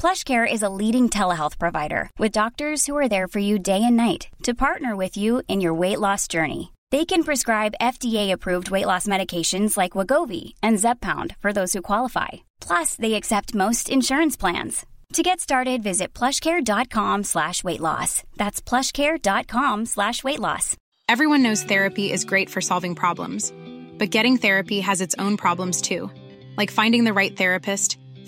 PlushCare is a leading telehealth provider with doctors who are there for you day and night to partner with you in your weight loss journey. They can prescribe FDA-approved weight loss medications like Wagovi and Zepbound for those who qualify. Plus, they accept most insurance plans. To get started, visit plushcare.com slash weight loss. That's plushcare.com slash weight loss. Everyone knows therapy is great for solving problems, but getting therapy has its own problems too, like finding the right therapist,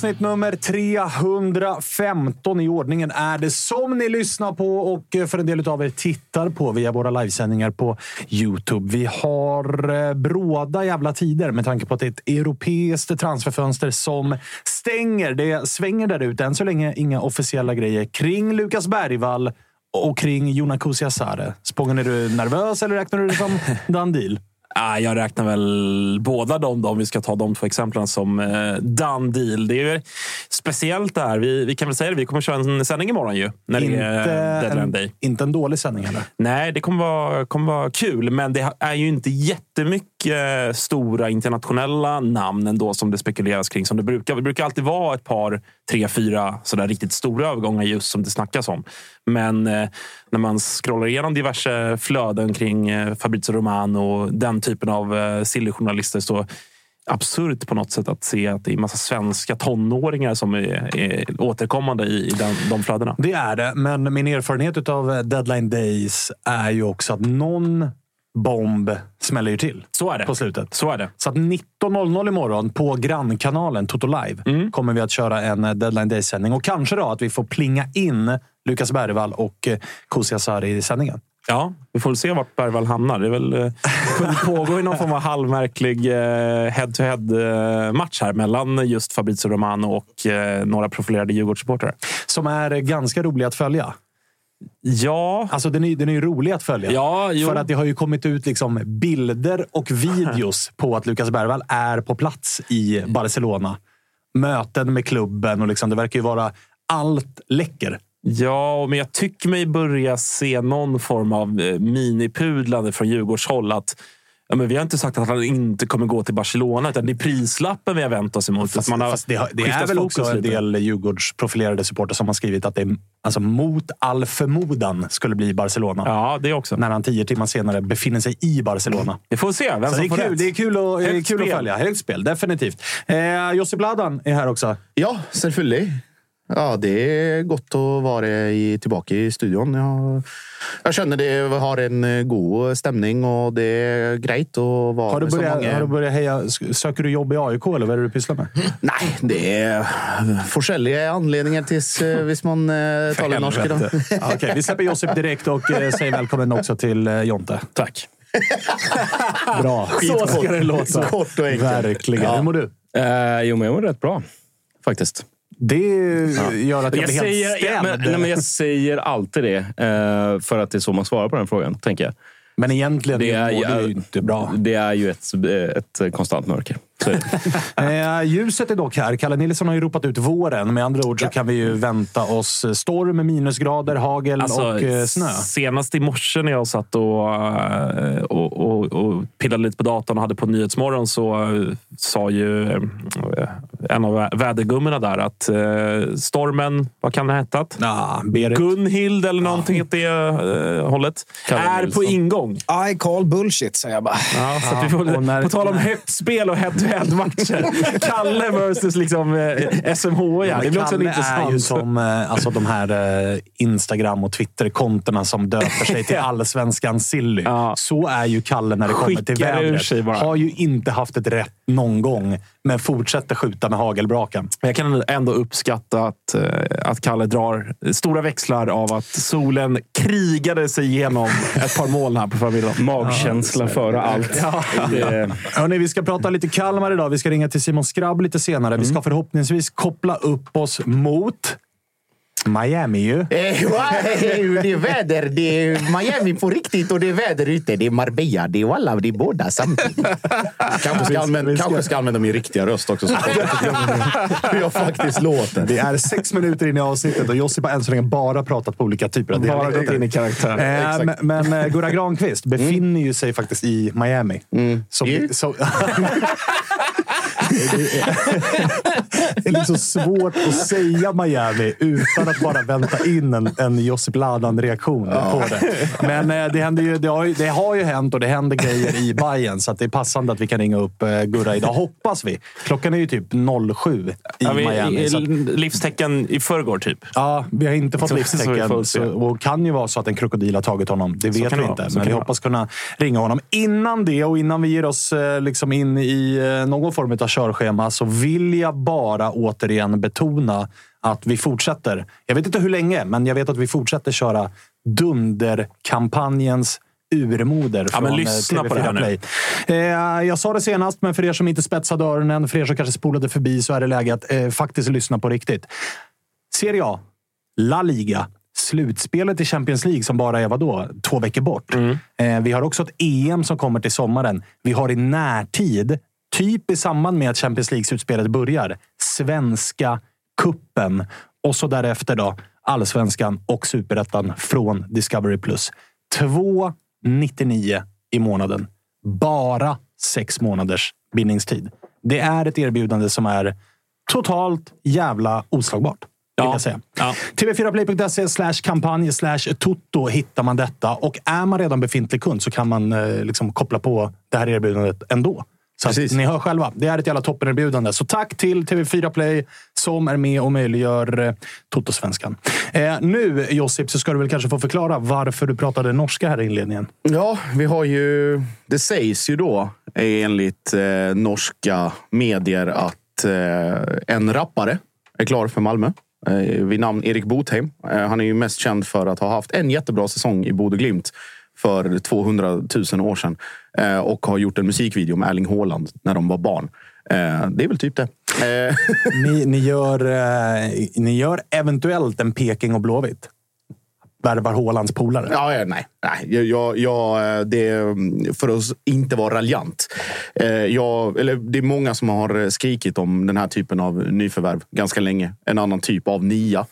avsnitt nummer 315 i ordningen är det som ni lyssnar på och för en del av er tittar på via våra livesändningar på Youtube. Vi har eh, bråda jävla tider med tanke på att det är ett europeiskt transferfönster som stänger. Det svänger där ute. Än så länge inga officiella grejer kring Lukas Bergvall och kring Jona Kusiasare. Är du nervös eller räknar du det som done deal? Ah, jag räknar väl båda dem, då, om vi ska ta de två exemplen som eh, done deal. Det är ju speciellt det här. Vi, vi kan väl säga det, vi kommer köra en sändning imorgon ju. När det är deadline en, day. inte en dålig sändning heller. Nej, det kommer vara, kommer vara kul, men det är ju inte jättemycket stora internationella namn ändå som det spekuleras kring. Som det, brukar. det brukar alltid vara ett par, tre, fyra sådär riktigt stora övergångar just som det snackas om. Men eh, när man scrollar igenom diverse flöden kring eh, Fabrizio Romano och den typen av eh, silly-journalister så absurt på något sätt att se att det är massa svenska tonåringar som är, är återkommande i, i den, de flödena. Det är det, men min erfarenhet av eh, deadline days är ju också att någon bomb smäller ju till Så är det. på slutet. Så är det. Så att 19.00 imorgon på grannkanalen Toto Live Mm. kommer vi att köra en eh, deadline day-sändning. Och kanske då att vi får plinga in Lukas Bergvall och eh, Kusi Asari i sändningen. Ja, vi får väl se vart Bergvall hamnar. Det är väl, eh, det pågår i någon form av halvmärklig head-to-head-match här mellan just Fabrizio Romano och några profilerade Djurgårdssupportrar. Som är ganska rolig att följa. Ja, Alltså den är, den är ju rolig att följa. Ja, jo. För att det har ju kommit ut liksom bilder och videos på att Lukas Bergvall är på plats i Barcelona. Möten med klubben och liksom, det verkar ju vara allt läcker. Ja, men jag tycker mig börja se någon form av eh, minipudlande från Djurgårdshåll. Att, ja, men vi har inte sagt att han inte kommer gå till Barcelona, utan det är prislappen vi har vänt oss emot. Fast, att man har fast det, har- det är väl också en lite. del Djurgårdsprofilerade supporter som har skrivit att det är, alltså, mot all förmodan skulle bli Barcelona. Ja, det också. När han tio timmar senare befinner sig i Barcelona. Vi får se vem Så som det, är får kul, rätt. det är kul, är Högt kul att följa. Högt spel, definitivt. Eh, Josip Ladan är här också. Ja, selvfølgelig. Ja, det är gott att vara i, tillbaka i studion. Jag, jag känner det har en eh, god stämning och det är grejt att vara Har du, med så börjat, många. har du börjat heja? Söker du jobb i AIK eller vad är det du pysslar med? Nej, det är forskjellige anledninger tills eh, hvis man eh, talar norska. Okej, vi släpper Josip direkt och eh, säger välkommen också till eh, Jonte. Tack. Bra. Så ska det låta. Kort och enkelt. Verkligen. Ja. Hur mår du? Eh, jo, men jag mår rätt bra. faktiskt. Det gör att jag, Jag blir säger, helt ja, stämd. men, nej, men jag säger alltid det, eh, för att det är så man svarar på den frågan, tänker jag. Men egentligen Det är, är det ju inte bra. Det är ju ett, ett konstant mörker. Det. Eh, ljuset är dock här. Kalle Nilsson har ju ropat ut våren. Med andra ord så kan vi ju vänta oss storm, minusgrader, hagel Alltså, och eh, snö. Senast i morse när jag satt och, eh, och, och, och pillade lite på datorn och hade på Nyhetsmorgon så sa ju en av vä- vädergummorna där att eh, stormen, vad kan det ha hetat? Ja, Berit. Gunhild eller någonting åt det eh, hållet. Kalle är på Nilsson. ingång. I call bullshit, säger jag bara. Ja, så att vi får, när- på tal om hett spel och head-to-head-matcher. Kalle versus liksom, eh, SMHI. här. Det blir också Kalle är ju som eh, alltså de här eh, Instagram och Twitter-kontona som döper sig till allsvenskan silly. Ja. Så är ju Kalle när det kommer till Skickar vädret. Har ju inte haft ett rätt någon gång, men fortsätter skjuta med hagelbrakan. Jag kan ändå uppskatta att, eh, att Kalle drar stora växlar av att solen krigade sig igenom ett par moln här på förmiddagen. Magkänsla före allt. Det, Hörrni, vi ska prata lite Kalmar idag. Vi ska ringa till Simon Skrabb lite senare. Vi ska förhoppningsvis koppla upp oss mot Miami ju. Eh, wow, det är väder. Det är Miami på riktigt och det är väder ute. Det är Marbella. Det är Walla. Det är båda samtidigt. Kanske ska, använda, kanske ska använda min riktiga röst också. Så hur jag faktiskt låter. Det är sex minuter in i avsnittet och Josip har än så länge bara pratat på olika typer av Bara gått in i karaktär. Eh, men men eh, Gurra Granqvist befinner ju sig faktiskt i Miami. Ju. så, det, är, liksom svårt att säga Miami utan att bara vänta in en, en Josip Ladan-reaktion på det. Men eh, det, händer ju, det, har ju, det har ju hänt och det händer grejer i Bayern så det är passande att vi kan ringa upp eh, Gurra idag, hoppas vi. Klockan är ju typ 07 i Ja, vi, Miami. Så att, livstecken i förrgår, typ. Ja, vi har inte fått livstecken. Så, och kan ju vara så att en krokodil har tagit honom. Det vet vi inte. Men vi hoppas kunna ringa honom. Innan det och innan vi ger oss eh, liksom in i någon form av körschema så vill jag bara återigen betona att vi fortsätter. Jag vet inte hur länge, men jag vet att vi fortsätter köra Dunderkampanjens urmoder Ja, från eh, lyssna på det här TV4 nu. Play. Eh, jag sa det senast, men för er som inte spetsade öronen, för er som kanske spolade förbi, så är det läge att eh, faktiskt lyssna på riktigt. Serie A, La Liga, slutspelet i Champions League som bara är vadå, två veckor bort. Eh, vi har också ett EM som kommer till sommaren. Vi har i närtid, typ i samband med att Champions League-slutspelet börjar, Svenska kuppen och så därefter då allsvenskan och superettan från Discovery+. 2,99 i månaden. Bara sex månaders bindningstid. Det är ett erbjudande som är totalt jävla oslagbart. Ja. Ja. TV4play.se slash kampanj slash toto hittar man detta. Och är man redan befintlig kund så kan man eh, liksom koppla på det här erbjudandet ändå. Så ni hör själva. Det är ett jävla toppenerbjudande. Så tack till TV4 Play som är med och möjliggör eh, Toto-svenskan. Eh, nu, Josip, så ska du väl kanske få förklara varför du pratade norska här i inledningen. Ja, vi har ju... Det sägs ju då enligt eh, norska medier att eh, en rappare är klar för Malmö. Eh, vid namn Erik Botheim. Eh, han är ju mest känd för att ha haft en jättebra säsong i Bodø Glimt för 200 000 år sedan. Eh, och har gjort en musikvideo med Erling Haaland när de var barn. Eh, det är väl typ det. Eh, Ni, ni, gör, ni gör eventuellt en Peking och Blåvitt. Värvar Hålands polare. Ja, nej. nej. Jag, jag, det, för att inte vara raljant. Jag, eller det är många som har skrikit om den här typen av nyförvärv ganska länge. En annan typ av nia.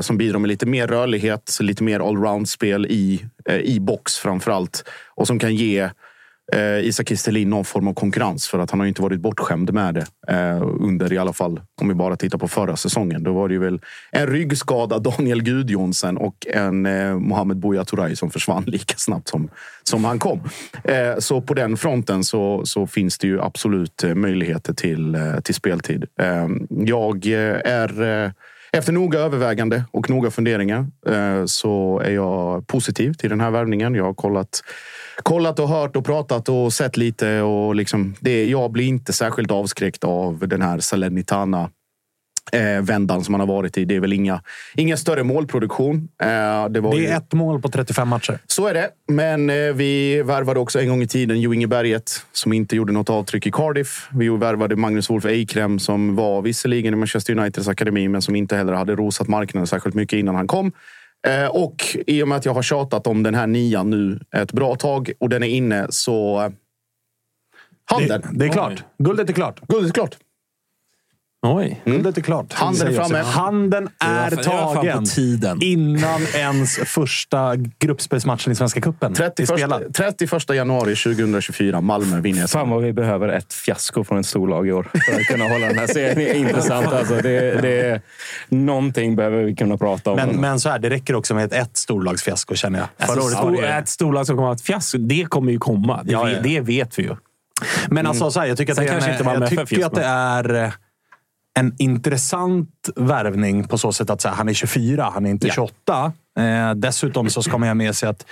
Som bidrar med lite mer rörlighet, lite mer allround-spel i, i box framför allt. Och som kan ge eh, Isak Kistelin någon form av konkurrens. För att han har ju inte varit bortskämd med det. Eh, under i alla fall, om vi bara tittar på förra säsongen. Då var det ju väl en ryggskada, Daniel Gudjonsen och en eh, Mohamed Buya Turay som försvann lika snabbt som, som han kom. Eh, så på den fronten så, så finns det ju absolut eh, möjligheter till, eh, till speltid. Eh, jag eh, är eh, efter noga övervägande och noga funderingar eh, så är jag positiv till den här värvningen. Jag har kollat, kollat och hört och pratat och sett lite. Och liksom det, jag blir inte särskilt avskräckt av den här Salernitana eh, vändan som han har varit i. Det är väl inga, ingen större målproduktion. Eh, det, var Det ju- är ett mål på 35 matcher. så är det. Men eh, vi värvade också en gång i tiden Jo Inge Berget som inte gjorde något avtryck i Cardiff. Vi värvade Magnus Wolf Eikrem som var visserligen i Manchester Uniteds akademi men som inte heller hade rosat marknaden särskilt mycket innan han kom. Eh, och i och med att jag har tjatat om den här nian nu ett bra tag och den är inne så... eh, Handen! Det, det är klart. Guldet är klart. Guldet är klart. Oj. Guldet är klart. Handen är framme. Handen är Det tagen. tiden. Innan ens första gruppspelsmatchen i Svenska cupen är 31, spelad. 31 januari 2024. Malmö vinner. Fan vad vi behöver ett fiasko från ett storlag i år för att kunna hålla den här serien intressant. Alltså, det, det, någonting behöver vi kunna prata om. Men, men så här, det räcker också med ett, ett storlagsfiasko känner jag. Förra Alltså, året stor, var det... Ett storlag som kommer att ha ett fiasko, det kommer ju komma. Det, Ja, vet- ja. det vet vi ju. Men alltså, så här, jag tycker, att det, är jag tycker att det är en intressant värvning på så sätt att så här, han är 24, han är inte Ja. 28. Eh, dessutom så ska man ha med sig att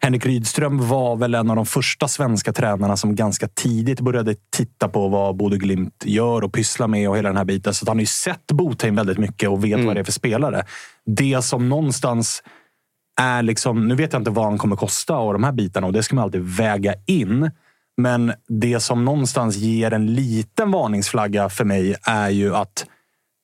Henrik Rydström var väl en av de första svenska tränarna som ganska tidigt började titta på vad Bodø Glimt gör och pysslar med och hela den här biten. Så han har ju sett Botheim väldigt mycket och vet vad det är för spelare. Det som någonstans är liksom, nu vet jag inte vad han kommer kosta och de här bitarna och det ska man alltid väga in. Men det som någonstans ger en liten varningsflagga för mig är ju att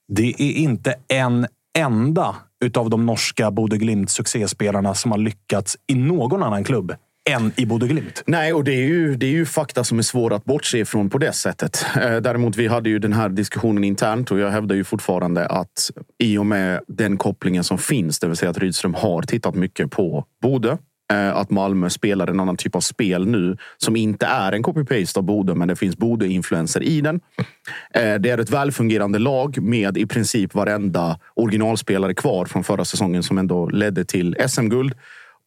det är inte en enda utav de norska Bodø Glimt succéspelarna som har lyckats i någon annan klubb än i Bodø Glimt. Nej, och det är, ju, det är ju fakta som är svåra att bortse ifrån på det sättet. Eh, däremot, vi hade ju den här diskussionen internt och jag hävdar ju fortfarande att i och med den kopplingen som finns, det vill säga att Rydström har tittat mycket på Bodø, Eh, att Malmö spelar en annan typ av spel nu som inte är en copy-paste av Bodö, men det finns Bodö-influenser i den. Eh, det är ett välfungerande lag med i princip varenda originalspelare kvar från förra säsongen som ändå ledde till SM-guld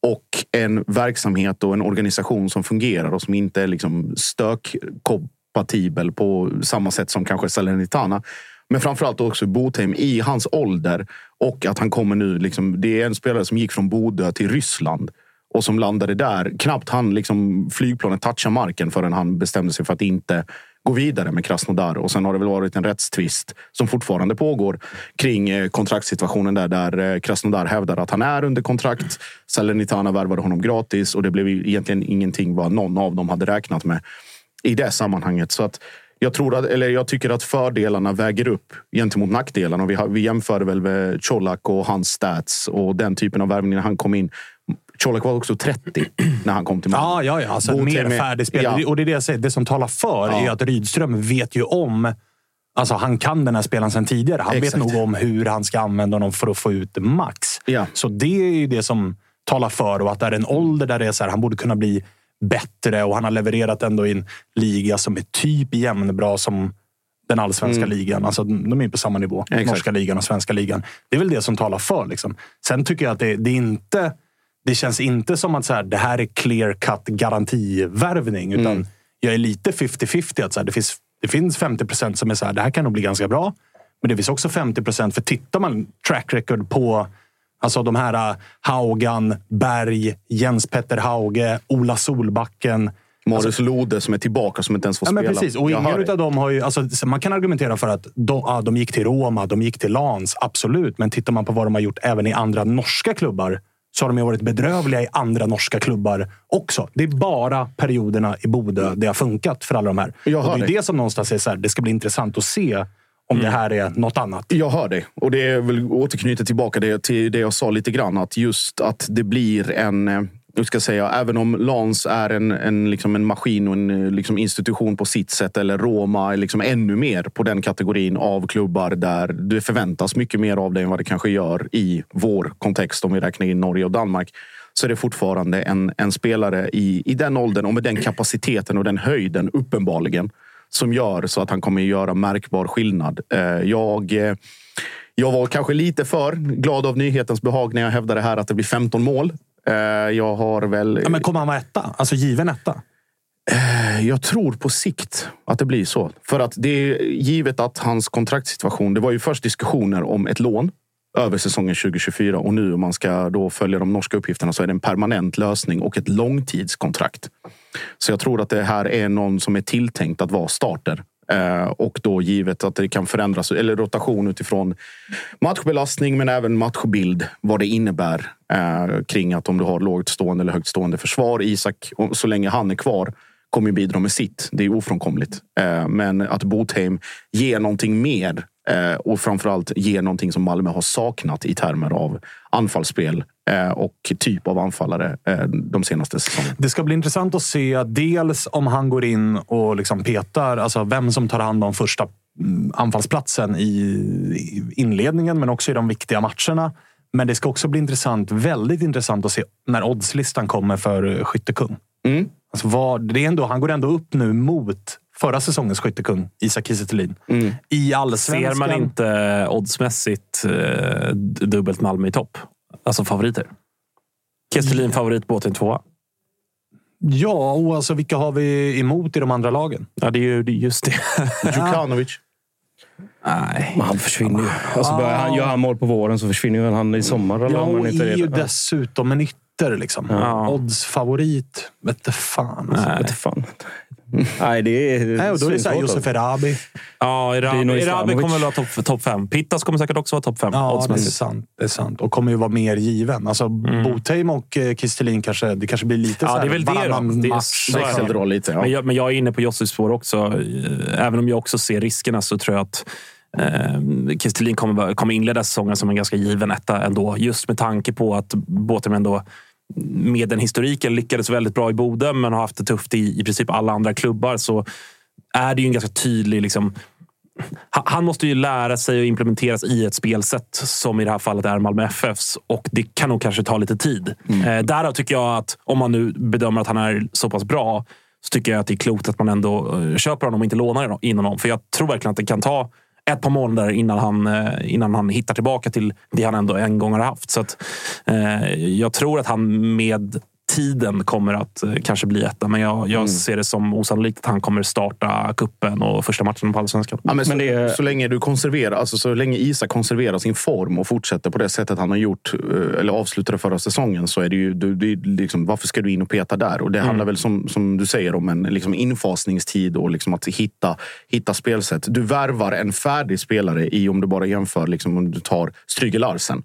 och en verksamhet och en organisation som fungerar och som inte är liksom stökkompatibel på samma sätt som kanske Salernitana. Men framförallt också Botheim i hans ålder och att han kommer nu. Liksom, det är en spelare som gick från Bodö till Ryssland och som landade där. Knappt han liksom flygplanet toucha marken förrän han bestämde sig för att inte gå vidare med Krasnodar. Och sen har det väl varit en rättstvist som fortfarande pågår kring eh, kontraktssituationen där, där eh, Krasnodar hävdar att han är under kontrakt. Salernitana värvade honom gratis och det blev egentligen ingenting vad någon av dem hade räknat med i det sammanhanget. Så att jag, tror att, eller jag tycker att fördelarna väger upp gentemot nackdelarna. Och vi, har, vi jämför väl med Colak och hans stats och den typen av värvning när han kom in. Colak var också 30 när han kom till Malmö. Ja, ja, ja. Alltså, mer är- färdig spelare. Ja. Och det är det jag säger. Det som talar för Ja. är att Rydström vet ju om Alltså han kan den här spelaren sedan tidigare. Han Exakt. vet nog om hur han ska använda honom för att få ut max. Ja. Så det är ju det som talar för och att det är en ålder där det är så här, han borde kunna bli bättre och han har levererat ändå i en liga som är typ jämnbra som den allsvenska ligan. Alltså, de är på samma nivå. Mm. Exakt. Norska ligan och svenska ligan. Det är väl det som talar för. Liksom. Sen tycker jag att det, det är inte... Det känns inte som att så här, det här är clear cut garantivärvning. Utan Mm. jag är lite 50-50. Att så här, det, finns, det finns 50 procent som är så här, det här kan nog bli ganska bra. Men det finns också 50 procent. För tittar man track record på alltså de här äh, Haugan, Berg, Jens Petter Hauge, Ola Solbacken. Marius Lode som är tillbaka som inte ens får Ja, men spela. precis. Och ingen av dem har ju... Alltså, så man kan argumentera för att de, ja, de gick till Roma, de gick till Lans. Absolut. Men tittar man på vad de har gjort även i andra norska klubbar så har de ju varit bedrövliga i andra norska klubbar också. Det är bara perioderna i Bodö det har funkat för alla de här. Jag och det är dig. det som någonstans är så här, det ska bli intressant att se om det här är något annat. Jag hör dig. Och det är väl återknyta tillbaka det, till det jag sa lite grann. Att just att det blir en... Nu ska säga, även om Lans är en, en, liksom en maskin och en eh, liksom institution på sitt sätt eller Roma är liksom ännu mer på den kategorin av klubbar där det förväntas mycket mer av dig än vad det kanske gör i vår kontext om vi räknar in Norge och Danmark så är det fortfarande en, en spelare i, i den åldern och med den kapaciteten och den höjden uppenbarligen som gör så att han kommer göra märkbar skillnad. Eh, jag, eh, jag var kanske lite för glad av nyhetens behag när jag hävdade här att det blir 15 mål. Eh, Jag har väl... Ja, men kommer han vara etta? Alltså given etta? Jag tror på sikt att det blir så. För att det är givet att hans kontraktssituation. Det var ju först diskussioner om ett lån över säsongen 2024 och nu om man ska då följa de norska uppgifterna så är det en permanent lösning och ett långtidskontrakt. Så jag tror att det här är någon som är tilltänkt att vara starter Eh, Eh, och då givet att det kan förändras, eller rotation utifrån matchbelastning men även matchbild. Vad det innebär eh, kring att om du har lågt stående eller högt stående försvar. Isak, så länge han är kvar, kommer bidra med sitt. Det är ofrånkomligt. Eh, men att Botheim ger någonting mer eh, och framförallt ger någonting som Malmö har saknat i termer av anfallsspel och typ av anfallare eh, de senaste säsongerna. Det ska bli intressant att se dels om han går in och liksom petar, alltså vem som tar hand om första mm, anfallsplatsen i inledningen, men också i de viktiga matcherna. Men det ska också bli intressant, väldigt intressant att se när oddslistan kommer för eh, skyttekung. Mm. Alltså vad, det är ändå, han går ändå upp nu mot förra säsongens skyttekung, Isak Kiese Thelin. I allsvenskan. Ser man inte oddsmässigt eh, dubbelt Malmö i topp? Alltså favoriter. Kestelin favorit, båten tvåa. Ja, och alltså vilka har vi emot i de andra lagen? Ja, det är ju det är just det. Djukanovic. Nej. Men han försvinner ju. Alltså börjar han, gör han mål på våren så försvinner ju han i sommar. Eller Ja, och inte är ju dessutom en ytter. Liksom. Ja. Oddsfavorit. Vete fan. Alltså. Vet inte fan. Nej, det är... Nej, och då är det så här, Josef. Erabi. Ja, är Erabi, Erabi kommer väl vara topp top fem. Pittas kommer säkert också vara topp fem Ja, det är, sant, det är sant. Och kommer ju vara mer given. Alltså, Botheim och eh, Kistelin kanske, det kanske blir lite Ja, så här det är väl det då. varannan Det är- match. så är det. Växeldra lite. Ja. Men, jag, men jag är inne på Jossis spår också. Eh, Även om jag också ser riskerna så tror jag att eh, Kristelin kommer, kommer inleda säsongen som en ganska given etta ändå. Just med tanke på att Båten ändå med den historiken lyckades väldigt bra i Bodö men har haft det tufft i, i princip alla andra klubbar. Så är det ju en ganska tydlig... Liksom, ha- han måste ju lära sig att implementeras i ett spelsätt som i det här fallet är Malmö FFs och det kan nog kanske ta lite tid. Eh, därav tycker jag att om man nu bedömer att han är så pass bra så tycker jag att det är klokt att man ändå eh, köper honom och inte lånar in honom. För jag tror verkligen att det kan ta ett par månader innan han, eh, innan han hittar tillbaka till det han ändå en gång har haft. Så att, eh, jag tror att han med tiden kommer att eh, kanske bli etta. Men jag, jag ser det som osannolikt att han kommer starta kuppen och första matchen på Allsvenskan. Ja, men så, Men det så länge du konserverar, alltså så länge Isak konserverar sin form och fortsätter på det sättet han har gjort, eh, eller avslutade förra säsongen, så är det ju, du, är liksom, varför ska du in och peta där? Och det handlar väl som, som du säger om en liksom infasningstid och liksom att hitta, hitta spelsätt. Du värvar en färdig spelare i, om du bara jämför, liksom, om du tar Stryger Larsen.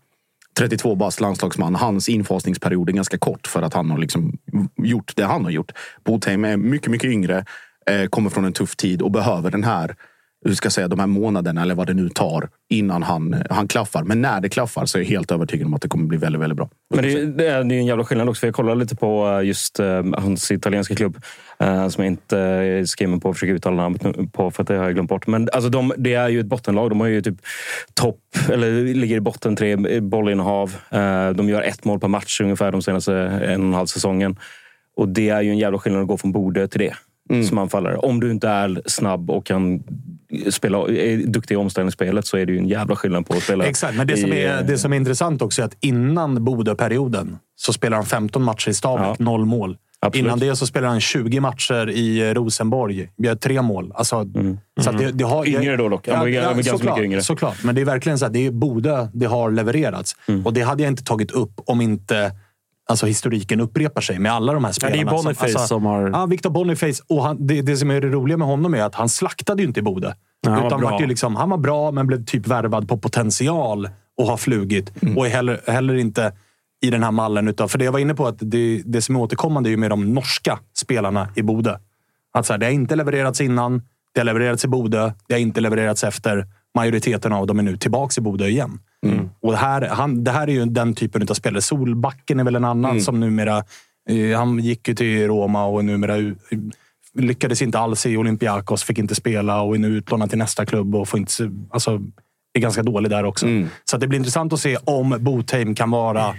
32 bast landslagsman. Hans infasningsperiod är ganska kort för att han har liksom gjort det han har gjort. Botheim är mycket, mycket yngre, eh, kommer från en tuff tid och behöver den här hur ska säga, de här månaderna eller vad det nu tar innan han, han klaffar. Men när det klaffar så är jag helt övertygad om att det kommer bli väldigt, väldigt bra. Men det, är- det är det är en jävla skillnad också. För jag kollade lite på eh, just eh, hans italienska klubb. eh, som jag inte är skriven på att försöka uttala namnet på för att det har jag glömt bort. Men alltså de, det är ju ett bottenlag. De har ju typ topp, eller ligger i botten tre eh, bollinnehav. Eh, de gör ett mål per match ungefär de senaste en och en halv säsongen. Och det är ju en jävla skillnad att gå från Borde till det. Som anfallare. Om du inte är snabb och kan spela, är duktig i omställningsspelet så är det ju en jävla skillnad på att spela. Exakt, men det som, i, är, eh, det som är intressant också är att innan Bodö-perioden så spelar han 15 matcher i Stabäck, Ja. noll mål. Absolut. Innan det så spelar han 20 matcher i Rosenborg, gör tre mål. Alltså, så att det, det har, Mm. Yngre då dock. Han var var ganska såklart, mycket yngre. Såklart, men det är verkligen så att det är Bodö det har levererats. Mm. Och det hade jag inte tagit upp om inte alltså, historiken upprepar sig med alla de här Ja, det är spelarna. Boniface som har- Ja, Victor Boniface. Och han, det, det som är det roliga med honom är att han slaktade ju inte i han var utan vart ju liksom, han var bra, men blev typ värvad på potential och har flugit. Mm. Och är heller, heller inte i den här mallen. Utav, för det jag var inne på, att det, det som är återkommande är ju med de norska spelarna i Bodö. Att så här, det har inte levererats innan, det har levererats i Bodö, det har inte levererats efter. Majoriteten av dem är nu tillbaka i Bodö igen. Och det här, han, det här är ju den typen av spelare. Solbacken är väl en annan som numera... Eh, han gick ju till Roma och numera u- lyckades inte alls i Olympiakos, fick inte spela och är nu utlånad till nästa klubb och får inte, alltså, är ganska dålig där också. Så att det blir intressant att se om Botheim kan vara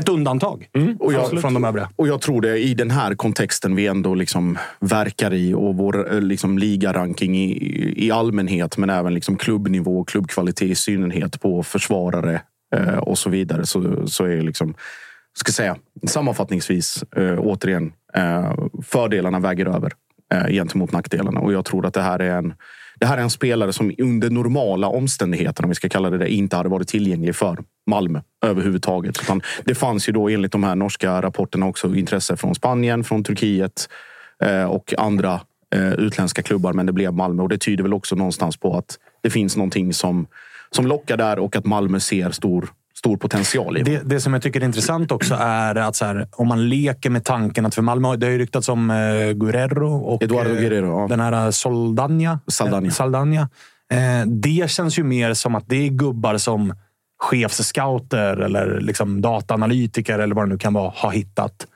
ett undantag. Och jag- från, de övriga. Och jag tror det i den här kontexten vi ändå liksom verkar i och vår eh, liksom ligaranking i, i allmänhet men även liksom klubbnivå och klubbkvalitet i synnerhet på försvarare eh, och så vidare så, så är liksom ska säga, sammanfattningsvis eh, återigen eh, fördelarna väger över eh, gentemot nackdelarna. Och jag tror att det här är en det här är en spelare som under normala omständigheter, om vi ska kalla det det, inte hade varit tillgänglig för Malmö överhuvudtaget. Utan det fanns ju då enligt de här norska rapporterna också intresse från Spanien, från Turkiet eh, och andra eh, utländska klubbar, men det blev Malmö. Och det tyder väl också någonstans på att det finns någonting som, som lockar där och att Malmö ser stor, stor potential i Det, det som jag tycker är intressant också är att här, om man leker med tanken att för Malmö, det har ju ryktats om eh, Guerrero och Eduardo eh, Guerrero, ja. den här Soldania. Saldania. Eh, Saldania. Eh, det känns ju mer som att det är gubbar som chefsscouter eller liksom dataanalytiker eller vad det nu kan vara har hittat.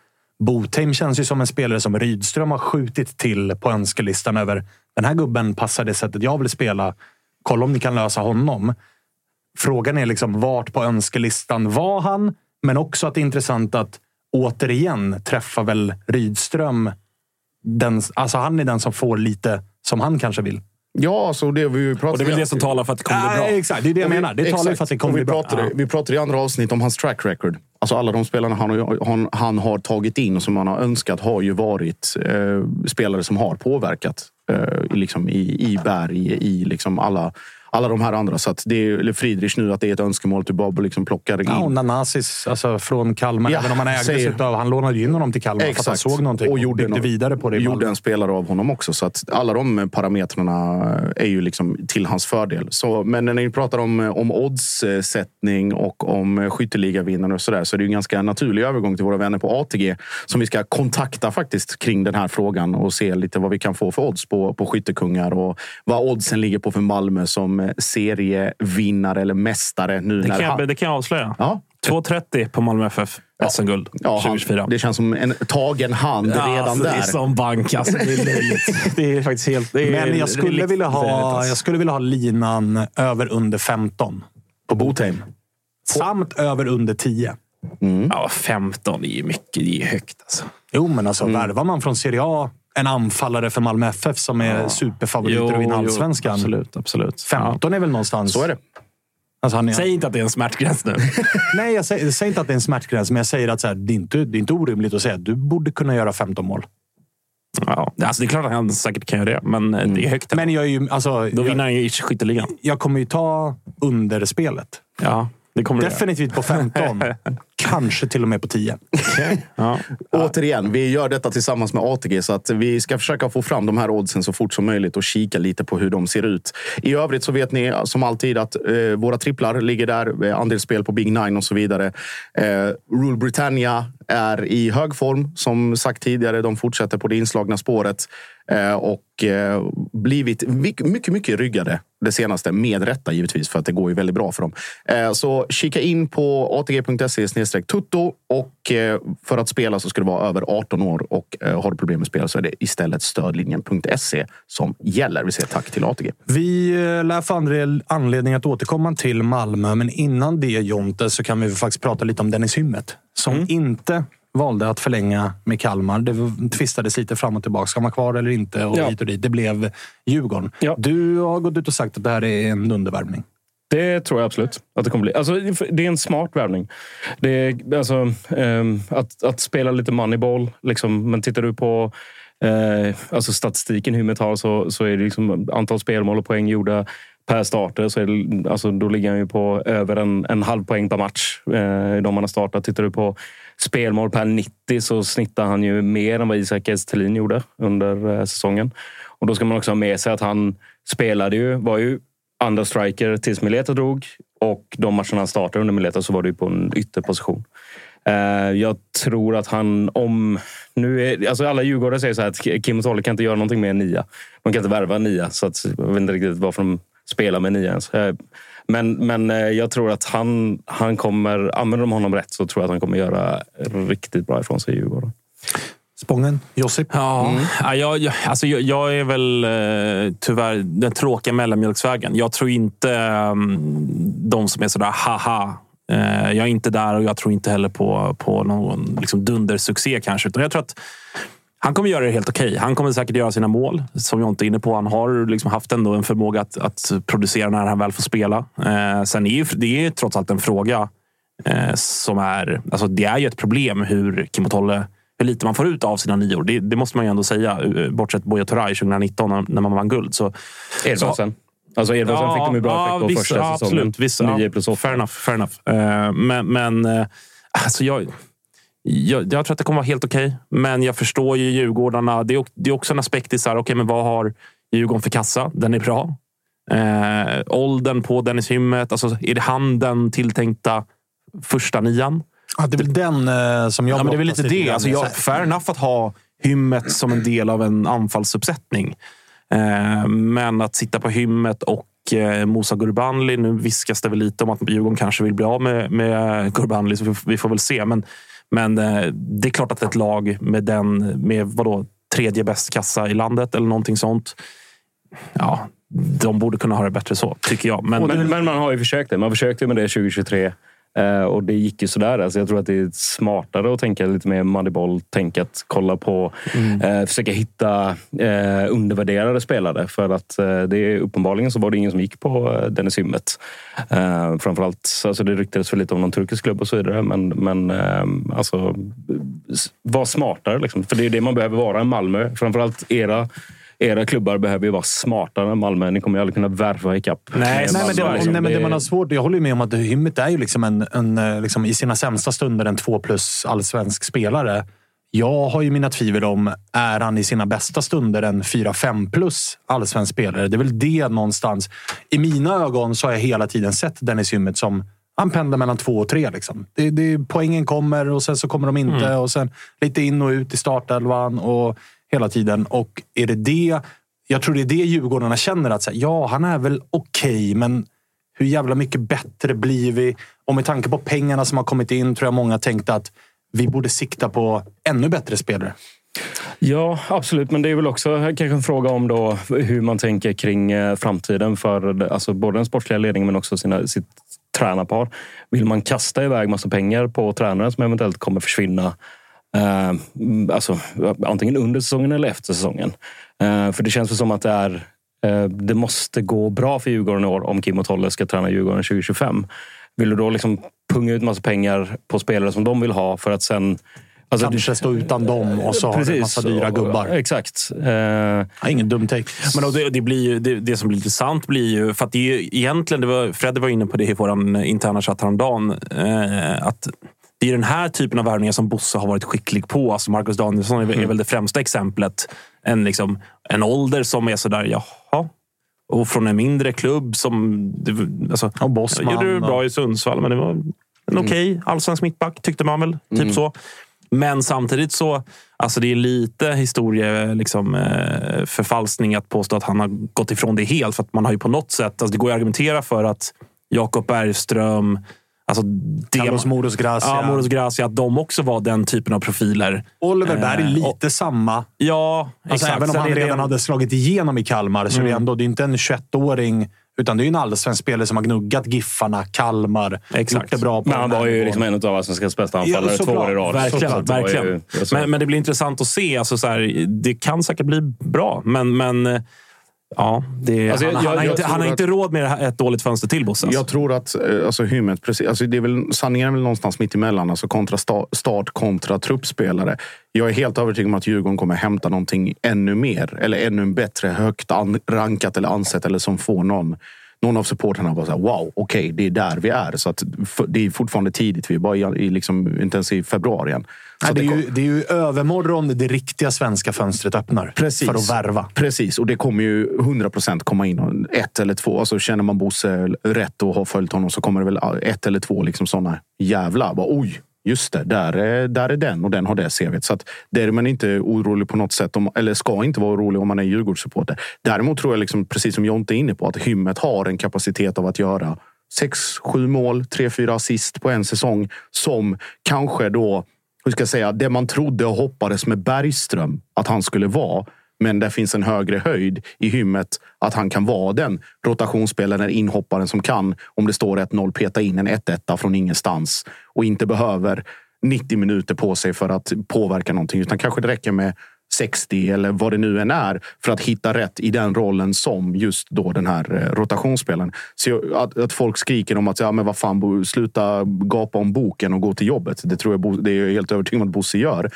Botheim känns ju som en spelare som Rydström har skjutit till på önskelistan över den här gubben passar det sättet jag vill spela. Kolla om ni kan lösa honom. Frågan är liksom vart på önskelistan var han? Men också att det är intressant att återigen träffa väl Rydström. Den, alltså han är den som får lite som han kanske vill. Ja, så det vi pratade Och det är väl det som talar för att det kommer bli bra. Exakt, det är det jag menar. Det talar ju för att det kommer bli vi bra. pratade, Ja. Vi pratade i andra avsnitt om hans track record. Alltså alla de spelarna han, har- han, han har tagit in och som han har önskat har ju varit eh, spelare som har påverkat eh, i- liksom i, i Berg, i liksom alla, alla de här andra. Så det är, eller Friedrich nu, att det är ett önskemål att Bob liksom plockar in. Ja, och Nanasis alltså från Kalmar. Ja, Även om han ägdes säger- utav... Han lånade ju in honom till Kalmar för att han såg någonting och, gjorde byggde nå- vidare på det. Gjorde en spelare av honom också. Så att alla de parametrarna är ju liksom till hans fördel. Så, men när ni pratar om, om oddssättning och om skytteligavinnare och sådär så är det ju en ganska naturlig övergång till våra vänner på ATG som vi ska kontakta faktiskt kring den här frågan och se lite vad vi kan få för odds på, på skyttekungar och vad oddsen ligger på för Malmö som serievinnare eller mästare nu Det när kan, han... jag, det kan jag avslöja. Ja. 2.30 på Malmö FF SM-guld Ja, han, 2024. det känns som en tagen hand Ja, redan alltså, där. Det är som bank. Alltså, det, är det är faktiskt helt... Det är, Men jag skulle, vilja ha, alltså. jag skulle vilja ha linan över under 15 på Botheim. Samt över under 10. Ja, 15 är ju mycket. Det är ju högt alltså. Jo, men alltså värvar man från Serie A en anfallare för Malmö FF som är superfavoriter att vinna allsvenskan. absolut, absolut. 15 är väl någonstans... Så är det. Alltså han är, Säg inte att det är en smärtgräns nu. Nej, jag säger, jag säger inte att det är en smärtgräns, men jag säger att så här, det, är inte, det är inte orimligt att säga att du borde kunna göra 15 mål. ja, alltså, det är klart att han säkert kan göra det, men eh, det är högt. Men jag, är ju, alltså, Då jag, vinner han ju skytteligan. jag kommer ju ta underspelet. Ja, det kommer Definitivt på 15. Kanske till och med på 10. göra. Ja. Återigen, vi gör detta tillsammans med ATG så att vi ska försöka få fram de här oddsen så fort som möjligt och kika lite på hur de ser ut. I övrigt så vet ni som alltid att eh, våra tripplar ligger där, eh, andelsspel på Big Nine och så vidare. Eh, Rule Britannia är i hög form. Som sagt tidigare, de fortsätter på det inslagna spåret eh, och eh, blivit mycket, mycket, ryggade det senaste. Med rätta givetvis, för att det går ju väldigt bra för dem. Eh, så kika in på atg.se tutto och för att spela så ska du vara över 18 år och har du problem med spel så är det istället stödlinjen.se som gäller. Vi säger tack till ATG. Vi lär få anledning att återkomma till Malmö, men innan det Jonte så kan vi faktiskt prata lite om Dennis Hymmet. Som Mm. inte valde att förlänga med Kalmar. Det tvistades lite fram och tillbaka. Ska man kvar eller inte? Och Ja. hit och dit. Det blev Djurgården. Ja. Du har gått ut och sagt att det här är en undervärvning. Det tror jag absolut att det kommer bli. Alltså, det är en smart värvning. Det är, alltså, ehm, att, att spela lite moneyball. Liksom, men tittar du på eh, alltså statistiken Hymmet har så, så är det liksom antal spelmål och poäng gjorda per starter. Så är det, alltså, då ligger han ju på över en, en halv poäng per match. Eh, de han har startat. Tittar du på spelmål per 90 så snittar han ju mer än vad Isak Estelin gjorde under eh, säsongen. Och då ska man också ha med sig att han spelade ju, var ju andra striker tills Mileta drog. Och de matcherna han startade under Mileta så var det ju på en ytterposition. Eh, Jag tror att han om... Nu är, alltså alla djurgårdare säger så här att Kim och Tolle kan inte göra någonting med en nia. De kan inte värva en nia. Så att, jag vet inte riktigt varför de spelar med en nia ens. Eh, Men, men eh, jag tror att han, han kommer... Använder de honom rätt så tror jag att han kommer göra riktigt bra ifrån sig i Djurgården. Spången, Josip. Ja, ja, jag, jag, alltså jag, jag är väl eh, tyvärr den tråkiga mellanmjölksvägen. Jag tror inte um, de som är sådär haha. Eh, jag är inte där och jag tror inte heller på, på någon liksom dundersuccé kanske. Utan jag tror att han kommer göra det helt okej. Han kommer säkert göra sina mål, som jag inte är inne på. Han har liksom haft ändå en förmåga att, att producera när han väl får spela. Eh, sen är ju, det är trots allt en fråga eh, som är... Alltså det är ju ett problem hur Kim Tolle, hur lite man får ut av sina nior. Det, det måste man ju ändå säga. eh, Bortsett Buya Turay 2019 när, man vann guld. Så, Edvardsen. Alltså Edvardsen fick de ju bra effekt på vissa- första ja, säsongen. Absolut, vissa, Nio ja, plus åtta. Fair enough. Fair enough. Eh, men men eh, alltså jag, jag, jag tror att det kommer vara helt okej. Men jag förstår ju Djurgårdarna. Det är, det är också en aspekt i så här, okej, men vad har Djurgården för kassa? Den är bra. Eh, åldern på Dennis Hymmet. Alltså, är det han den tilltänkta första nian? Ja, det är väl den eh, som jag Ja, men det är väl lite det. Alltså, jag, fair enough att ha Hymmet som en del av en anfallsuppsättning. Eh, men att sitta på Hymmet och eh, Musa Gurbanli. Nu viskas det väl lite om att Djurgården kanske vill bli av med, med Gurbanli, så vi, vi får väl se. Men, men eh, det är klart att ett lag med den med vadå, tredje bäst kassa i landet eller någonting sånt. Ja, de borde kunna ha det bättre så, tycker jag. Men, Men, men man har ju försökt det. Man försökte med det 2023 eh, och det gick ju sådär. Alltså jag tror att det är smartare att tänka lite mer Moneyball. Tänk att kolla på, eh, försöka hitta eh, undervärderade spelare. För att eh, det är uppenbarligen så var det ingen som gick på eh, Dennis Hymmet. Eh, framförallt, alltså det ryktades väl lite om någon turkisk klubb och så vidare. Men, men eh, alltså, var smartare. Liksom. För det är det man behöver vara i Malmö. Framförallt era era klubbar behöver ju vara smartare än Malmö. Ni kommer ju aldrig kunna värva ikapp. Nej, Nej, men det, liksom. nej, men det man har svårt... Jag håller med om att Hymmet är ju liksom en, en, eh, liksom i sina sämsta stunder en två plus allsvensk spelare. Jag har ju mina tvivel om, är han i sina bästa stunder en 4-5 plus allsvensk spelare? Det är väl det någonstans. I mina ögon så har jag hela tiden sett Dennis Hymmet som han pendlar mellan två och tre. Liksom. Det, det, poängen kommer och sen så kommer de inte. Och sen lite in och ut i startelvan och hela tiden. Och är det det... Jag tror det är det Djurgårdarna känner. att så här, Ja, han är väl okej, men hur jävla mycket bättre blir vi? Och med tanke på pengarna som har kommit in tror jag många tänkte att vi borde sikta på ännu bättre spelare. Ja, absolut. Men det är väl också kanske en fråga om då hur man tänker kring eh, framtiden för alltså både den sportsliga ledningen men också sina, sitt tränarpar. Vill man kasta iväg massa pengar på tränare som eventuellt kommer försvinna eh, alltså, antingen under säsongen eller efter säsongen? Eh, för det känns som att det är eh, det måste gå bra för Djurgården i år om Kim och Tolle ska träna Djurgården 2025. Vill du då liksom punga ut massa pengar på spelare som de vill ha för att sen Alltså, Kanske stå utan dem och så har du en massa dyra gubbar. Exakt. Eh, Ja, ingen dum take. Men det, det, blir ju, det, det som blir intressant blir ju... För att det är ju egentligen, det var, Fredde var inne på det i vår interna chatt häromdagen. Eh, att det är den här typen av värvningar som Bosse har varit skicklig på. Alltså Marcus Danielsson är, väl- väl det främsta exemplet. En, liksom, en ålder som är sådär, jaha. Och från en mindre klubb som... Alltså, Och Bosman gjorde det bra i Sundsvall, men det var en okej allsvensk mittback tyckte man väl. Typ så. Men samtidigt så, alltså det är lite historie, liksom, eh, förfalskning att påstå att han har gått ifrån det helt. För att man har ju på något sätt, alltså det går ju att argumentera för att Jakob Bergström, alltså det, Carlos Moros Gracia. ja, Moros Gracia, att de också var den typen av profiler. Oliver Berg, Eh, lite samma. Ja, Alltså, exakt. även om han redan hade slagit igenom i Kalmar så är det ändå det är inte en 21-åring. Utan det är en allsvensk spelare som har gnuggat Giffarna, Kalmar. Exakt. Gjort det bra på men han var ju liksom en av allsvenskans bästa Ja, anfallare två såklart. år i rad. Verkligen. Så verkligen. ju- men, men det blir intressant att se. Alltså, så här, det kan säkert bli bra, men, men eh, ja, det, Alltså, han, jag- han, har inte, han har inte råd med ett dåligt fönster till, Bosse. alltså. Jag tror att eh, alltså, Hymmet, precis, alltså, det är väl, sanningen är väl någonstans mitt emellan. Alltså kontra sta, start kontra truppspelare. Jag är helt övertygad om att Djurgården kommer hämta någonting ännu mer. Eller ännu bättre högt an, rankat eller ansett. Eller som får någon, någon av supportrarna bara så här, wow, okej, det är där vi är. Så att, det är fortfarande tidigt. Vi är bara i, liksom, inte ens i februari än. Nej, det, är ju, det är ju övermorgon det riktiga svenska fönstret öppnar. Precis. För att värva. Precis, och det kommer ju 100 procent komma in ett eller två. Alltså känner man Bosse rätt och har följt honom så kommer det väl ett eller två liksom sådana jävla. Bara, Oj, just det, där är, där är den och den har det CVt. Så att det är man inte orolig på något sätt. Om, eller ska inte vara orolig om man är Djurgårdssupporter. Däremot tror jag, liksom, precis som Jonte är inne på, att Hymmet har en kapacitet av att göra sex, sju mål, tre, fyra assist på en säsong. Som kanske då hur ska jag säga, det man trodde och hoppades med Bergström att han skulle vara. Men det finns en högre höjd i hymmet att han kan vara den rotationsspelaren, inhopparen som kan, om det står 1-0, peta in en 1-1 från ingenstans och inte behöver 90 minuter på sig för att påverka någonting. Utan kanske det räcker med 60 eller vad det nu än är för att hitta rätt i den rollen som just då den här eh, rotationsspelaren. Så att, att folk skriker om att ja, men vad fan, sluta gapa om boken och gå till jobbet. Det tror jag det är jag helt övertygad om att Bosse gör.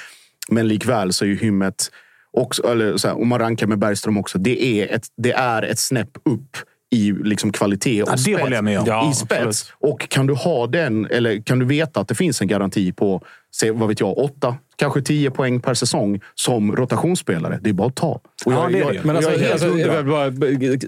Men likväl så är ju hymmet, också, eller så här, om man rankar med Bergström också, det är ett, det är ett snäpp upp i liksom kvalitet och Ja, det spets. håller jag med om. Ja, I spets. absolut. Och kan du ha den, eller kan du veta att det finns en garanti på, se, vad vet jag, åtta, kanske tio poäng per säsong som rotationsspelare. Det är bara att ta. Och Ja, det är det ju. Men alltså, jag alltså, jag vill bara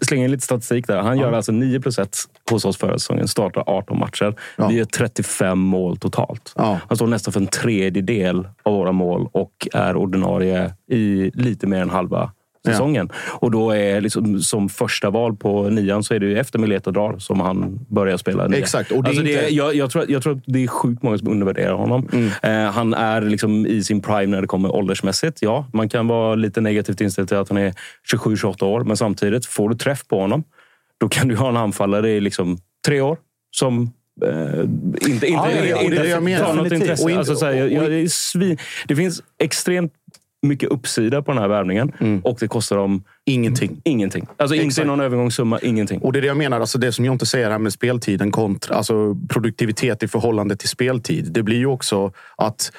slänga in lite statistik där. Han gör alltså 9 plus 1 hos oss förra säsongen. Startar 18 matcher. Ja. Vi gör 35 mål totalt. Ja. Han står nästan för en tredjedel av våra mål och är ordinarie i lite mer än halva säsongen. Och då är liksom, som första val på nian så är det ju efter Mileta drar som han börjar spela nia. Exakt, och det alltså det är, inte- Mm. jag, jag, tror, jag tror att det är sjukt många som undervärderar honom. Eh, han är liksom i sin prime när det kommer åldersmässigt. Ja, man kan vara lite negativt inställd till att han är 27-28 år, men samtidigt, får du träff på honom, då kan du ha en anfallare i liksom tre år som eh, inte, inte, Ja, ja, ja, och det det jag menar. något intresse. Och inte- alltså, här, jag, jag, svin, det finns extremt mycket uppsida på den här värvningen och det kostar dem Ingenting. ingenting. Alltså inte Exakt. någon övergångssumma, ingenting. Och det är det jag menar, alltså det som jag inte säger här med speltiden kontra alltså produktivitet i förhållande till speltid. Det blir ju också att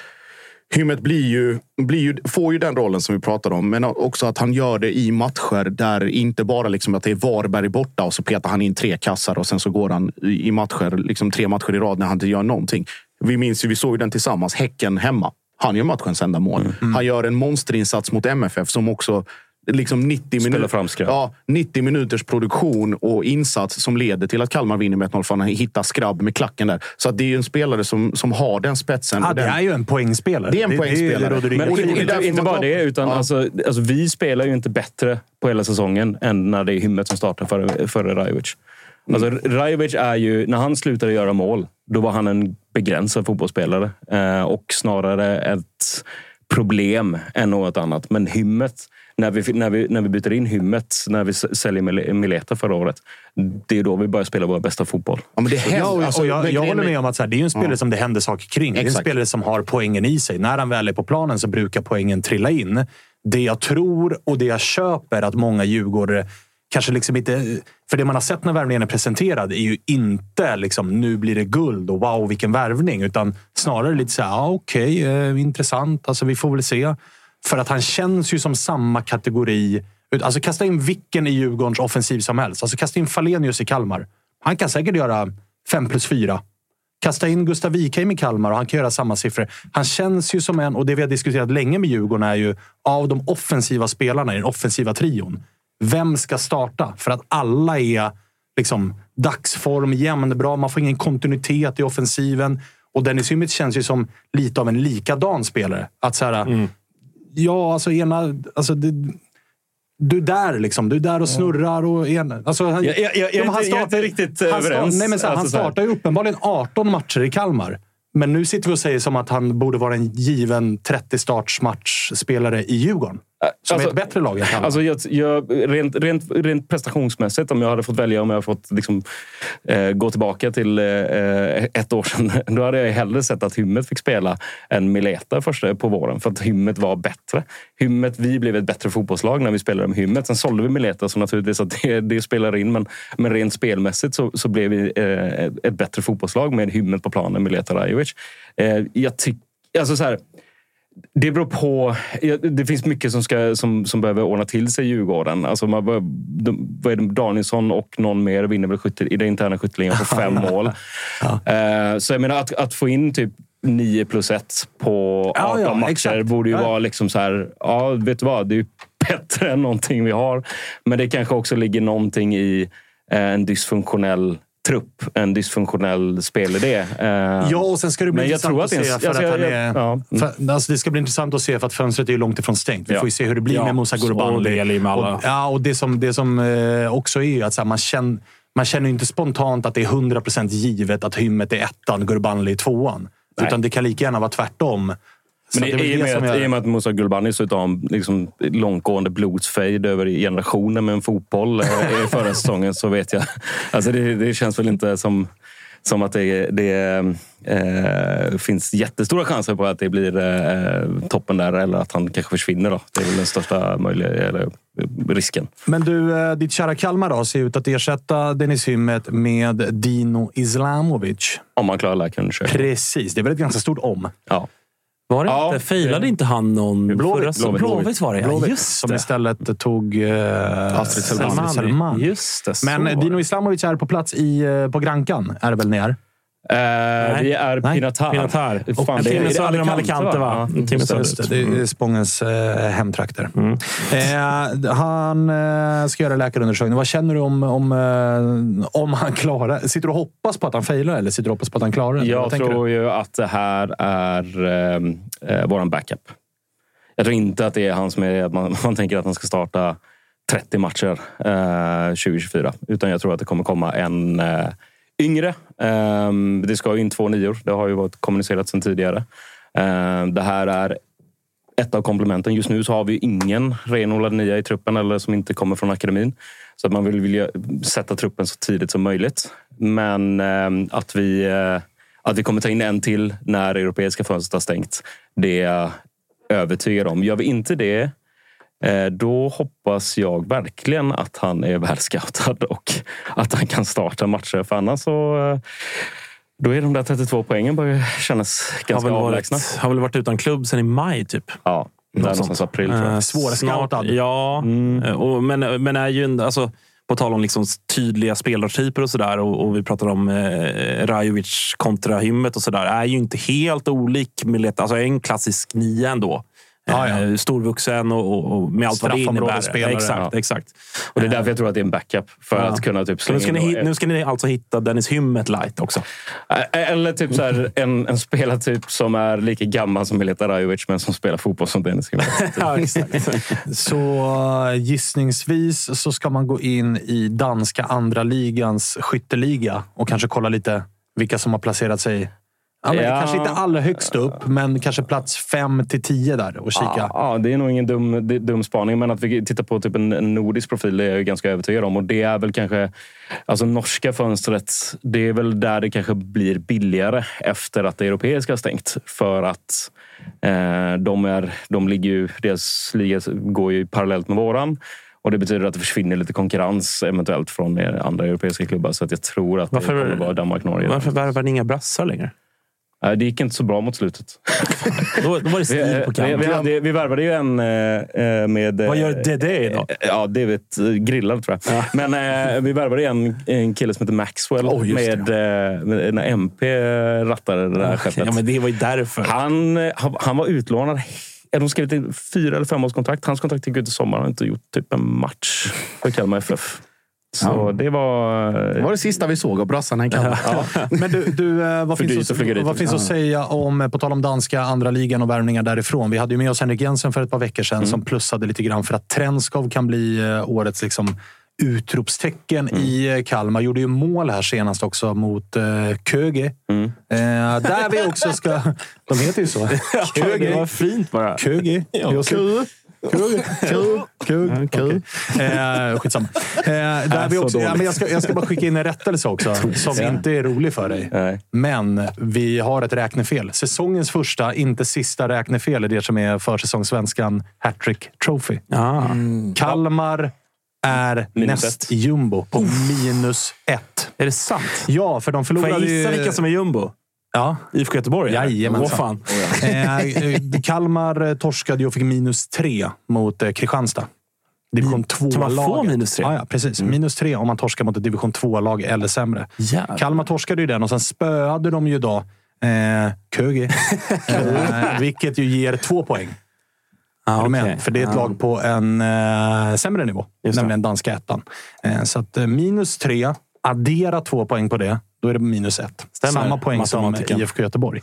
Hymmet blir ju, blir ju, får ju den rollen som vi pratade om, men också att han gör det i matcher där inte bara liksom att det är Varberg borta och så petar han in tre kassar och sen så går han i i matcher, liksom tre matcher i rad när han inte gör någonting. Vi minns ju, vi såg ju den tillsammans, Häcken hemma. Han gör matchens enda mål. Han gör en monsterinsats mot MFF som också liksom 90 Spelar minuter. Ja, 90 minuters produktion och insats som leder till att Kalmar vinner med 1-0 för han hittar skrabb med klacken där. Så att det är ju en spelare som, som har den spetsen. Ja, och det den, är ju en poängspelare. Det är en poängspelare. Det, råder det Men det- är inte, inte man bara tar- det, utan Ja. alltså, alltså, vi spelar ju inte bättre på hela säsongen än när det är Hymmet som startar före, före Rajovic. Alltså, Rajovic är ju, när han slutade göra mål, då var han en begränsad fotbollsspelare. Eh, och snarare ett problem än något annat. Men Hymmet, när vi, när vi, när vi byter in Hymmet, när vi säljer Mil- Mileta förra året, det är då vi börjar spela vår bästa fotboll. Ja, men det händer, alltså, och jag, jag håller med om att så här, det är en spelare Ja. som det händer saker kring. Det är en Exakt. spelare som har poängen i sig. När han väl är på planen så brukar poängen trilla in. Det jag tror och det jag köper att många Djurgårdare kanske liksom inte... För det man har sett när värvningen är presenterad är ju inte liksom nu blir det guld och wow vilken värvning. Utan snarare lite så här, ah, okej, eh, intressant. Alltså vi får väl se. För att han känns ju som samma kategori. Alltså kasta in vilken i Djurgårdens offensiv som helst. Alltså kasta in Falenius i Kalmar. Han kan säkert göra fem plus fyra. Kasta in Gustav Wikheim i Kalmar och han kan göra samma siffror. Han känns ju som en, och det vi har diskuterat länge med Djurgården är ju av de offensiva spelarna i den offensiva trion. Vem ska starta? För att alla är liksom dagsform, jämnbra. Man får ingen kontinuitet i offensiven. Och Dennis Hymmet känns ju som lite av en likadan spelare. Att så här, Ja, alltså ena... Alltså det, du är där liksom. Du är där och snurrar. Och ena, alltså, han, Jag- jag- jag- Ja, han inte- jag är startar- inte riktigt han överens. nej, men så Alltså, han startar ju uppenbarligen 18 matcher i Kalmar. Men nu sitter vi och säger som att han borde vara en given 30 startsmatchspelare i Djurgården. Som Alltså- är ett bättre lag än Kalmar. Alltså jag, jag, rent, rent, rent prestationsmässigt, om jag hade fått välja om jag fått liksom, eh, gå tillbaka till eh, ett år sedan, då hade jag hellre sett att Hymmet fick spela än Mileta första på våren. För att Hymmet var bättre. Hymmet, vi blev ett bättre fotbollslag när vi spelade med Hymmet. Sen sålde vi Mileta, så naturligtvis att det, det spelar in. Men, men rent spelmässigt så, så blev vi eh, ett- ett bättre fotbollslag med Hymmet på planen, Mileta Rajovic. Eh, jag tycker... Alltså så här, det beror på. ja, Det finns mycket som, ska, som, som behöver ordna till sig i Djurgården. Alltså man, de, vad är det, Danielsson och någon mer vinner väl skytte, i den interna skytteligan på fem mål. Eh, så jag menar att, att få in typ 9 plus 1 på 18 Ja, ja, matcher exakt. borde ju Ja. vara liksom så här. Ja, vet du vad? Det är bättre än någonting vi har. Men det kanske också ligger någonting i eh, en dysfunktionell trupp, en dysfunktionell spelidé. Eh, Ja, och sen ska det bli Men intressant att att se en- för alltså, att han är... ja. För, alltså det ska bli intressant att se för att fönstret är långt ifrån stängt. Vi Ja. får ju se hur det blir Ja, med Musa Gurbanli. Och, ja, och det som, det som eh, också är att här, man, känner, man känner inte spontant att det är 100% givet att Hymmet är ettan, Gurbanli är tvåan. Nej. Utan det kan lika gärna vara tvärtom. Men det väl i, och det med att, gör- I och med att Musa Gulbani ha en liksom, långtgående blodsfejd över generationer med en fotboll eh, i förra säsongen så vet jag. Alltså det, det känns väl inte som, som att det, det eh, finns jättestora chanser på att det blir eh, toppen där eller att han kanske försvinner. Då. Det är väl den största möjliga eller, risken. Men du, eh, ditt kära Kalmar då, ser ut att ersätta Dennis Hymmet med Dino Islamovic. Om man klarar läkarundersökningen. Precis, det är väl ett ganska stort om. Ja. Var det Ja, inte? Failade inte han någon Blåvitt. säsongen? Blåvitt. Blåvitt var det, ja. Just som det. istället tog uh, Astrid. Just det, så Men. Dino Islamovic är på plats i, eh, på Grankan, är det väl ni är? Eh, vi är Nej. Pinatar. Pinatar. Fan, det är- det söder om Alicante, va? Ja, Mm, det. det, det är Spångens eh, hemtrakter. Eh, han eh, ska göra läkarundersökning. Vad känner du om, om, eh, om han klarar Sitter du och hoppas på att han failar eller sitter du och hoppas på att han klarar det? Jag tror ju att det här är eh, eh, våran backup. Jag tror inte att det är han som är... att Man, man tänker att han ska starta 30 matcher eh, 2024. Utan jag tror att det kommer komma en yngre. Ehm, det ska ju in två nior. Det har ju varit kommunicerat sedan tidigare. Ehm, det här är ett av komplementen. Just nu så har vi ingen renodlad nia i truppen eller som inte kommer från akademin. Så att man vill vilja sätta truppen så tidigt som möjligt. Men ehm, att, vi, eh, att vi kommer ta in en till när europeiska fönstret har stängt, det är jag övertygad om. Gör vi inte det, då hoppas jag verkligen att han är väl scoutad och att han kan starta matcher. För annars så eh, då är de där 32 poängen börjar kännas har ganska väl, avlägsna. varit, har väl varit utan klubb sedan i maj, typ. Ja, någonstans april tror jag. Eh, Svårscoutad. snart- Ja, Mm. Eh, och, men, men är ju en, alltså, på tal om liksom tydliga spelartyper och sådär och, och vi pratar om eh, Rajovic kontra Hymmet och sådär. Är ju inte helt olik Mileta. Alltså en klassisk nia ändå. Ja, ja. Eh, Storvuxen och, och, och med allt vad det innebär. Exakt, Ja. exakt. Och det är därför jag tror att det är en backup. För Ja. att kunna typ nu, ska in ni, nu ska ni alltså hitta Dennis Hymmet light också. Eh, Eller typ så här, en, en spelartyp som är lika gammal som Mileta Rajovic men som spelar fotboll som Dennis Hymmet. Ja. Så eh, gissningsvis så ska man gå in i danska andra ligans skytteliga och kanske kolla lite vilka som har placerat sig. Ja, men Ja. Kanske inte allra högst upp, men kanske plats fem till tio där och kika. Ja, ja, det är nog ingen dum, dum spaning. Men att vi tittar på typ en, en nordisk profil det är jag ganska övertygad om. Och det är väl kanske... Alltså norska fönstret, det är väl där det kanske blir billigare efter att det europeiska har stängt. För att eh, de, är, de ligger ju... Deras liga går ju parallellt med våran. Och det betyder att det försvinner lite konkurrens eventuellt från andra europeiska klubbar. Så att jag tror att Varför- det kommer vara Danmark-Norge. Varför värvar ni inga brassar längre? Eh, Det gick inte så bra mot slutet. Då, då var det Vi, stil på vi, vi, hade, vi värvade ju en eh, eh, med... Vad gör Dede idag? Ja, det vet grillad tror jag. Men eh, vi värvade en, en kille som heter Maxwell Oh, med, med när MP rattade det där skeppet. Ja, men det var ju därför. han, han, han var utlånad. Ja, De skrev ett fyra eller femårskontrakt. Hans kontrakt gick ut i sommar. Han har inte gjort typ en match för Kalmar FF. Så det var... Det var det sista vi såg av brassarna i Kalmar. Men du, du eh, vad, finns, att dit vad också. finns att säga om, eh, på tal om danska andra ligan och värvningar därifrån? Vi hade ju med oss Henrik Jensen för ett par veckor sedan som plussade lite grann för att Trenskov kan bli eh, årets liksom, utropstecken i eh, Kalmar. Gjorde ju mål här senast också mot eh, Köge. Eh, där vi också ska... De heter ju så. det var fint bara. Köge. Kö. Kö. Kö. Kö. Eh, skitsamma. Eh, där vi så också, ja, dåligt. men jag, ska, jag ska bara skicka in en rättelse också, som inte är rolig för dig. Nej. Men vi har ett räknefel. Säsongens första, inte sista räknefel är det som är försäsongssvenskan Hattrick Trophy. Ja. Kalmar är Minus näst ett. jumbo på minus ett. Är det sant? Ja, för de Får jag förlorade gissa ju... vilka som är jumbo? Ja, IFK Göteborg? Jajamensan. Åh, fan. Eh, eh, Kalmar eh, torskade ju och fick minus tre mot eh, Kristianstad. Division 2 Så man får laget. minus tre? Mm. Ja, ja, precis. Minus tre om man torskar mot ett division 2-lag eller sämre. Jävlar. Kalmar torskade ju den och sen spöade de ju då eh, Köge. eh, vilket ju ger två poäng. Ah, med? okej. För det är ett Ja. lag på en eh, sämre nivå, Just nämligen danska ettan. Eh, så att eh, minus tre, addera två poäng på det, då är det minus ett. Stämmer, Samma poäng som. IFK Göteborg.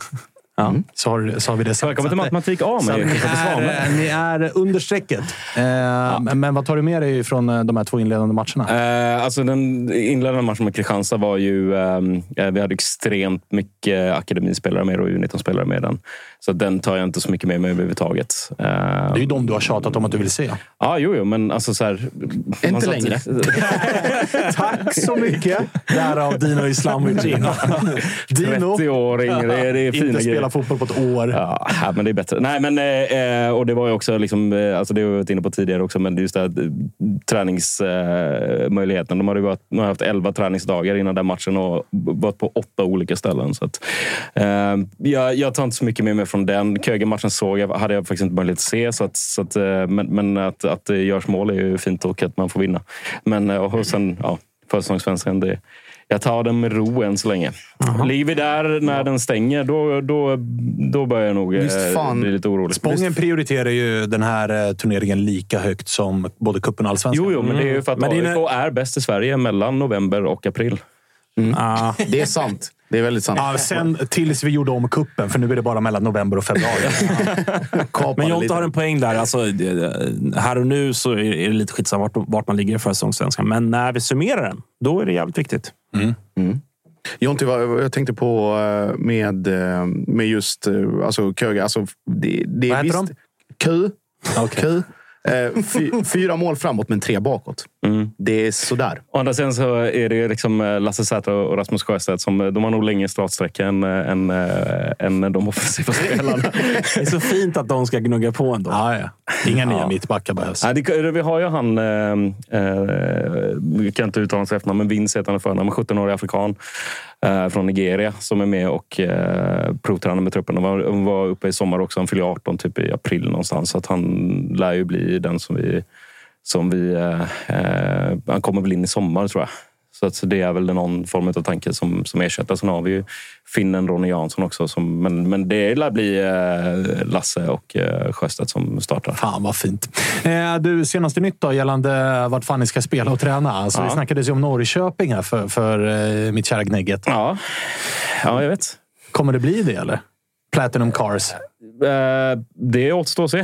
Ja. Mm. Så, har, så har vi det sagt. Välkommen till Matematik A med ni, är, Svanemar. ni är under strecket. Eh, Men vad tar du med dig från eh, de här två inledande matcherna? Eh, alltså den inledande matchen med Kristianstad var ju... ehm, eh, vi hade extremt mycket akademispelare med och U19-spelare med den. Så den tar jag inte så mycket med mig överhuvudtaget. Eh, Det är ju de du har tjatat om att du vill se. Ja, jo, jo, men alltså så här... satt- längre. Tack så mycket! Därav Dino Islamovic in. 30 år yngre, det är, det är fina Inte grejer spela fotboll på ett år. Ja, men det är bättre. Nej, men, eh, eh och det var ju också, liksom, eh, alltså det har vi varit inne på tidigare också, men just det här, eh, träningsmöjligheten. De hade varit, de har haft elva träningsdagar innan den matchen och varit på åtta olika ställen. Så att, eh, jag, jag tar inte så mycket med mig från den. Köge-matchen såg jag, hade jag faktiskt inte möjlighet att se. Så att, så att, men men att, att det görs mål är ju fint och att man får vinna. Men och sen, ja, försäsongssvenskan, det jag tar den med ro än så länge. Ligger vi där när den stänger, då, då, då börjar jag nog eh, fan. bli lite orolig. Spången prioriterar ju den här eh, turneringen lika högt som både cupen och allsvenskan. Jo, jo, men det är ju för att är- AIK är bäst i Sverige mellan november och april. Ah. Det är sant. Det är väldigt sant. Ja, sen tills vi gjorde om kuppen för nu är det bara mellan november och februari. Men Jonte har en poäng där. Alltså, här och nu så är det lite skitsamma vart, vart man ligger i försäsongssvenskan. Men när vi summerar den, då är det jävligt viktigt. Jonte, vad jag tänkte på eh, med, eh, med just eh, alltså, Köge. Alltså, det, det är Vad heter visst, Kö. Kö. Eh, fy, fyra mål framåt, men tre bakåt. Det är sådär. Å andra sidan så är det liksom eh, Lasse Säter och Rasmus Sjöstedt som eh, de har nog längre startsträcka än, eh, än, än de offensiva spelarna. Det är så fint att de ska gnugga på ändå. ja, ja. Inga nya mittbackar behövs. Nej, det, vi har ju han, eh, eh, vi kan inte uttala hans efternamn, men Vince heter han förnamn, 17-årig afrikan eh, från Nigeria som är med och eh, provtränar med truppen. Han var, var uppe i sommar också, han fyller 18 typ i april någonstans. Så att han lär ju bli den som vi... Som vi eh, eh, han kommer väl in i sommar tror jag. Så att det är väl någon form av tanke som, som ersätter. Sen har vi ju finnen Ronny Jansson också. Som, men, men det lär bli eh, Lasse och eh, Sjöstedt som startar. Fan vad fint. Eh, du, senaste nytt då gällande vart fan ni ska spela och träna. Alltså, Vi Ja. snackades ju om Norrköping här för, för eh, mitt kära Gnägget. Ja, ja jag vet. Kommer det bli det eller? Platinum Cars. Eh, det återstår att se.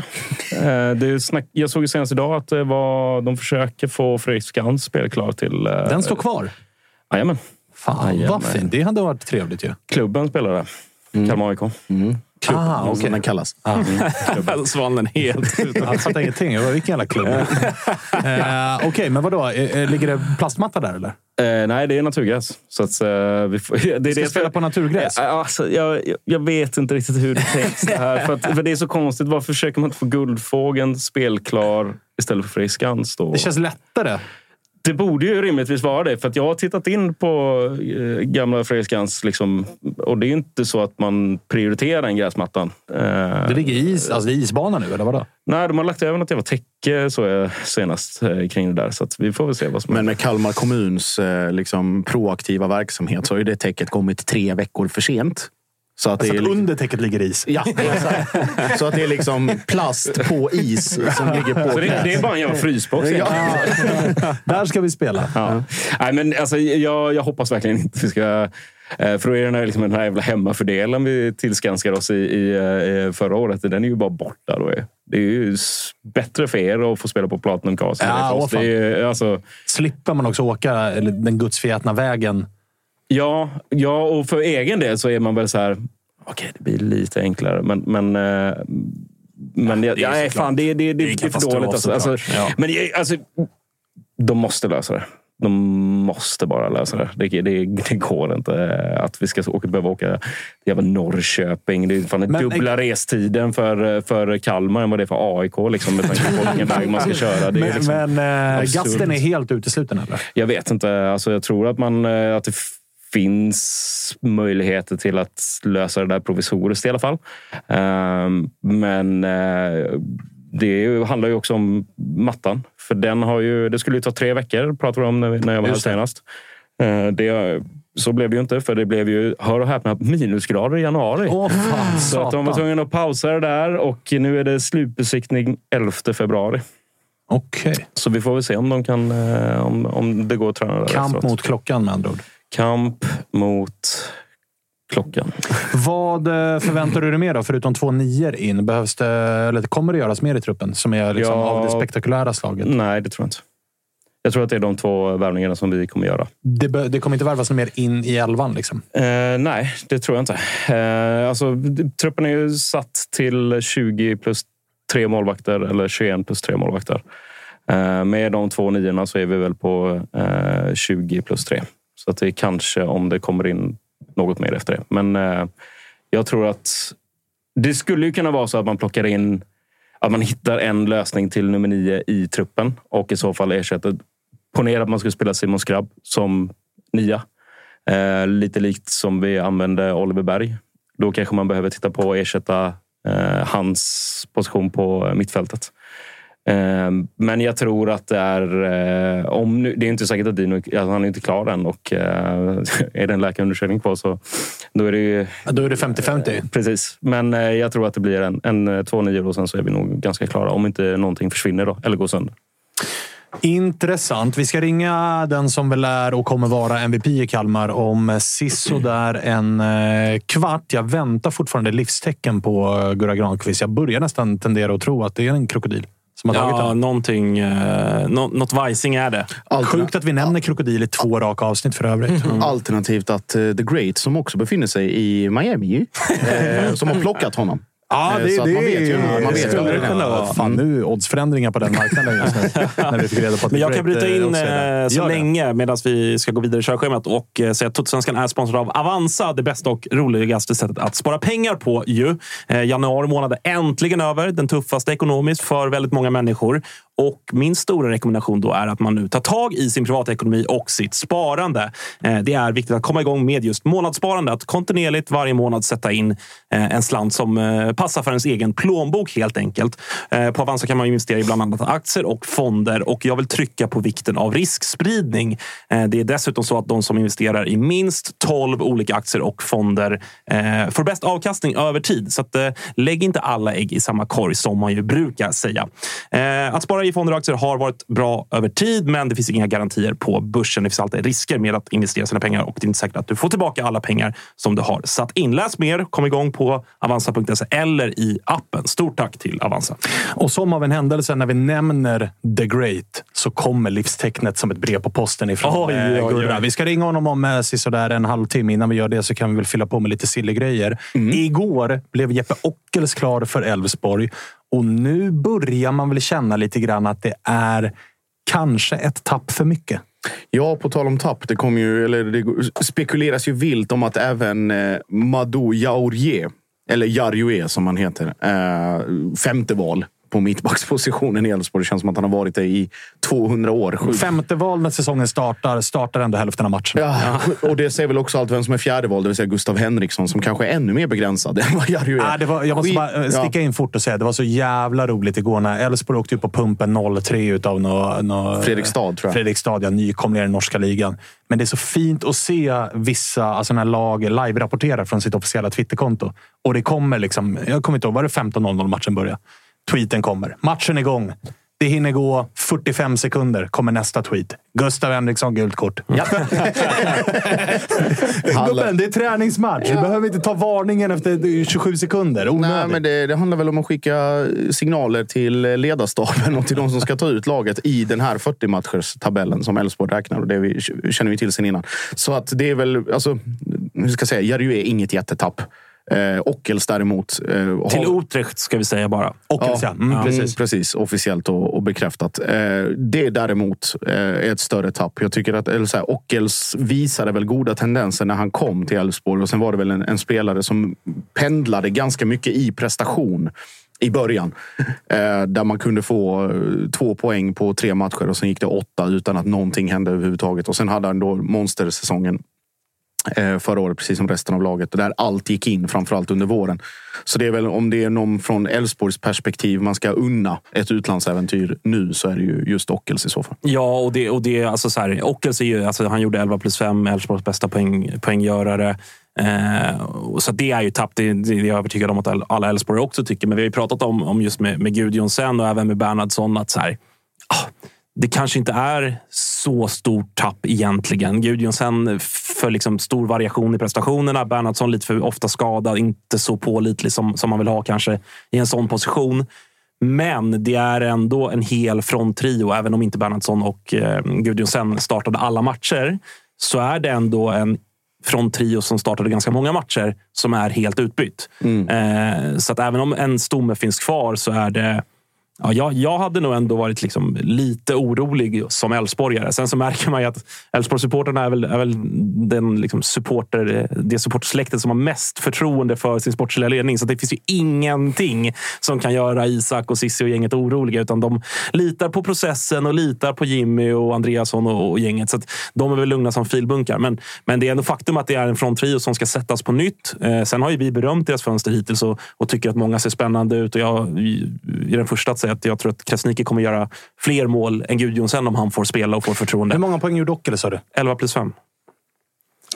Eh, det snack, jag såg ju senast idag att det var, de försöker få Fredrik Skans spelklar till... Eh, Den står kvar. Jajamän. Fan Jajamän. vad fint. Det hade varit trevligt ju. Klubben spelar där. Kalmar AIK. Ah, Som okej. den kallas. Svanen helt Jag fattar ingenting. Jag bara, Vilken jävla klubb. eh, Okej, men vadå? Eh, eh, Ligger det plastmatta där eller? Eh, nej, det är naturgräs. Så att, eh, vi får, det är ska det spela på naturgräs. Eh, Alltså, jag, jag- vet inte riktigt hur det tänks det här. För, att, för det är så konstigt. Varför försöker man inte få Guldfågeln spelklar istället för Fredrik Skans? Det känns lättare. Det borde ju rimligtvis vara det. För att jag har tittat in på eh, gamla Fredrik Skans. Liksom, och det är ju inte så att man prioriterar den gräsmattan. Eh, Det ligger is, alltså isbana nu, eller vadå? Nej, de har lagt över något jävla täcke så jag senast eh, kring det där. Så att vi får väl se vad som Men med Kalmar kommuns eh, liksom, proaktiva verksamhet så har ju det täcket kommit tre veckor för sent. Så att Alltså det är att liksom, under täcket ligger is. ja, exakt. Så att det är liksom plast på is som ligger på Så det, det är bara en jävla frysbox. Ja. Där ska vi spela. Ja. Nej, men alltså, jag, jag hoppas verkligen inte vi ska... eh, För då är den här, liksom, den här jävla hemmafördelen vi tillskanskade oss i, i eh, förra året. Den är ju bara borta. Då. Det är ju bättre för er att få spela på Platinum Cast. än Ja, alltså, Slipper man också åka eller, den gudsförgätna vägen. Ja, ja, och för egen del så är man väl så här... Okej, det blir lite enklare, men... men eh, men ja, det är nej, fan, det, det, det, Det är för dåligt. Alltså, alltså. Ja. Men alltså, de måste lösa det. De måste bara lösa det. Det, det, det går inte att vi ska åka, behöva åka till jävla Norrköping. Det är fan Men- dubbla restiden för, för Kalmar än vad det är för AIK. Liksom, med tanke på vilken väg man ska köra. Men, liksom, men eh, gasten är helt utesluten eller? jag vet inte. Alltså, jag tror att, man, eh, att det finns möjligheter till att lösa det där provisoriskt i alla fall. Ehm, Men eh, det handlar ju också om mattan. För den har ju, det skulle ju ta tre veckor, pratade vi om när, jag var här senast. Eh, Det, så blev det ju inte, för det blev ju, hör och häpna, minusgrader i januari. Åh fan, så att de var tvungna att pausa det där och nu är det slutbesiktning 11 februari. Okej. Så vi får väl se om, de kan, eh, om, om det går att träna där Kamp efteråt. mot klockan med andra ord. Kamp mot klockan. Vad eh, förväntar du dig mer då? Förutom två nior in, behövs det, eller kommer det göras mer i truppen som är liksom Ja. av det spektakulära slaget? Nej, det tror jag inte. Jag tror att det är de två värvningarna som vi kommer göra. Det, be- det kommer inte värvas mer in i elvan liksom? Eh, nej, det tror jag inte. Eh, alltså, truppen är ju satt till 20 plus tre målvakter eller 21 plus tre målvakter. Eh, med de två niorna så är vi väl på eh, 20 plus tre. Så att det är kanske om det kommer in något mer efter det. Men eh, Jag tror att det skulle ju kunna vara så att man plockar in att man hittar en lösning till nummer nio i truppen och i så fall ersätter. Ponera att man skulle spela Simon Skrabb som nia. Eh, lite likt som vi använde Oliver Berg. Då kanske man behöver titta på att ersätta eh, hans position på mittfältet. Eh, men jag tror att det är... Eh, om nu, det är inte säkert att Dino alltså han är inte klar än och eh, är det en läkarundersökning kvar så då är det ju... Då är det 50-50. Precis. Men eh, jag tror att det blir en, en två nior och sen så är vi nog ganska klara. Om inte någonting försvinner då, eller går sönder. Intressant. Vi ska ringa den som väl är och kommer vara MVP i Kalmar om där en kvart. Jag väntar fortfarande livstecken på Gurra Granqvist. Jag börjar nästan tendera att tro att det är en krokodil som har tagit Ja, den. någonting... Eh, nå, något vajsing är det. Sjukt att vi nämner krokodil i två raka avsnitt för övrigt. Mm. Alternativt att eh, The Great, som också befinner sig i Miami, eh, som har plockat honom. Ja, Eh, det, så det, man vet ju- man vet ju skulle det kunna det. vara. Fan, nu oddsförändringar på den marknaden just nu. när vi fick reda på att Men jag kan bryta eh, in där. eh, så det. länge medan vi ska gå vidare i körschemat och eh, säga att Totosvenskan är sponsrad av Avanza. Det bästa och roligaste sättet att spara pengar på. Ju. Eh, januari månad är äntligen över. Den tuffaste ekonomiskt för väldigt många människor. Och min stora rekommendation då är att man nu tar tag i sin privatekonomi och sitt sparande. Eh, det är viktigt att komma igång med just månadssparande. Att kontinuerligt varje månad sätta in eh, en slant som eh, passar för ens egen plånbok helt enkelt. På Avanza kan man investera i bland annat aktier och fonder och jag vill trycka på vikten av riskspridning. Det är dessutom så att de som investerar i minst 12 olika aktier och fonder får bäst avkastning över tid. Så att, lägg inte alla ägg i samma korg som man ju brukar säga. Att spara i fonder och aktier har varit bra över tid, men det finns inga garantier på börsen. Det finns alltid risker med att investera sina pengar och det är inte säkert att du får tillbaka alla pengar som du har satt in. Läs mer, kom igång på avanza.se eller i appen. Stort tack till Avanza. Och som av en händelse, när vi nämner The Great så kommer livstecknet som ett brev på posten ifrån Oj, eh, oj, oj. Gurra. Vi ska ringa honom om eh, sisådär en halvtimme. Innan vi gör det så kan vi väl fylla på med lite silly grejer. Igår blev Jeppe Ockels klar för Elfsborg och nu börjar man väl känna lite grann att det är kanske ett tapp för mycket. Ja, på tal om tapp. Det, kom ju, eller det spekuleras ju vilt om att även eh, Madou Jaurier, eller Jarjue som han heter, eh, femte val på mittbackspositionen i Elfsborg. Det känns som att han har varit det i 200 år. Sjukt. Femte val när säsongen startar, startar ändå hälften av matchen. Ja, och det säger väl också allt vem som är fjärde val, det vill säga Gustav Henriksson, som kanske är ännu mer begränsad än vad Jarry är. Ja, det var, jag måste bara eh, sticka in fort och säga det var så jävla roligt igår när Elfsborg åkte på pumpen 0-3 utav nå, nå, Fredrikstad, tror jag. Fredrikstad, ja, nykomlingar i norska ligan. Men det är så fint att se vissa alltså när lag live-rapporterar från sitt officiella Twitterkonto. Och det kommer liksom, jag kommer inte ihåg, var det 15.00 matchen började? Tweeten kommer. Matchen är igång. Det hinner gå 45 sekunder, kommer nästa tweet. Gustav Henriksson, gult kort. Gubben, det är träningsmatch. Du behöver inte ta varningen efter 27 sekunder. Nej, Onödigt. men det, det handlar väl om att skicka signaler till ledarstaben och till de som ska ta ut laget i den här 40-matchers-tabellen som Elfsborg räknar. Och det vi, känner vi till sen innan. Så att det är väl, alltså, hur ska jag säga, Jarry är inget jättetapp. Eh, Ockels däremot. Eh, Till har- Utrecht ska vi säga bara. Ockels, ja. Mm, Ja, precis. precis. precis. Officiellt och, och bekräftat. Eh, det däremot eh, är ett större tapp. Jag tycker att eller så här, Ockels visade väl goda tendenser när han kom till Elfsborg. Och sen var det väl en, en spelare som pendlade ganska mycket i prestation i början. Eh, där man kunde få eh, två poäng på tre matcher och sen gick det åtta utan att någonting hände överhuvudtaget. Och sen hade han då monstersäsongen Eh, förra året, precis som resten av laget. Där allt gick in, framförallt under våren. Så det är väl om det är någon från Elfsborgs perspektiv man ska unna ett utlandsäventyr nu så är det ju just Ockels i så fall. Ja, och det, och det alltså så här, Ockels är ju, alltså, han gjorde 11 plus 5, Elfsborgs bästa poäng, poänggörare. Eh, så det är ju tapp. Det, det är jag övertygad om att alla Elfsborg också tycker. Men vi har ju pratat om, om just med, med Gudjonsen och även med Bernhardsson att så här, ah, det kanske inte är så stort tapp egentligen. Gudjonsen för liksom stor variation i prestationerna. Bernhardsson lite för ofta skadad, inte så pålitlig som, som man vill ha kanske i en sån position. Men det är ändå en hel fronttrio. Även om inte Bernhardsson och eh, Gudjonsen startade alla matcher så är det ändå en fronttrio som startade ganska många matcher som är helt utbytt. Eh, så att även om en stomme finns kvar så är det Ja, jag, jag hade nog ändå varit liksom lite orolig som Elfsborgare. Sen så märker man ju att Elfsborgssupportrarna är väl, är väl den liksom supporter, det supportsläktet som har mest förtroende för sin sportsliga ledning. Så det finns ju ingenting som kan göra Isak och Sissi och gänget oroliga. Utan de litar på processen och litar på Jimmy och Andreasson och, och gänget. Så att de är väl lugna som filbunkar. Men, men det är ändå faktum att det är en fronttrio som ska sättas på nytt. Eh, sen har ju vi berömt deras fönster hittills och, och tycker att många ser spännande ut. Och jag är den första att säga att jag tror att Krasniqi kommer göra fler mål än Gudjonsen om han får spela och får förtroende. Hur många poäng gjorde Ockele sa du? 11 plus 5.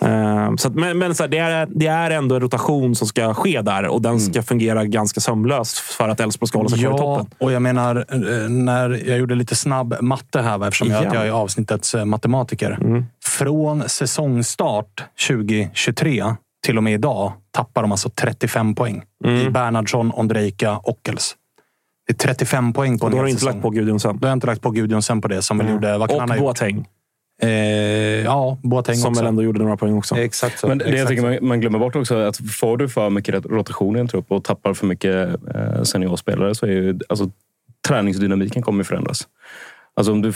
Uh, så att, men men så här, det, är, det är ändå en rotation som ska ske där och den ska fungera ganska sömlöst för att Elfsborg ska hålla sig kvar i toppen. och jag menar, eh, när jag gjorde lite snabb matte här, va, eftersom jag, jag är avsnittets eh, matematiker. Mm. Från säsongstart 2023 till och med idag tappar de alltså 35 poäng Mm. i Bernhardsson, Ondrejka, Ockels. Det är 35 poäng på Och en då har du inte lagt på Gudjonsen. Då har jag inte lagt på Gudjonsen på det, som väl gjorde... Vad kan han Och ha gjort? Boateng, Eh, ja, Boateng som också. väl ändå gjorde några poäng också. Exakt så. Men det jag exakt tycker så. man, man glömmer bort också är att får du för mycket rotation i en trupp och tappar för mycket eh, seniorspelare så är ju alltså, träningsdynamiken kommer förändras. Alltså om du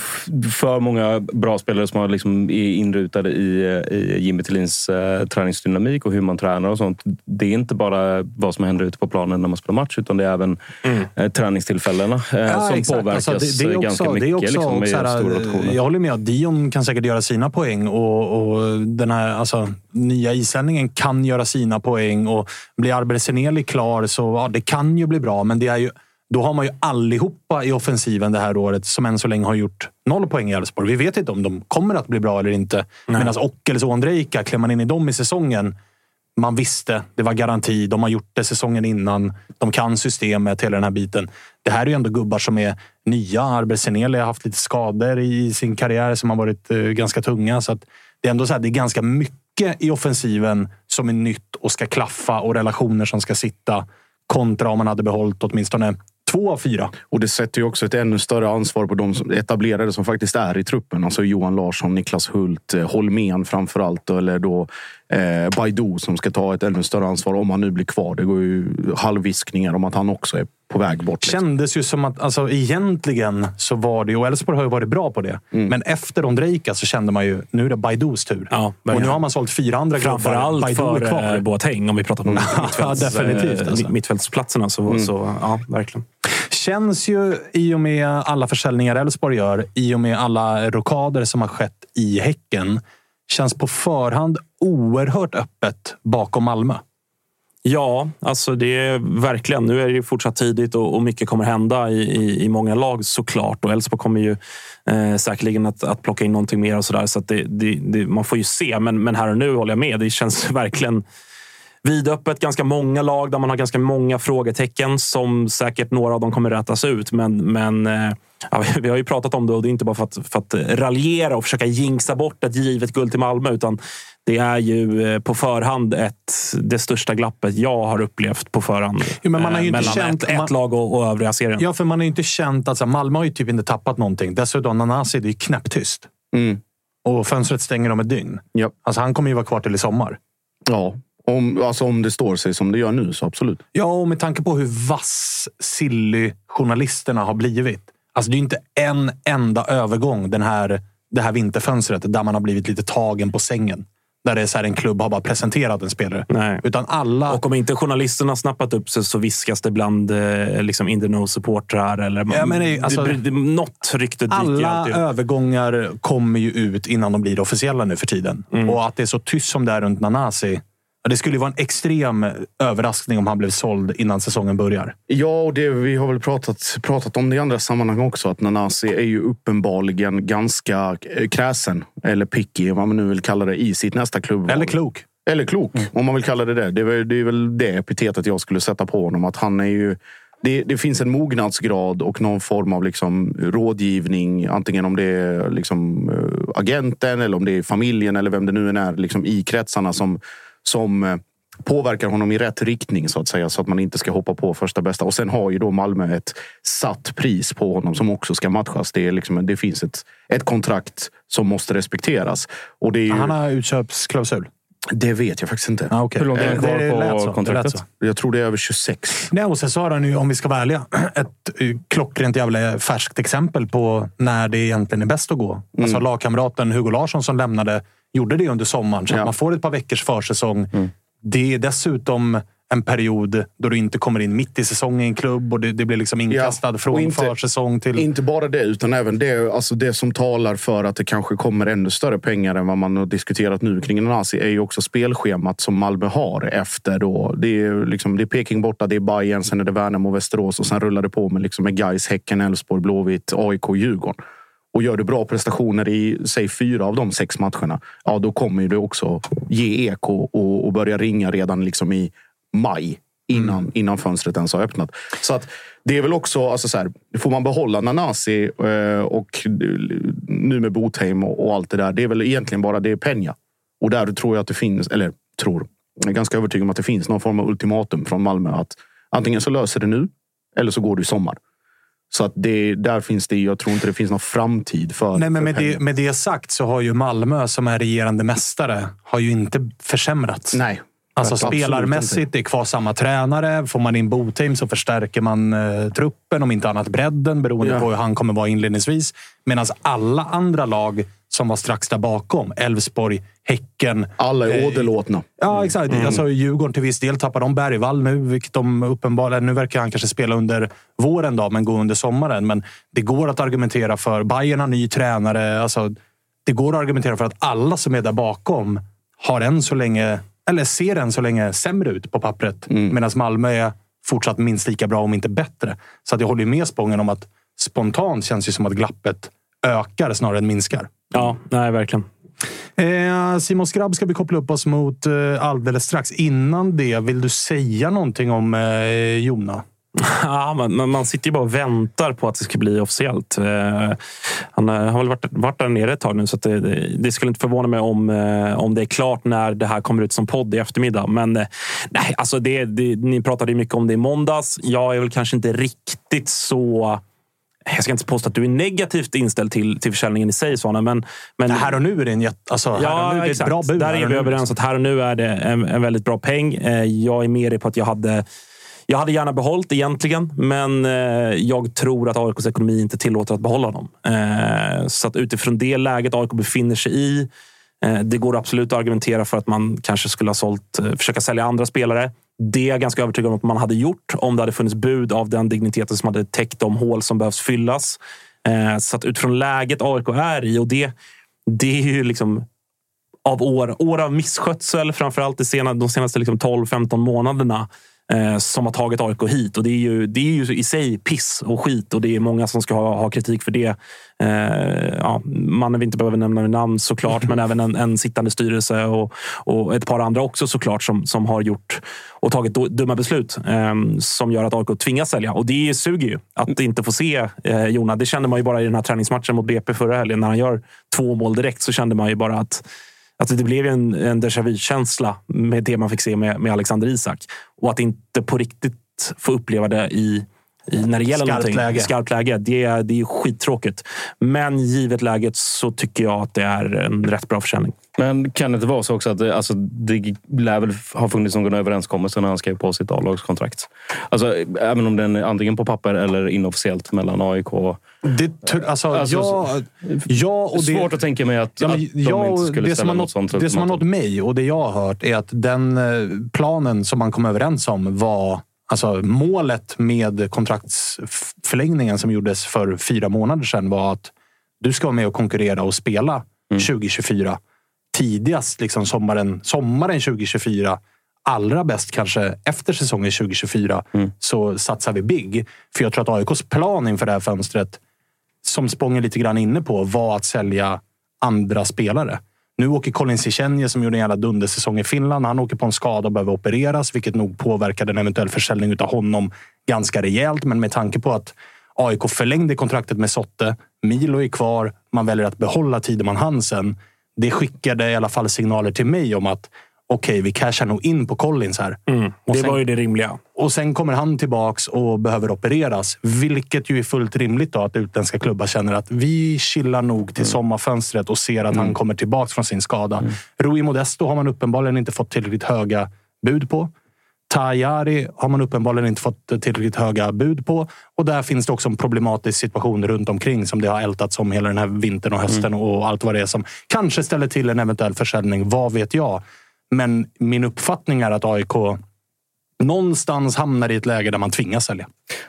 för många bra spelare som har liksom är inrutade i, eh, i Jimmy Tillins eh, träningsdynamik och hur man tränar och sånt. Det är inte bara vad som händer ute på planen när man spelar match utan det är även eh, träningstillfällena eh, Ja, som exakt. påverkas Alltså, det, det är också, ganska mycket det är också, liksom, med så här. Jag håller med att Dion kan säkert göra sina poäng och, och den här alltså, nya isändningen kan göra sina poäng. och Blir Arber klar så ja, det kan ju bli bra, men det är ju, då har man ju allihopa i offensiven det här året som än så länge har gjort noll poäng i Elfsborg. Vi vet inte om de kommer att bli bra eller inte. Medan Ockels och Ondrejka, klämmer man in i dem i säsongen man visste, det var garanti. De har gjort det säsongen innan. De kan systemet, hela den här biten. Det här är ju ändå gubbar som är nya. Arber har haft lite skador i sin karriär som har varit eh, ganska tunga. Så det är ändå så här, det är ganska mycket i offensiven som är nytt och ska klaffa och relationer som ska sitta kontra om man hade behållit åtminstone två av fyra. Och det sätter ju också ett ännu större ansvar på de som- etablerade som faktiskt är i truppen. Alltså Johan Larsson, Niklas Hult, eh, Holmén framför allt. Eller då eh, Baidu som ska ta ett ännu större ansvar om han nu blir kvar. Det går ju halvviskningar om att han också är på väg bort. liksom. kändes ju som att alltså, egentligen så var det, och Elfsborg har ju varit bra på det, Mm. men efter Ondrejka så kände man ju nu är det Baidus tur. Ja, och nu har man sålt fyra andra Framför gubbar. allt Baidu är för kvar. eh, Boateng, om vi pratar på mittfälts, definitivt, alltså. mittfältsplatserna. Så, så, ja, verkligen. Känns ju i och med alla försäljningar Elfsborg gör, i och med alla rokader som har skett i Häcken, känns på förhand oerhört öppet bakom Malmö. Ja, alltså det är verkligen. Nu är det ju fortsatt tidigt och, och mycket kommer hända i, i, i många lag såklart. Och Elfsborg kommer ju eh, säkerligen att, att plocka in någonting mer och sådär. Så att det, det, det, man får ju se. Men, men här och nu håller jag med. Det känns verkligen vidöppet. Ganska många lag där man har ganska många frågetecken som säkert några av dem kommer rätas ut. Men, men eh, ja, vi har ju pratat om det och det är inte bara för att, för att raljera och försöka jinxa bort ett givet guld till Malmö. Utan det är ju eh, på förhand ett, det största glappet jag har upplevt på förhand. Jo, men man har ju eh, inte mellan känt- ett, ett lag och, och övriga serien. Ja, för man har ju inte känt att här, Malmö har ju typ inte tappat någonting. Dessutom, Nanasi, det är ju knäpptyst. Mm. Och fönstret stänger om ett dygn. Ja. Alltså, han kommer ju vara kvar till i sommar. Ja, om, alltså om det står sig som det gör nu så absolut. Ja, och med tanke på hur vass Silly-journalisterna har blivit. Alltså, det är inte en enda övergång den här, det här vinterfönstret där man har blivit lite tagen på sängen. Där det är så här, en klubb har bara presenterat en spelare. Nej. Utan alla... Och om inte journalisterna snappat upp sig så viskas det bland eh, liksom in the know-supportrar. Eller, Ja, men alltså- det, det, något rykte dyker alla övergångar kommer ju ut innan de blir officiella nu för tiden. Mm. Och att det är så tyst som det är runt Nanasi. Det skulle vara en extrem överraskning om han blev såld innan säsongen börjar. Ja, och det, vi har väl pratat, pratat om det i andra sammanhang också. Att Nanasi är ju uppenbarligen ganska eh, kräsen, eller picky, vad man nu vill kalla det, i sitt nästa klubbval. Eller klok. Eller klok, om man vill kalla det det. Det är, väl, det är väl det epitetet jag skulle sätta på honom. Att han är ju... Det, det finns en mognadsgrad och någon form av liksom rådgivning. Antingen om det är liksom, eh, agenten eller om det är familjen eller vem det nu än är liksom i kretsarna som, som eh, påverkar honom i rätt riktning så att säga. Så att man inte ska hoppa på första bästa. Och sen har ju då Malmö ett satt pris på honom som också ska matchas. Det, är liksom, det finns ett, ett kontrakt som måste respekteras. Och det är ju, Han har utköpsklausul. Det vet jag faktiskt inte. Ah, okay. Hur långt är han Det- det kvar så. på kontraktet? Jag tror det är över 26. Nej, och sen så har han ju, om vi ska vara ärliga, ett eh, klockrent jävla färskt exempel på när det egentligen är bäst att gå. Alltså lagkamraten Hugo Larsson som lämnade gjorde det under sommaren. Så Ja. att man får ett par veckors försäsong. Det är dessutom en period då du inte kommer in mitt i säsongen i en klubb och det, det blir liksom inkastad och från inte- försäsong till... Inte bara det, utan även det, alltså det som talar för att det kanske kommer ännu större pengar än vad man har diskuterat nu kring Nanasi är ju också spelschemat som Malmö har efter då. Det är, liksom, det är Peking borta, det är Bayern, sen är det Värnamo och Västerås och sen rullar det på med, liksom med Gais, Häcken, Elfsborg, Blåvitt, AIK Djurgården. Och gör du bra prestationer i säg fyra av de sex matcherna, ja då kommer det också ge eko och, och börja ringa redan liksom i maj innan, innan fönstret ens har öppnat. Så att det är väl också, alltså så här, får man behålla Nanasi eh, och nu med Botheim och, och allt det där. Det är väl egentligen bara det är pengar. Och där tror jag att det finns, eller tror, jag är ganska övertygad om att det finns någon form av ultimatum från Malmö att antingen så löser det nu eller så går du i sommar. Så att det, där finns det, jag tror inte det finns någon framtid för Nej, men med det, med det sagt så har ju Malmö, som är regerande mästare, har ju inte försämrats. Nej. Alltså spelarmässigt, det är kvar samma tränare. Får man in Botheim så förstärker man eh, truppen, om inte annat bredden, beroende Ja. på hur han kommer vara inledningsvis. Medan alla andra lag som var strax där bakom, Elfsborg, Häcken... Alla är eh, åderlåtna. Ja, exakt. Mm. Alltså, Djurgården till viss del tappar de Bergvall nu, vilket de uppenbarligen... Nu verkar han kanske spela under våren, då, men gå under sommaren. Men det går att argumentera för... Bayern har ny tränare. Alltså, det går att argumentera för att alla som är där bakom har än så länge, eller ser än så länge sämre ut på pappret. Mm. Medan Malmö är fortsatt minst lika bra, om inte bättre. Så att jag håller med Spången om att spontant känns det som att glappet ökar snarare än minskar. Ja, nej, verkligen. Eh, Simon Skrabb ska vi koppla upp oss mot eh, alldeles strax. Innan det, vill du säga någonting om eh, Jona? Ja, man, man- sitter ju bara och väntar på att det ska bli officiellt. Eh, han eh, har väl varit, varit där nere ett tag nu, så det, det, skulle inte förvåna mig om, eh, om det är klart när det här kommer ut som podd i eftermiddag. Men eh, nej, alltså det, det, ni pratade ju mycket om det i måndags. Jag är väl kanske inte riktigt så... Jag ska inte påstå att du är negativt inställd till, till försäljningen i sig, Svanen, men, men här och nu är det en jätte, alltså, här Ja, nu, är ett bra bud. Där är vi överens att här och nu är det en, en väldigt bra peng. Jag är med dig på att jag hade jag hade gärna behållit egentligen, men eh, jag tror att AIKs ekonomi inte tillåter att behålla dem. Eh, så att utifrån det läget AIK befinner sig i, eh, det går absolut att argumentera för att man kanske skulle ha sålt, försöka sälja andra spelare. Det är jag ganska övertygad om att man hade gjort om det hade funnits bud av den digniteten som hade täckt de hål som behövs fyllas. Så att utifrån läget AIK är i, och det, det är ju liksom av år, år av misskötsel, framförallt de senaste, de senaste liksom 12-15 månaderna eh, som har tagit AIK hit. Och det är, ju, det är ju i sig piss och skit och det är många som ska ha, ha kritik för det. Eh, ja, mannen vi inte behöver nämna vid namn såklart, men även en, en sittande styrelse och, och ett par andra också såklart som, som har gjort och tagit do- dumma beslut eh, som gör att AIK tvingas sälja. Och det suger ju att inte få se eh, Jona. Det kände man ju bara i den här träningsmatchen mot BP förra helgen när han gör två mål direkt så kände man ju bara att Alltså det blev ju en, en déjà vu-känsla med det man fick se med, med Alexander Isak. Och att inte på riktigt få uppleva det i, i när det gäller Skarpt någonting. läge. Skarpt läge. Det, är- det är skittråkigt. Men givet läget så tycker jag att det är en rätt bra försäljning. Men kan det inte vara så också att det, alltså, det lär väl ha funnits någon överenskommelse när han skrev på sitt A-lagskontrakt? Alltså, även om den är antingen på papper eller inofficiellt mellan AIK och... Det, alltså, Alltså, ja, ja, och det, Svårt att tänka mig att, Ja, men att de jag- inte skulle ställa något sånt Det som har nått mig och det jag har hört är att den eh, planen som man kom överens om var Alltså målet med kontraktsförlängningen som gjordes för fyra månader sedan var att du ska vara med och konkurrera och spela 2024. Tidigast liksom sommaren, sommaren 2024. Allra bäst kanske efter säsongen 2024 så satsar vi big. För jag tror att AIKs plan inför det här fönstret som Spången lite grann inne på, var att sälja andra spelare. Nu åker Colin Cicenje som gjorde en jävla dundersäsong i Finland. Han åker på en skada och behöver opereras, vilket nog påverkade en eventuell försäljning av honom ganska rejält. Men med tanke på att AIK förlängde kontraktet med Sotte, Milo är kvar, man väljer att behålla Tideman Hansen. Det skickade i alla fall signaler till mig om att okej, vi cashar nog in på Collins här. Mm. Det sen- var ju det rimliga. Och sen kommer han tillbaks och behöver opereras. Vilket ju är fullt rimligt då att utländska klubbar känner att vi chillar nog till sommarfönstret och ser att han kommer tillbaks från sin skada. Rui Modesto har man uppenbarligen inte fått tillräckligt höga bud på. Tajari har man uppenbarligen inte fått tillräckligt höga bud på. Och där finns det också en problematisk situation runt omkring som det har ältats om hela den här vintern och hösten och allt vad det är som kanske ställer till en eventuell försäljning. Vad vet jag? Men min uppfattning är att AIK någonstans hamnar i ett läge där man tvingas sälja.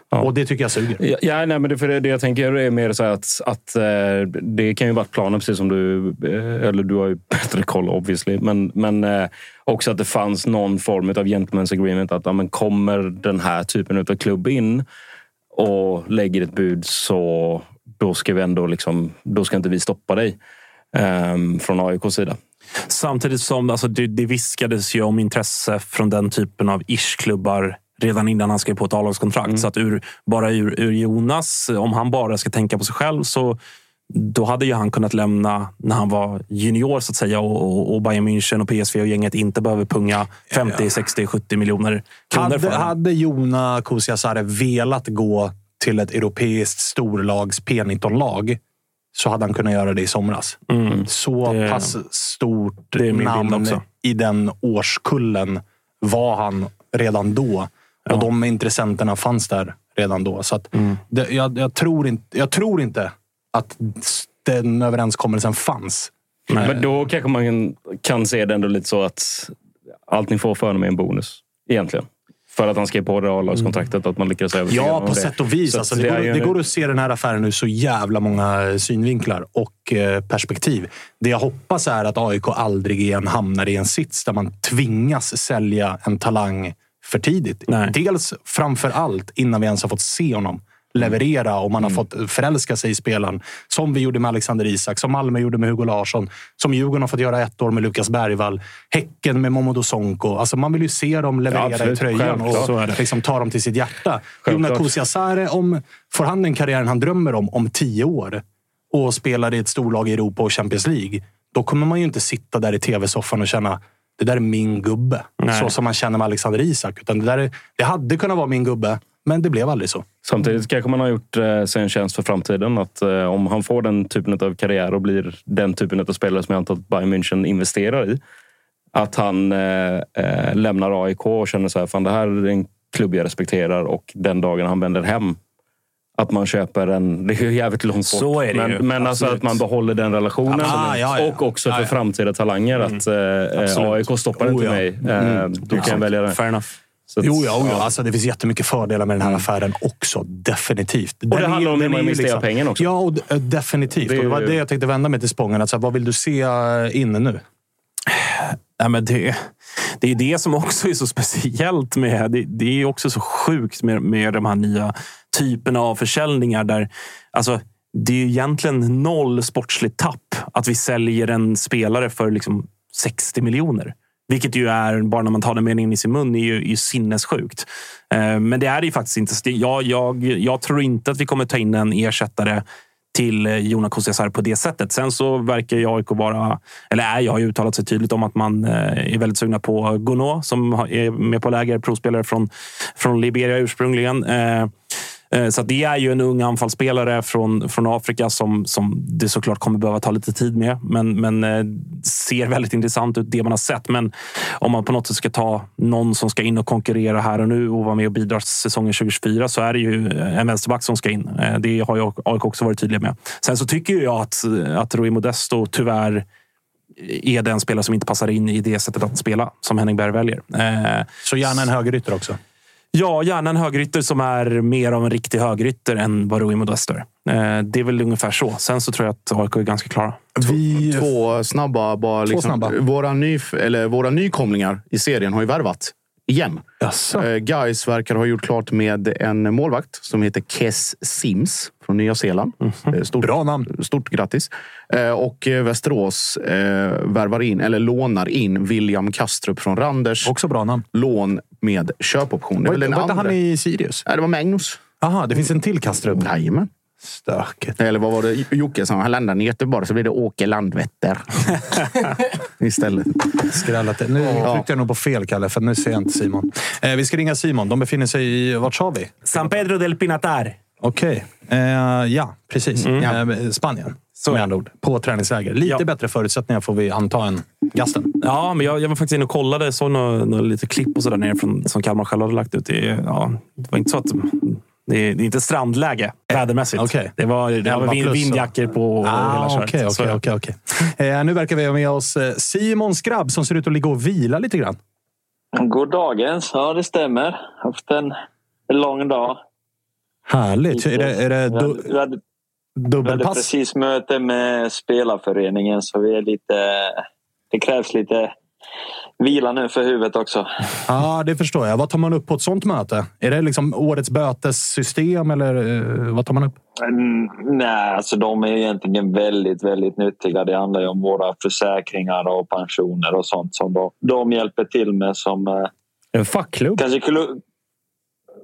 Och det tycker jag suger. Ja, ja, nej, men det, för det, det jag tänker är mer så att, att eh, det kan ju varit planen, precis som du... eh, Eller du har ju bättre koll obviously. Men, men eh, också att det fanns någon form av gentleman's agreement. Att ja, men kommer den här typen av klubb in och lägger ett bud så då ska vi ändå liksom, då ska inte vi stoppa dig. ehm, från AIKs sida. Samtidigt som alltså, det, det viskades ju om intresse från den typen av ish-klubbar redan innan han skrev på ett A-lagskontrakt. Så att ur, bara ur, ur Jonas, om han bara ska tänka på sig själv så då hade ju han kunnat lämna när han var junior så att säga och, och, och Bayern München och PSV och gänget inte behöver punga 50, 60, 70 miljoner kronor för Hade, honom. hade Jona Kusiasare velat gå till ett europeiskt storlags P19-lag så hade han kunnat göra det i somras. Så Mm. Det- pass stort namn också. i den årskullen var han redan då. Och de intressenterna fanns där redan då. Så att Mm. det, jag, jag, tror inte, jag tror inte att den överenskommelsen fanns. Men då kanske man kan, kan se det ändå lite så att allt ni får för honom är en bonus. Egentligen. För att han skrev på det A-lagskontraktet. Att man lyckades övertyga Ja, på det. sätt och vis. Så Alltså, det, är går, ju det går att se den här affären ur så jävla många synvinklar och eh, perspektiv. Det jag hoppas är att AIK aldrig igen hamnar i en sits där man tvingas sälja en talang för tidigt. Nej. Dels framför allt innan vi ens har fått se honom leverera och man har fått förälska sig i spelaren. Som vi gjorde med Alexander Isak, som Malmö gjorde med Hugo Larsson, som Djurgården har fått göra ett år med Lukas Bergvall. Häcken med Momodou Sonko. Alltså man vill ju se dem leverera Ja, i tröjan Självklart. Och liksom ta dem till sitt hjärta. Jona Självklart. Kusiasare, om får han den karriären han drömmer om om tio år och spelar i ett storlag i Europa och Champions League, då kommer man ju inte sitta där i tv-soffan och känna det där är min gubbe. Nej. Så som man känner med Alexander Isak. Utan det, där är, det hade kunnat vara min gubbe, men det blev aldrig så. Samtidigt kanske man har gjort eh, sig en tjänst för framtiden. Att eh, om han får den typen av karriär och blir den typen av spelare som jag antar att Bayern München investerar i. Att han eh, lämnar AIK och känner så här, fan det här är en klubb jag respekterar och den dagen han vänder hem att man köper en... Det är ju jävligt långt bort. Så är det men ju. men alltså att man behåller den relationen. Ah, ja, ja. Och också för Ja, ja. framtida talanger. Att eh. AIK stoppar inte Oh, ja. mig. Eh, Då kan välja den. Fair enough. Så att- Jo, ja, ja. Alltså, det finns jättemycket fördelar med den här affären också. Definitivt. Mm. det handlar om hur man investerar pengarna också. Ja, och d- definitivt. Det och det var det jag tänkte vända mig till Spången. Alltså, vad vill du se eh, inne nu? Nej, men det, det är det som också är så speciellt med... Det, det är också så sjukt med, med de här nya typerna av försäljningar. där alltså, Det är egentligen noll sportsligt tapp att vi säljer en spelare för liksom 60 miljoner. Vilket ju är, bara när man tar den meningen i sin mun, är ju, är ju sinnessjukt. Eh, men det är det ju faktiskt inte. Jag, jag, jag tror inte att vi kommer ta in en ersättare till eh, Jonas Kusiasar på det sättet. Sen så verkar ju AIK vara, eller är, jag har ju uttalat sig tydligt om att man eh, är väldigt sugna på Gounod som är med på läger, provspelare från, från Liberia ursprungligen. Eh, Så det är ju en ung anfallsspelare från, från Afrika som, som det såklart kommer behöva ta lite tid med. Men, men eh, ser väldigt intressant ut, det man har sett. Men om man på något sätt ska ta någon som ska in och konkurrera här och nu och vara med och bidra säsongen 2024 så är det ju en vänsterback som ska in. Eh, Det har ju AIK också varit tydliga med. Sen så tycker jag att, att Rui Modesto tyvärr är den spelare som inte passar in i det sättet att spela som Henning Berg väljer. Så gärna en högerytter också. Ja, gärna en högerytter som är mer av en riktig högerytter än vad Rui Modesto är. Eh, Det är väl ungefär så. Sen så tror jag att AIK är ganska klara. Vi, Två snabba. Bara liksom, snabba. Våra, ny, eller våra nykomlingar i serien har ju värvat. Igen. Jaså? Eh, Guys verkar ha gjort klart med en målvakt som heter Kes Sims från Nya Zeeland. Eh, Stort, Bra namn. Stort grattis. Eh, Och Västerås värvar in, eller lånar in William Kastrup från Randers. Också bra namn. lån med köpoption. Var inte han i Sirius? Nej, det var Magnus. Aha, det finns en till Kastrup. Jajamän. Stökigt. Eller vad var det Jocke sa? Han landade i Göteborg så blir det Åke Landvetter. Istället. Skrällat. Nu tryckte jag nog på fel, Kalle, för nu ser jag inte Simon. Eh, vi ska ringa Simon. De befinner sig i... Vart sa vi? San Pedro del Pinatar. Okej. Eh, ja, precis. Eh, Spanien. Så med är andra ord. På träningsläger. Lite Ja. bättre förutsättningar får vi anta än gasten. Ja, men jag, jag var faktiskt inne och kollade. Såg några, några lite klipp och så där nere från, som Kalmar själv hade lagt ut. Det, ja, det var inte så att... Det är, det är inte strandläge vädermässigt. Okej. Det var, det var vind, vindjackor på och hela Ah, köret. Okej, Så- okej, okej, okej. Eh, Nu verkar vi ha med oss eh, Simon Skrabb som ser ut att ligga och vila lite grann. God dagens. Ja, det stämmer. Haft en lång dag. Härligt. Är det, är det du, vi hade, vi hade dubbelpass? precis möte med spelarföreningen så vi är lite... Det krävs lite vila nu för huvudet också. Ja, det förstår jag. Vad tar man upp på ett sånt möte? Är det liksom årets bötessystem eller eh, vad tar man upp? Mm, nej, alltså de är egentligen väldigt, väldigt nyttiga. Det handlar ju om våra försäkringar och pensioner och sånt som de, de hjälper till med som eh, En fackklubb? kanske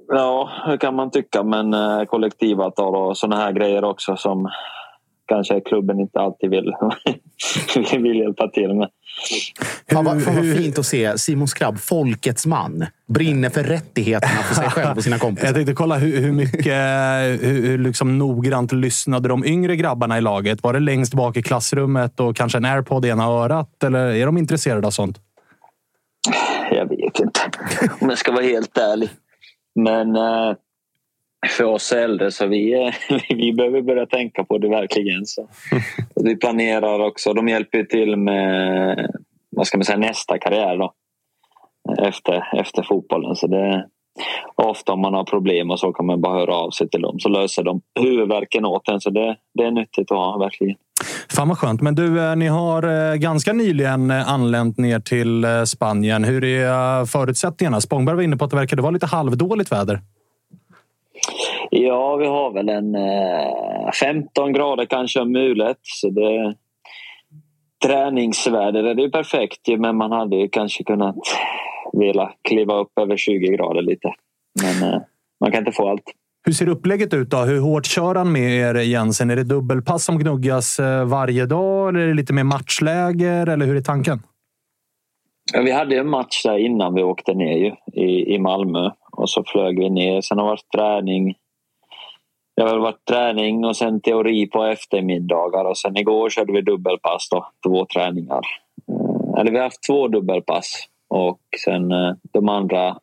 Ja, det kan man tycka, men eh, kollektivavtal och såna här grejer också som kanske klubben inte alltid vill, vill hjälpa till med. Fan vad, fan vad fint att se Simon Skrabb, folkets man. Brinner för rättigheterna för sig själv och sina kompisar. Jag tänkte kolla hur, hur mycket hur, hur liksom noggrant lyssnade de yngre grabbarna i laget? Var det längst bak i klassrummet och kanske en airpod i ena örat? Eller är de intresserade av sånt? Jag vet inte om jag ska vara helt ärlig. Men eh, för oss äldre så vi, vi behöver börja tänka på det verkligen. Så. Vi planerar också. De hjälper till med vad ska man säga, nästa karriär då. Efter, efter fotbollen. Så det, ofta om man har problem och så kan man bara höra av sig till dem så löser de huvudvärken åt en. Så det, det är nyttigt att ha verkligen. Fan vad skönt. Men du, eh, ni har eh, ganska nyligen eh, anlänt ner till Spanien. Hur är förutsättningarna? Spångberg var inne på att det verkade vara lite halvdåligt väder. Ja, vi har väl en eh, 15 grader kanske om mulet. Så det, träningsväder är det ju perfekt men man hade ju kanske kunnat vilja kliva upp över 20 grader lite. Men eh, man kan inte få allt. Hur ser upplägget ut då? Hur hårt kör han med er Jensen? Är det dubbelpass som gnuggas eh, varje dag? Eller är det lite mer matchläger? Eller hur är tanken? Vi hade en match där innan vi åkte ner ju, i, i Malmö och så flög vi ner. Sen har det varit träning. Det har varit träning och sen teori på eftermiddagar och sen igår körde vi dubbelpass då, två träningar. Eh, eller vi har haft två dubbelpass och sen eh, de andra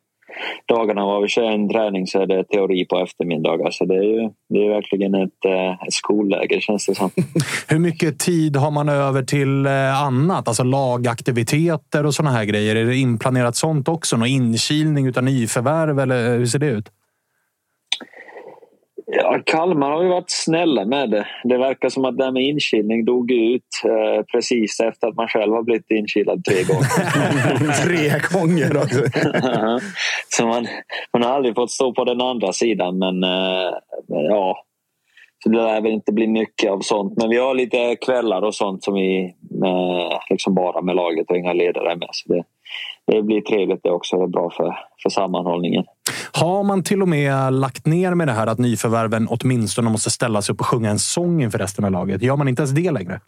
dagarna var vi kör en träning så är det teori på eftermiddagar. Så det är ju det är verkligen ett, eh, ett skolläger känns det som. Hur mycket tid har man över till annat? Alltså lagaktiviteter och såna här grejer. Är det inplanerat sånt också? Någon inkilning utan nyförvärv? Eller hur ser det ut? Ja, Kalmar har ju varit snälla med det. Det verkar som att det här med inkilning dog ut eh, precis efter att man själv har blivit inkilad tre gånger. Tre gånger också. så man, man har aldrig fått stå på den andra sidan. Men eh, ja, så det lär väl inte bli mycket av sånt. Men vi har lite kvällar och sånt som vi med, liksom bara med laget och inga ledare med. Så det, det blir trevligt det också. Det är bra för, för sammanhållningen. Har man till och med lagt ner med det här att nyförvärven åtminstone måste ställa sig upp och sjunga en sång inför resten av laget? Gör man inte ens det längre?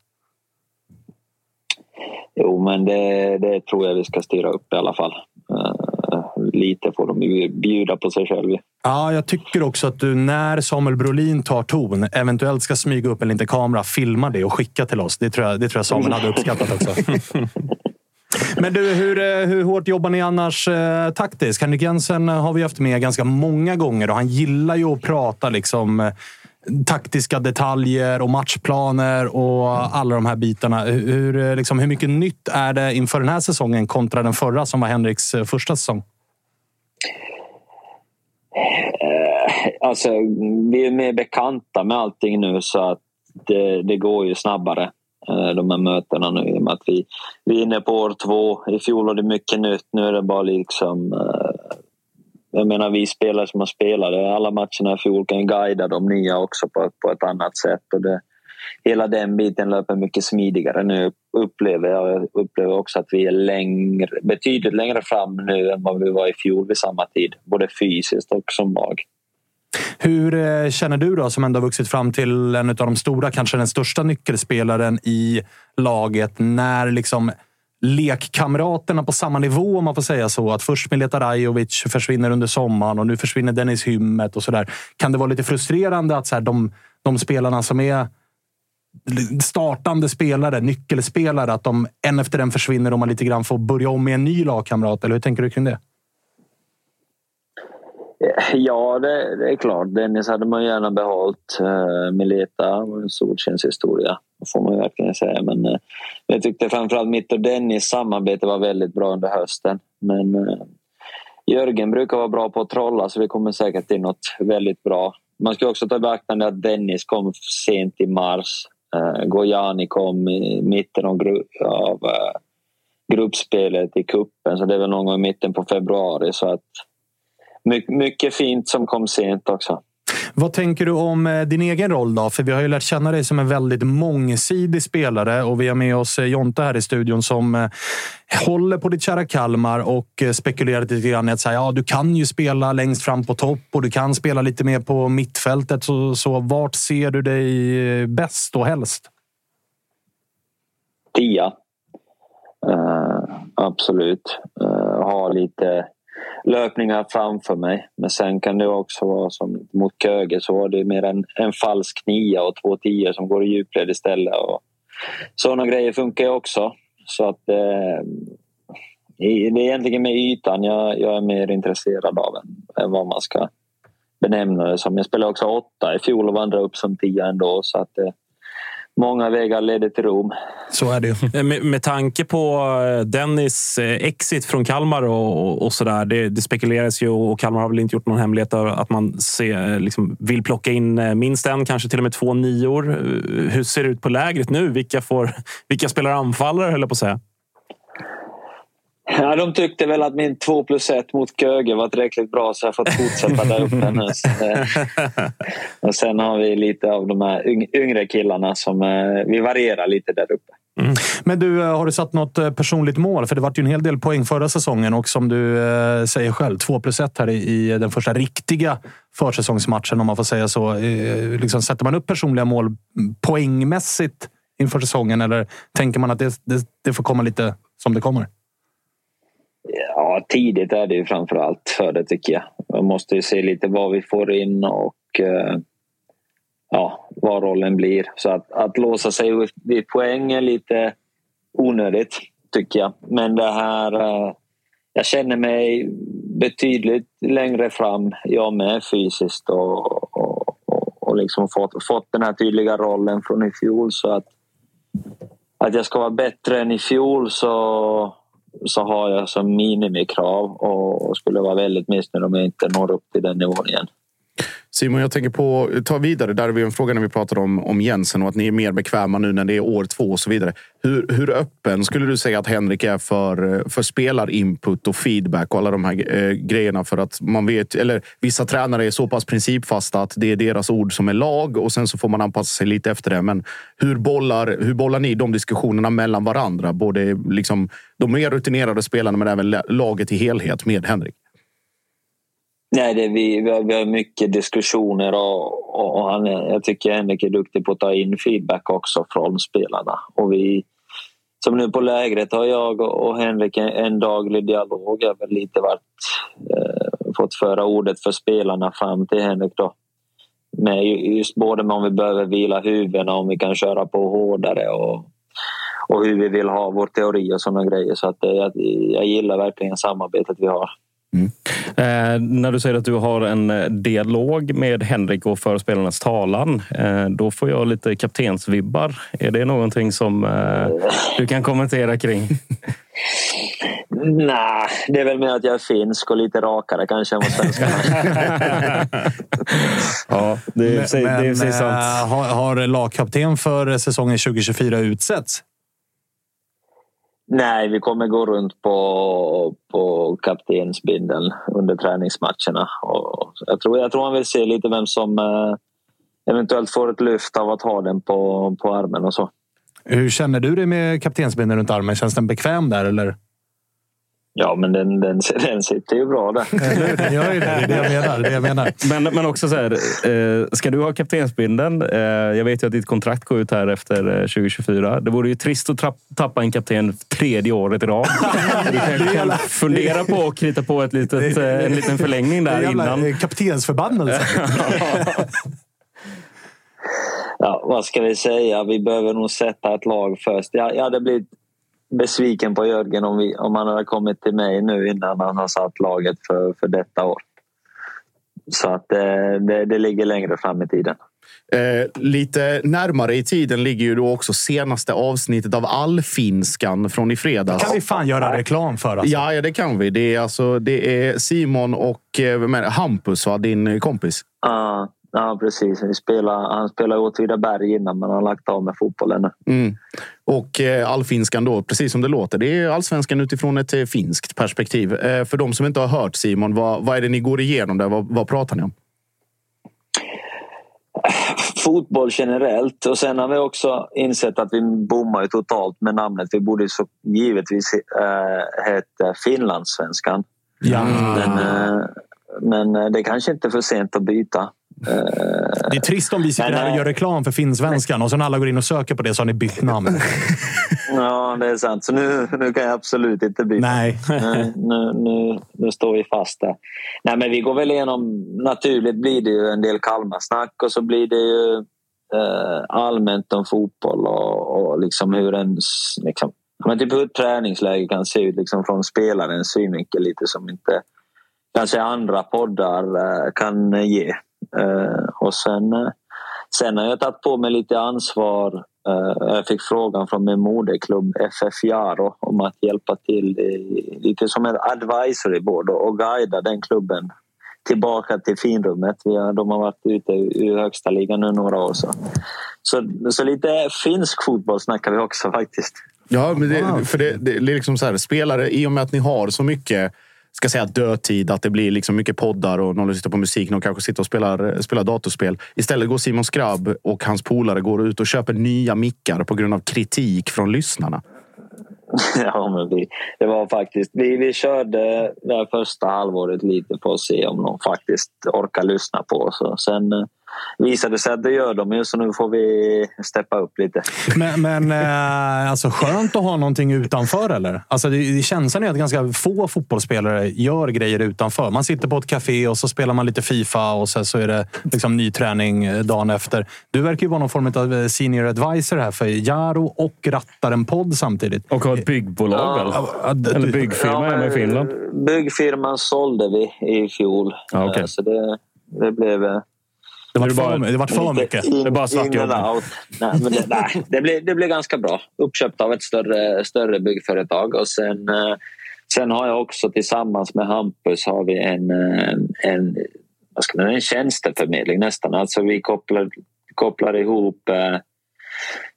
Jo, men det, det tror jag vi ska styra upp i alla fall. Eh, lite får de ju bjuda på sig själva. Ja, jag tycker också att du när Samuel Brolin tar ton eventuellt ska smyga upp en liten kamera, filma det och skicka till oss. Det tror jag, det tror jag Samuel hade uppskattat också. Men du, hur, eh, hur hårt jobbar ni annars eh, taktiskt? Henrik Jensen eh, har vi haft med ganska många gånger och han gillar ju att prata liksom, eh, taktiska detaljer och matchplaner och alla de här bitarna. Hur, liksom, hur mycket nytt är det inför den här säsongen kontra den förra som var Henriks första säsong? Alltså, vi är mer bekanta med allting nu så att det, det går ju snabbare. Eh, de här mötena nu i och med att vi, vi är inne på år två. I fjol var det mycket nytt. Nu är det bara liksom... Eh, jag menar vi spelare som har spelat alla matcherna i fjol kan ju guida de nya också på, på ett annat sätt. Och det, hela den biten löper mycket smidigare nu upplever jag. Jag upplever också att vi är längre, betydligt längre fram nu än vad vi var i fjol vid samma tid. Både fysiskt och som lag. Hur eh, känner du då, som ändå har vuxit fram till en av de stora, kanske den största nyckelspelaren i laget, när liksom lekkamraterna på samma nivå, om man får säga så. Att först Mileta Rajovic försvinner under sommaren och nu försvinner Dennis Hymmet och sådär. Kan det vara lite frustrerande att så här, de, de spelarna som är startande spelare, nyckelspelare, att de en efter en försvinner och man lite grann får börja om med en ny lagkamrat? Eller hur tänker du kring det? Ja, det, det, är klart. Dennis hade man gärna behållit. Eh, Mileta var en solskenshistoria, får man verkligen säga. Men eh, jag tyckte framförallt mitt och Dennis samarbete var väldigt bra under hösten. Men eh, Jörgen brukar vara bra på att trolla så vi kommer säkert till något väldigt bra. Man ska också ta i beaktande att Dennis kom sent i mars. Gojani kom i mitten av, av gruppspelet i kuppen så det är väl någon gång i mitten på februari. Så att mycket fint som kom sent också. Vad tänker du om eh, din egen roll då? För vi har ju lärt känna dig som en väldigt mångsidig spelare och vi har med oss eh, Jonte här i studion som eh, håller på ditt kära Kalmar och spekulerar lite grann i att säga, ja, du kan ju spela längst fram på topp och du kan spela lite mer på mittfältet. Så, så vart ser du dig bäst och helst? Tia. Uh, absolut. Uh, ha lite löpningar framför mig. Men sen kan det också vara som mot Köge så var det mer en, en falsk nia och två tior som går i djupled istället. Och sådana grejer funkar ju också. Så att eh, det är egentligen med ytan jag, jag är mer intresserad av än, än vad man ska benämna det som. Jag spelade också åtta i fjol och vandrade upp som tia ändå. Så att, eh, många vägar leder till Rom. Så är det eh, med, med tanke på eh, Dennis eh, exit från Kalmar och, och sådär. Det, det spekuleras ju och Kalmar har väl inte gjort någon hemlighet av att man se, liksom, vill plocka in minst en, kanske till och med två nior. Hur ser det ut på lägret nu? Vilka, får, vilka spelar anfallare, höll jag på att säga? Ja, de tyckte väl att min 2 plus 1 mot Köge var tillräckligt bra så jag fått fortsätta där uppe nu. och sen har vi lite av de här yngre killarna som eh, vi varierar lite där uppe. Mm. Men du, eh, har du satt något eh, personligt mål? För det var ju en hel del poäng förra säsongen och som du säger själv, 2 plus 1 här i den första riktiga försäsongsmatchen om man får säga så. Liksom, sätter man upp personliga mål poängmässigt inför säsongen eller tänker man att det, det, det får komma lite som det kommer? Ja, tidigt är det ju framför allt för det tycker jag. Man måste ju se lite vad vi får in och eh, ja, vad rollen blir. Så att, att låsa sig vid poäng är lite onödigt tycker jag. Men det här... Eh, jag känner mig betydligt längre fram, jag med fysiskt och, och, och, och liksom fått, fått den här tydliga rollen från i fjol. Så att, att jag ska vara bättre än i fjol så så har jag som minimikrav och skulle vara väldigt missnöjd om jag inte når upp till den nivån igen. Simon, jag tänker på, ta vidare där vi en fråga när vi pratade om, om Jensen och att ni är mer bekväma nu när det är år två och så vidare. Hur, hur öppen skulle du säga att Henrik är för, för spelarinput och feedback och alla de här eh, grejerna? För att man vet, eller vissa tränare är så pass principfasta att det är deras ord som är lag och sen så får man anpassa sig lite efter det. Men hur bollar, hur bollar ni de diskussionerna mellan varandra? Både liksom de mer rutinerade spelarna men även laget i helhet med Henrik? Nej, det, vi, vi, har, vi har mycket diskussioner och, och, och han, jag tycker Henrik är duktig på att ta in feedback också från spelarna. Och vi, som nu på lägret har jag och Henrik en, en daglig dialog. Jag har lite varit, eh, fått föra ordet för spelarna fram till Henrik då. Med just både med om vi behöver vila huvudena, om vi kan köra på hårdare och, och hur vi vill ha vår teori och sådana grejer. Så att, eh, jag, jag gillar verkligen samarbetet vi har. Mm. Eh, när du säger att du har en eh, dialog med Henrik och för spelarnas talan, eh, då får jag lite kaptensvibbar. Är det någonting som eh, du kan kommentera kring? Nej, det är väl mer att jag är finsk och lite rakare kanske än vad svenskarna Ja, det är, men, det är, är sant. Eh, har, har lagkapten för säsongen 2024 utsetts? Nej, vi kommer gå runt på, på kaptensbindeln under träningsmatcherna. Och jag, tror, jag tror han vill se lite vem som eh, eventuellt får ett lyft av att ha den på, på armen och så. Hur känner du dig med kaptensbindeln runt armen? Känns den bekväm där eller? Ja, men den, den, den sitter ju bra där. Den gör ju det. Det är det jag menar. Det jag menar. Men, men också så här, eh, ska du ha kaptensbindeln? Eh, jag vet ju att ditt kontrakt går ut här efter eh, 2024. Det vore ju trist att tappa en kapten tredje året i rad. Du kanske kan fundera på att krita på ett litet, eh, en liten förlängning Det är där innan. eh, kaptensförbannelse. Ja, vad ska vi säga? Vi behöver nog sätta ett lag först. Jag, jag hade blivit besviken på Jörgen om, vi, om han hade kommit till mig nu innan han har satt laget för, för detta år. Så att eh, det, det ligger längre fram i tiden. Eh, lite närmare i tiden ligger ju då också senaste avsnittet av Allfinskan från i fredags. kan vi fan göra reklam för. Alltså. Ja, ja, det kan vi. Det är, alltså, det är Simon och eh, det? Hampus, va? din kompis. Ja, ja precis. Vi spelar, han spelade i Åtvidaberg innan men han har lagt av med fotbollen nu. Mm. Och eh, allfinskan då, precis som det låter. Det är allsvenskan utifrån ett eh, finskt perspektiv. Eh, för de som inte har hört Simon, vad, vad är det ni går igenom där? Vad, vad pratar ni om? Fotboll generellt och sen har vi också insett att vi bommar totalt med namnet. Vi borde så givetvis äh, heta Finlandssvenskan. Ja. Men, men det är kanske inte är för sent att byta. Det är trist om vi sitter här och eh, gör reklam för finsvenskan och sen alla går in och söker på det så har ni bytt namn. Ja, det är sant. Så nu, nu kan jag absolut inte byta. Nej. Nu, nu, nu står vi fast där. Nej, men vi går väl igenom... Naturligt blir det ju en del Kalmarsnack och så blir det ju eh, allmänt om fotboll och, och liksom hur en... Liksom, men typ hur ett träningsläge kan se ut liksom från spelarens synvinkel lite som inte kanske andra poddar eh, kan ge. Eh, och sen, eh, sen har jag tagit på mig lite ansvar. Eh, jag fick frågan från min moderklubb FF Jaro om att hjälpa till i, lite som en advisory board och, och guida den klubben tillbaka till finrummet. Vi har, de har varit ute i, i högsta ligan nu några år. Så. Så, så lite finsk fotboll snackar vi också faktiskt. Ja, men det, för det, det är liksom så här, spelare, i och med att ni har så mycket ska säga dödtid, att det blir liksom mycket poddar och någon lyssnar på musik, någon kanske sitter och spelar, spelar datorspel. Istället går Simon Skrabb och hans polare går ut och köper nya mickar på grund av kritik från lyssnarna. Ja, men vi, det var faktiskt, vi, vi körde det här första halvåret lite för att se om de faktiskt orkar lyssna på oss. Sen eh, visade sig att det gör de ju, så nu får vi steppa upp lite. Men, men eh, alltså skönt att ha någonting utanför, eller? Alltså, det, det känslan är att ganska få fotbollsspelare gör grejer utanför. Man sitter på ett café och så spelar man lite Fifa och sen så är det liksom ny träning eh, dagen efter. Du verkar ju vara någon form av eh, senior advisor här för Jaro och rattar en podd samtidigt. Och har ett byggbolag? Ja, Eller du- byggfirma Ja, hemma i men, Finland. Byggfirman sålde vi i fjol. Ja, okej. Eh, Så det, det blev... Det var det bara- för, det var för mycket. In, Det är bara svart jobb. Nej, men det, nej, det, blev, det blev ganska bra. Uppköpt av ett större, större byggföretag. Och sen, eh, sen har jag också tillsammans med Hampus har vi en, en, vad ska man, en tjänsteförmedling nästan. Alltså vi kopplar, kopplar ihop eh,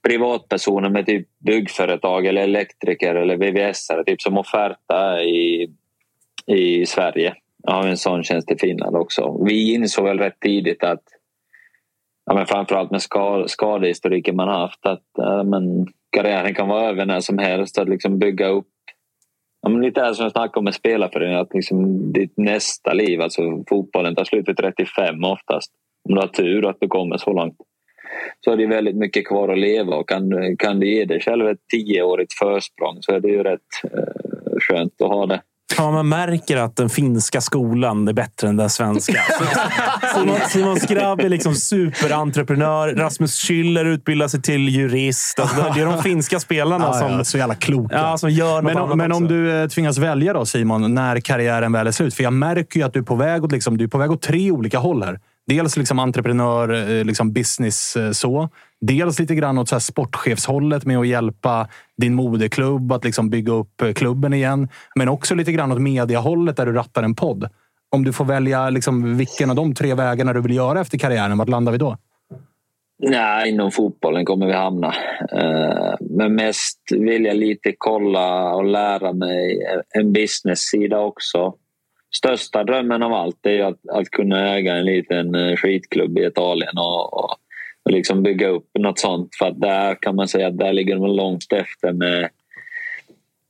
privatpersoner med typ byggföretag eller elektriker eller VVS typ som Offerta i, i Sverige. Jag har en sån tjänst i Finland också. Vi insåg väl rätt tidigt att ja, men framförallt med skadehistoriken man haft att ja, men, karriären kan vara över när som helst. Att liksom bygga upp ja, men lite här som jag snackade om med spelarföreningen, att liksom ditt nästa liv, alltså fotbollen tar slut vid 35 oftast. Om du har tur att du kommer så långt. Så är det väldigt mycket kvar att leva och kan, kan du ge dig själv ett tioårigt försprång så är det ju rätt eh, skönt att ha det. Ja, man märker att den finska skolan är bättre än den svenska. Simon, Simon Skrabb är liksom superentreprenör. Rasmus Schüller utbildar sig till jurist. Alltså, det är de finska spelarna Ja, som, ja, så jävla kloka. ja, som gör Men, om, men om du eh, tvingas välja då Simon, när karriären väl är slut. För jag märker ju att du är på väg åt, liksom, du är på väg åt tre olika håll här. Dels liksom entreprenör, eh, liksom business eh, så. Dels lite grann åt så här sportchefshållet med att hjälpa din moderklubb att liksom bygga upp eh, klubben igen. Men också lite grann åt mediahållet där du rattar en podd. Om du får välja liksom vilken av de tre vägarna du vill göra efter karriären, vart landar vi då? Nej, inom fotbollen kommer vi hamna. Eh, men mest vill jag lite kolla och lära mig en business-sida också. Största drömmen av allt är ju att, att kunna äga en liten eh, skitklubb i Italien och, och liksom bygga upp något sånt. För där kan man säga att där ligger de långt efter med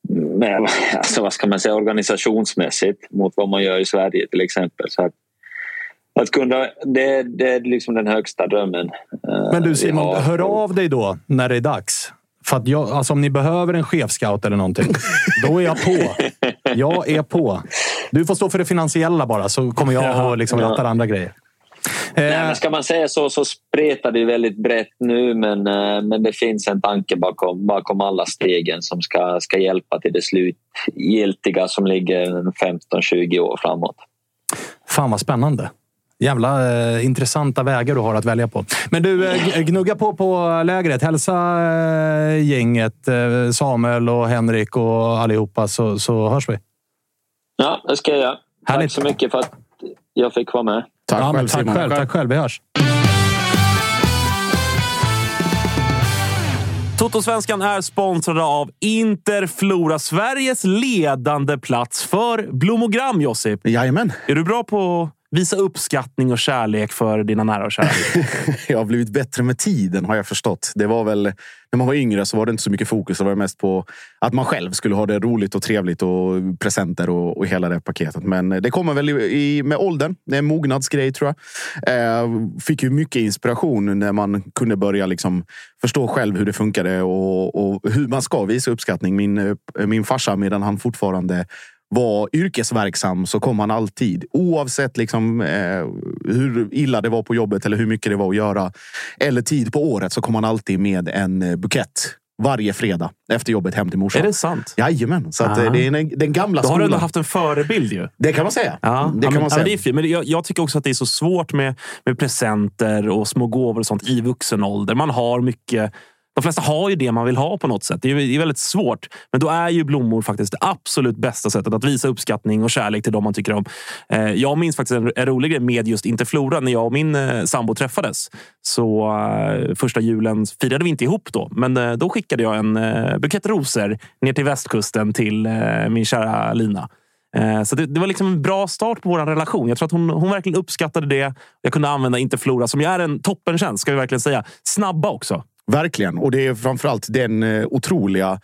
med, alltså vad ska man säga, organisationsmässigt mot vad man gör i Sverige till exempel. Så att, att kunna, det, det är liksom den högsta drömmen. eh, Men du Simon, har. hör av dig då när det är dags. För att jag, alltså om ni behöver en chefscout eller någonting, då är jag på. Jag är på. Du får stå för det finansiella bara, så kommer jag och liksom ratta andra grejer. Nej, Eh, men ska man säga så så spretar det väldigt brett nu men, eh, men det finns en tanke bakom, bakom alla stegen som ska, ska hjälpa till det slutgiltiga som ligger 15-20 år framåt. Fan vad spännande. Jävla eh, intressanta vägar du har att välja på. Men du, eh, gnugga på på lägret. Hälsa eh, gänget, eh, Samuel och Henrik och allihopa, så, så hörs vi. Ja, det ska jag göra. Tack så mycket för att jag fick vara med. Tack Ja, själv tack Simon. själv. Tack själv. Vi hörs. Totosvenskan är sponsrade av Interflora, Sveriges ledande plats för blommogram, Josip. Jajamän. Är du bra på visa uppskattning och kärlek för dina nära och kära? Jag har blivit bättre med tiden har jag förstått. Det var väl, när man var yngre så var det inte så mycket fokus. Det var mest på att man själv skulle ha det roligt och trevligt och presenter och, och hela det paketet. Men det kommer väl i, i, med åldern. Det är en mognadsgrej tror jag. Eh, fick ju mycket inspiration när man kunde börja liksom förstå själv hur det funkade och, och hur man ska visa uppskattning. Min, eh, min farsa, medan han fortfarande var yrkesverksam så kom han alltid. Oavsett liksom, eh, hur illa det var på jobbet eller hur mycket det var att göra. Eller tid på året så kom han alltid med en eh, bukett. Varje fredag efter jobbet hem till morsan. är det sant? Jajamän. Så att, eh, Ah. det är den, den gamla Då har du ändå skolan. haft en förebild ju. Det kan man säga. Ja, det ja, kan men, man säga. Ja, det är. Men jag, jag tycker också att det är så svårt med, med presenter och små gåvor och sånt i vuxen ålder. Man har mycket... De flesta har ju det man vill ha på något sätt. Det är, det är väldigt svårt. Men då är ju blommor faktiskt det absolut bästa sättet att visa uppskattning och kärlek till de man tycker om. Eh, jag minns faktiskt en, en rolig grej med just Interflora. När jag och min eh, sambo träffades så eh, första julen firade vi inte ihop då. Men eh, då skickade jag en eh, bukett rosor ner till västkusten till eh, min kära Lina. Eh, så det, det var liksom en bra start på vår relation. Jag tror att hon, hon verkligen uppskattade det. Jag kunde använda Interflora som ju är en toppentjänst, ska vi verkligen säga. Snabba också. Verkligen. Och det är framförallt den eh, otroliga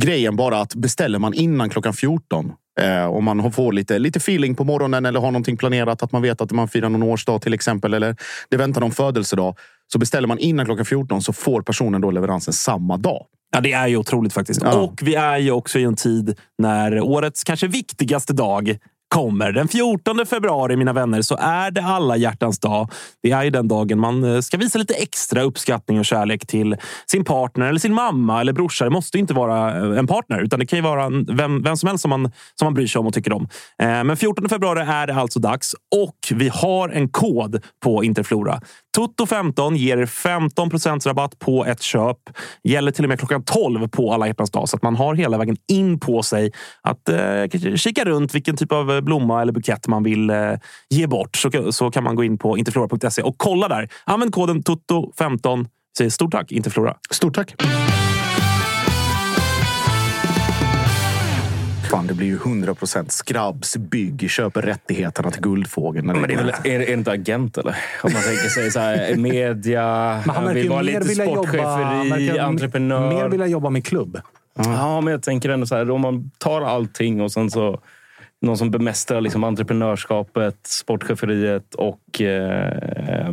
grejen bara att beställer man innan klockan 14 eh, om man får lite, lite feeling på morgonen eller har någonting planerat att man vet att man firar någon årsdag till exempel eller det väntar någon födelsedag. Så beställer man innan klockan 14 så får personen då leveransen samma dag. Ja, det är ju otroligt faktiskt. Ja. Och vi är ju också i en tid när årets kanske viktigaste dag kommer. Den 14 februari, mina vänner, så är det alla hjärtans dag. Det är ju den dagen man eh, ska visa lite extra uppskattning och kärlek till sin partner eller sin mamma eller brorsa. Det måste inte vara eh, en partner, utan det kan ju vara vem, vem som helst som man, som man bryr sig om och tycker om. Eh, men 14 februari är det alltså dags och vi har en kod på Interflora. Toto15 ger 15 rabatt på ett köp. Gäller till och med klockan 12 på alla hjärtans dag. Så att man har hela vägen in på sig att eh, kika runt vilken typ av eh, blomma eller bukett man vill eh, ge bort. Så, så kan man gå in på interflora.se och kolla där. Använd koden TOTO15. Säger stort tack Interflora. Stort tack! Fan, det blir ju 100% skrabbs, bygg, köper rättigheterna till Guldfågeln. Men det är, väl, är, är inte agent eller? Om man tänker sig så här, media, Men han verkar vill vara lite jobba, sportcheferi, verkar entreprenör. mer vilja jobba med klubb. Ja, men jag tänker ändå så här, om man tar allting och sen så någon som bemästrar liksom entreprenörskapet, sportcheferiet och eh,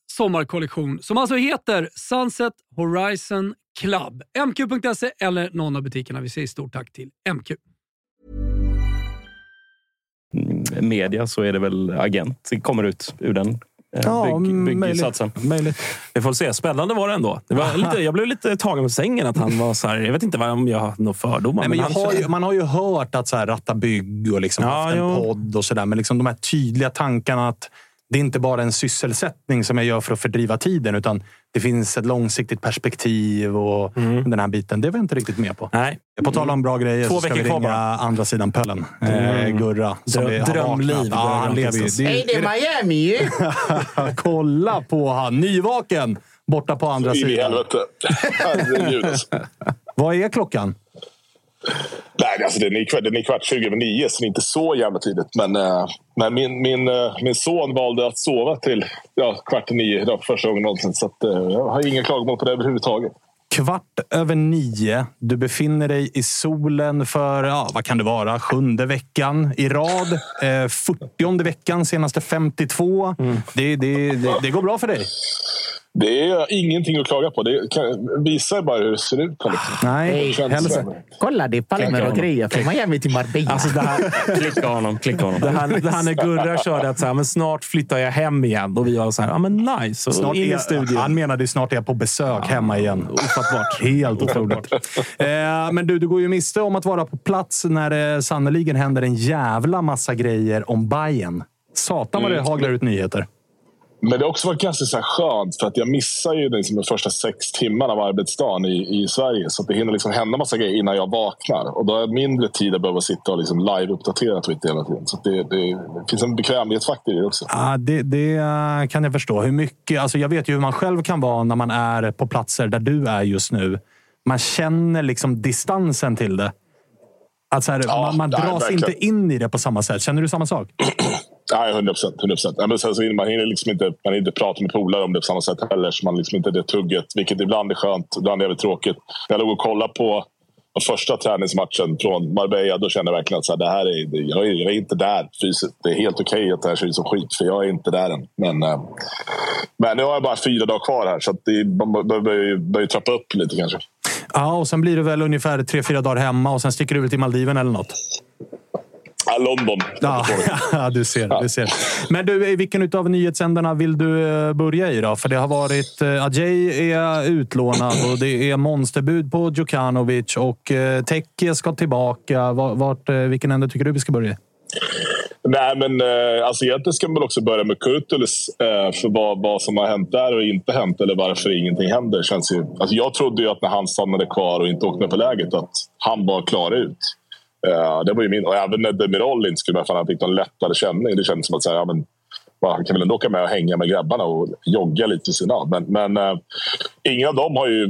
sommarkollektion som alltså heter Sunset Horizon Club. mq.se eller någon av butikerna. Vi säger stort tack till MQ. Mm, media så är det väl agent. Det kommer ut ur den eh, Ja, bygg, möjligt. Vi får se. Spännande var det ändå. Det var lite, jag blev lite tagen på sängen att han var så här. Jag vet inte om jag har några fördomar. Nej, men han har ju, man har ju hört att så här, Ratta Bygg och liksom Ja, haft en jo. podd och sådär. Men liksom de här tydliga tankarna att det är inte bara en sysselsättning som jag gör för att fördriva tiden. Utan det finns ett långsiktigt perspektiv och den här biten. Det var jag inte riktigt med på. Nej. På tal om bra grejer Två så ska veckor vi ringa bara. andra sidan pöllen. Eh, Mm. Gurra. som Dröm- drömliv. Ja, Gurra han lever ju. Det är- Hej, det är Miami! Kolla på han! Nyvaken! Borta på andra i sidan. helvete. Herregud. alltså. Vad är klockan? Nej, alltså den är, kvart, den är kvart 20 över nio, så det är inte så jävla tidigt. Men, eh, men min, min, eh, min son valde att sova till ja, kvart i nio idag för första gången någonsin. Så att, eh, jag har inga klagomål på det överhuvudtaget. Kvart över nio. Du befinner dig i solen för, ja, vad kan det vara, sjunde veckan i rad. Eh, 40 veckan, senaste 52. Det, det, det, det går bra för dig. Det är ingenting att klaga på. Det kan, visar bara hur det ser ut. Liksom. Nej, hälsa. Kolla, det är palmer och grejer från Miami till Marbella. Alltså det här, Klicka honom, klicka honom. det här, det här när Gurra körde att så här, men snart flyttar jag hem igen. Och vi var så här, ja men nice. Och Snart in i studion. han menade snart är jag på besök hemma igen. Ofattbart. Helt otroligt. Eh, men du, du går ju miste om att vara på plats när det sannoliken händer en jävla massa grejer om Bayern. Satan vad det Mm. haglar ut nyheter. Men det har också varit ganska så skönt för att jag missar ju liksom de första sex timmarna av arbetsdagen i, i Sverige. Så det hinner liksom hända massa grejer innan jag vaknar. Och då har jag mindre tid att behöva sitta och liksom live-uppdatera Twitter hela tiden. Så det, det, det finns en bekvämlighetsfaktor i det också. Ja, det, det eh, kan jag förstå. Hur mycket, alltså jag vet ju hur man själv kan vara när man är på platser där du är just nu. Man känner liksom distansen till det. Att här, Ja, man man dras inte in i det på samma sätt. Känner du samma sak? Nej, 100 procent. 100 procent. Men sen så hinner man hinner liksom inte, man inte prata med polare om det på samma sätt heller. Så man liksom inte det tugget, vilket ibland är skönt, ibland är det tråkigt. När jag låg och kollade på den första träningsmatchen från Marbella, då kände jag verkligen att så här, det här är, jag, är, jag är inte där fysiskt. Det är helt okej att det här ser ut som skit, för jag är inte där än. Men, eh, men nu har jag bara fyra dagar kvar här, så att det, man behöver börjar ju trappa upp lite kanske. Ja, och sen blir det väl ungefär tre, fyra dagar hemma och sen sticker du ut till Maldiven eller något. Ja, London. Ja, ja, du ser. Du ser. Men du, i vilken av nyhetsändarna vill du eh, börja i då? För det har varit... eh, Ajay är utlånad och det är monsterbud på Djukanovic och eh, Tekke ska tillbaka. Vart, vilken ände tycker du vi ska börja i? Nej, men alltså egentligen ska man också börja med Kurtulus för vad, vad som har hänt där och inte hänt eller varför ingenting händer. Känns ju, alltså jag trodde ju att när han stannade kvar och inte åkte med på läget att han var klar ut. Uh, det var ju min, och även när Demirol inte skulle med för han fick någon lättare känning. Det kändes som att så här, ja, men, va, han kan väl ändå åka med och hänga med grabbarna och jogga lite av. Men, men eh, ingen av dem har ju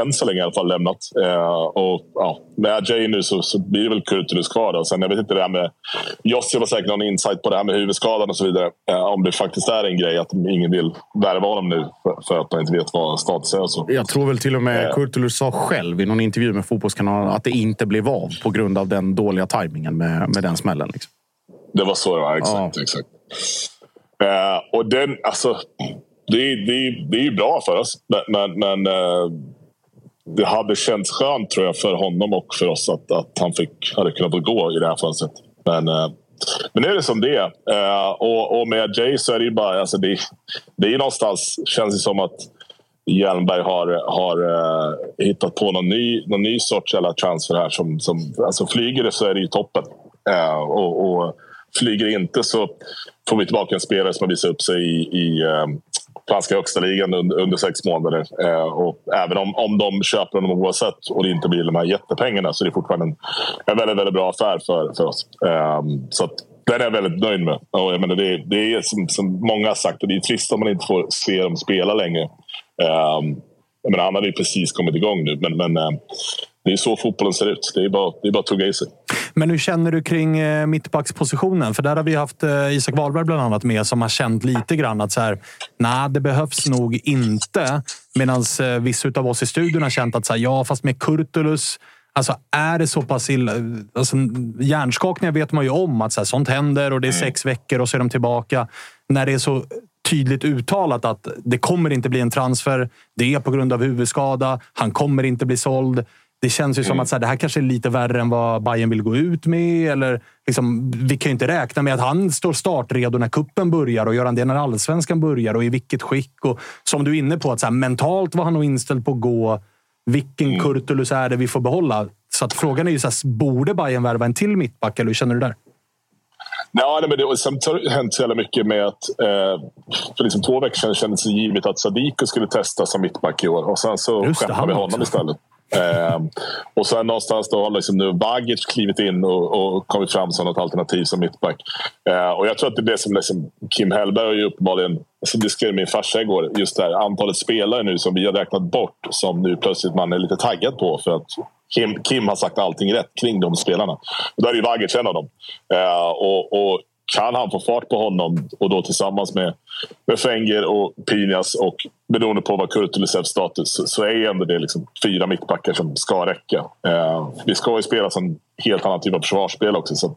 än så länge i alla fall lämnat. Eh, och, ja, med Ajay nu så, så blir det väl Kurtulus kvar. Då. Sen, jag vet inte det här med... Jossi var säkert någon insight på det här med huvudskadan och så vidare. Eh, om det faktiskt är en grej att ingen vill värva honom nu för, för att man inte vet vad status är och så. Jag tror väl till och med Ja. Kurtulus sa själv i någon intervju med Fotbollskanalen att det inte blev av på grund av den dåliga tajmingen med, med den smällen. Liksom. Det var så det var, exakt. exakt. Eh, och den, alltså, det, är- det, det är ju bra för oss, men, men, men eh, det hade känts skönt tror jag för honom och för oss att, att han fick, hade kunnat få gå i det här fönstret. Men, eh, men nu är det som det är. Eh, och, och med Jay så är det ju bara... Alltså det, det är ju någonstans, känns det som att Hjelmberg har, har eh, hittat på någon ny, någon ny sorts transfer här. Som, som, alltså flyger det så är det ju toppen. Eh, och, och flyger det inte så får vi tillbaka en spelare som har visat upp sig i, i eh, franska högsta ligan under, under sex månader. Eh, och även om, om de köper honom oavsett och det inte blir de här jättepengarna så är det fortfarande en, en väldigt, väldigt bra affär för, för oss. Eh, så att, den är jag väldigt nöjd med. Och jag menar, det, det är som, som många har sagt, och det är trist om man inte får se dem spela längre. Eh, jag menar, han hade ju precis kommit igång nu, men, men eh, det är så fotbollen ser ut. Det är bara, det är bara att tugga i sig. Men hur känner du kring eh, mittbackspositionen? För där har vi haft eh, Isak Wahlberg bland annat med som har känt lite grann att så här, nej, det behövs nog inte. Medan eh, vissa av oss i studion har känt att så här, ja, fast med Kurtulus Alltså är det så pass illa... Alltså, hjärnskakningar vet man ju om att så här, sånt händer och det är sex veckor och så är de tillbaka. När det är så tydligt uttalat att det kommer inte bli en transfer. Det är på grund av huvudskada. Han kommer inte bli såld. Det känns ju som att så här, det här kanske är lite värre än vad Bayern vill gå ut med. Eller, liksom, vi kan ju inte räkna med att han står startredo när kuppen börjar och gör han det när allsvenskan börjar och i vilket skick. Och, som du är inne på, att så här, mentalt var han nog inställd på att gå. Vilken Mm. Kurtulus är det vi får behålla? Så att frågan är ju, så här, borde Bayern värva en till mittback? Eller hur känner du där? Ja, nej, men det, sen har det hänt så jävla mycket med att eh, för liksom två veckor sedan kändes det givet att Sadiko skulle testas som mittback i år och sen så han vi honom också. istället. Eh, och sen någonstans då har liksom nu Vagic klivit in och, och kommit fram som något alternativ som mittback. Eh, och jag tror att det är det som liksom Kim Hellberg har ju uppenbarligen, alltså det skrev min farsa igår, just det här antalet spelare nu som vi har räknat bort som nu plötsligt man är lite taggad på för att Kim, Kim har sagt allting rätt kring de spelarna. Och där är ju Vagic en av dem. Eh, och, och kan han få fart på honom och då tillsammans med, med Fenger och Pinas och beroende på vad Kurtulusevs status så, är är ändå det liksom fyra mittbackar som ska räcka. Eh, vi ska ju spela en helt annan typ av försvarsspel också. Så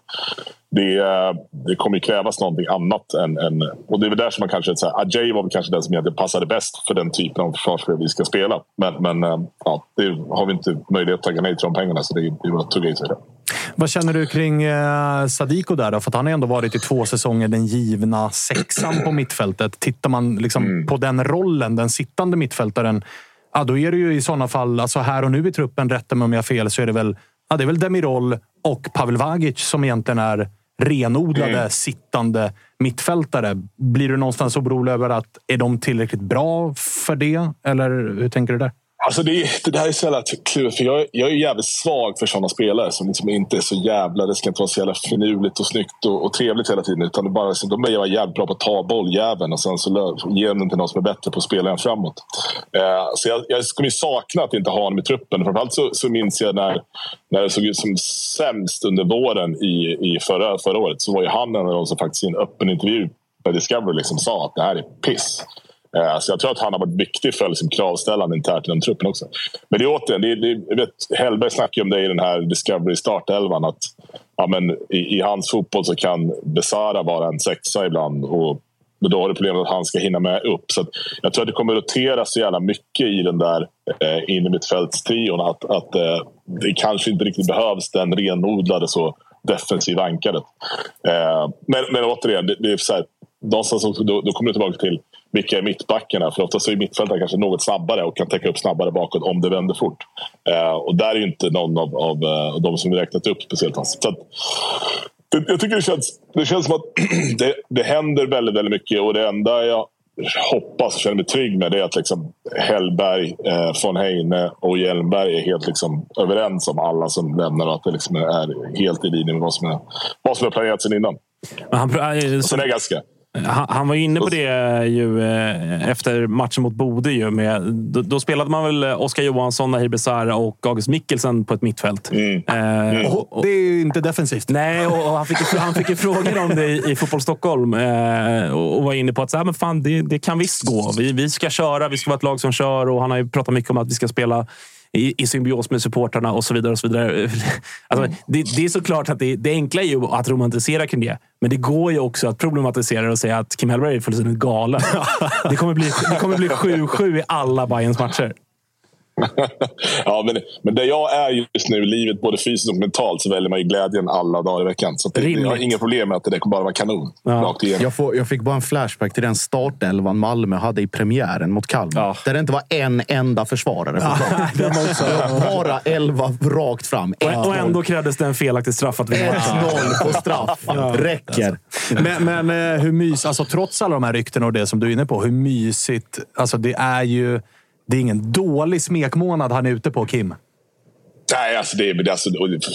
det, eh, det kommer krävas någonting annat. Än, än, och det är väl där som man kanske... Så här, Ajay var väl kanske den som egentligen passade bäst för den typen av försvarsspel vi ska spela. Men, men eh, ja, det har vi inte möjlighet att tacka nej till de pengarna så det är det är bara att tugga i sig det. Vad känner du kring eh, Sadiko där då? För han har ändå varit i två säsonger den givna sexan på mittfältet. Tittar man liksom på den rollen, den sittande mittfältaren, ja, då är det ju i sådana fall, alltså här och nu i truppen, rätta mig om jag har fel, så är det väl, ja, det är väl Demirol och Pavel Vagic som egentligen är renodlade sittande mittfältare. Blir du någonstans orolig över att är de tillräckligt bra för det? Eller hur tänker du där? Alltså det, det där är så jävla klurigt. För jag, jag är jävligt svag för sådana spelare som liksom inte är så jävla... Det ska inte vara så jävla finurligt och snyggt och, och trevligt hela tiden. Utan det bara, liksom, de är jävligt bra på att ta bolljäveln och sen så ger de den till någon som är bättre på att spela den framåt. Eh, så jag, jag kommer ju sakna att inte ha honom i truppen. Framförallt så, så minns jag när, när det såg ut som sämst under våren i, i förra, förra året. Så var ju han en av de som faktiskt i en öppen intervju på Discovery liksom sa att det här är piss. Eh, Så jag tror att han har varit viktig för liksom kravställande internt i truppen också. Men det är återigen, det det jag vet, Hellberg snackar om det i den här Discovery startelvan. Att ja, men i, i hans fotboll så kan Besara vara en sexa ibland. Och men då har du problemet att han ska hinna med upp. Så att jag tror att det kommer rotera så jävla mycket i den där eh, innermittfältstrion att, att eh, det kanske inte riktigt behövs den renodlade så defensiva ankaret. Eh, men, men återigen, det, det är så här, någonstans också, då, då kommer du tillbaka till vilka är mittbackarna? För oftast är mittfältaren kanske något snabbare och kan täcka upp snabbare bakåt om det vänder fort. Eh, och där är ju inte någon av, av eh, de som vi räknat upp speciellt vass. Så att, det, jag tycker det känns, det känns som att det, det händer väldigt, väldigt mycket och det enda jag hoppas och känner mig trygg med det är att liksom Hellberg, eh, von Heine och Hjelmberg är helt liksom överens om alla som lämnar och att det liksom är helt i linje med vad som är, vad som är planerat sedan innan. Men han, Så det är ganska... Han, han var ju inne på det ju, eh, efter matchen mot Bode. Ju, med, då, då spelade man väl Oskar Johansson, Nahir Besara och August Mikkelsen på ett mittfält. Eh, Och det är ju inte defensivt. Nej, och, och han, fick, ju- han fick ju frågor om det i, i Fotboll Stockholm eh, och, och var inne på att så här, men fan, det, det kan visst gå. Vi, vi ska köra, vi ska vara ett lag som kör och han har ju pratat mycket om att vi ska spela i, i symbios med supportrarna och så vidare. Och så vidare. Alltså, det, det är såklart att det, det enkla är ju att romantisera kring det. Men det går ju också att problematisera och säga att Kim Hellberg är fullständigt galen. Det kommer bli, det kommer bli 7-7 i alla Bayerns matcher. Ja, men, men där jag är just nu i livet, både fysiskt och mentalt, så väljer man ju glädjen alla dagar i veckan. Så det, jag har inga problem med att det kommer bara vara kanon. Igenom. Jag, får, jag fick bara en flashback till den startelvan Malmö hade i premiären mot Kalmar. Där det inte var en enda försvarare på planen. Det var Bara elva rakt fram. Och, och ändå krävdes det en felaktig straff att vinna matchen. 1-0 på straff. Räcker. Men, men eh, hur mys, alltså trots alla de här ryktena och det som du är inne på, hur mysigt... Alltså det är ju... Det är ingen dålig smekmånad han är ute på, Kim. Nej, alltså det, det, alltså,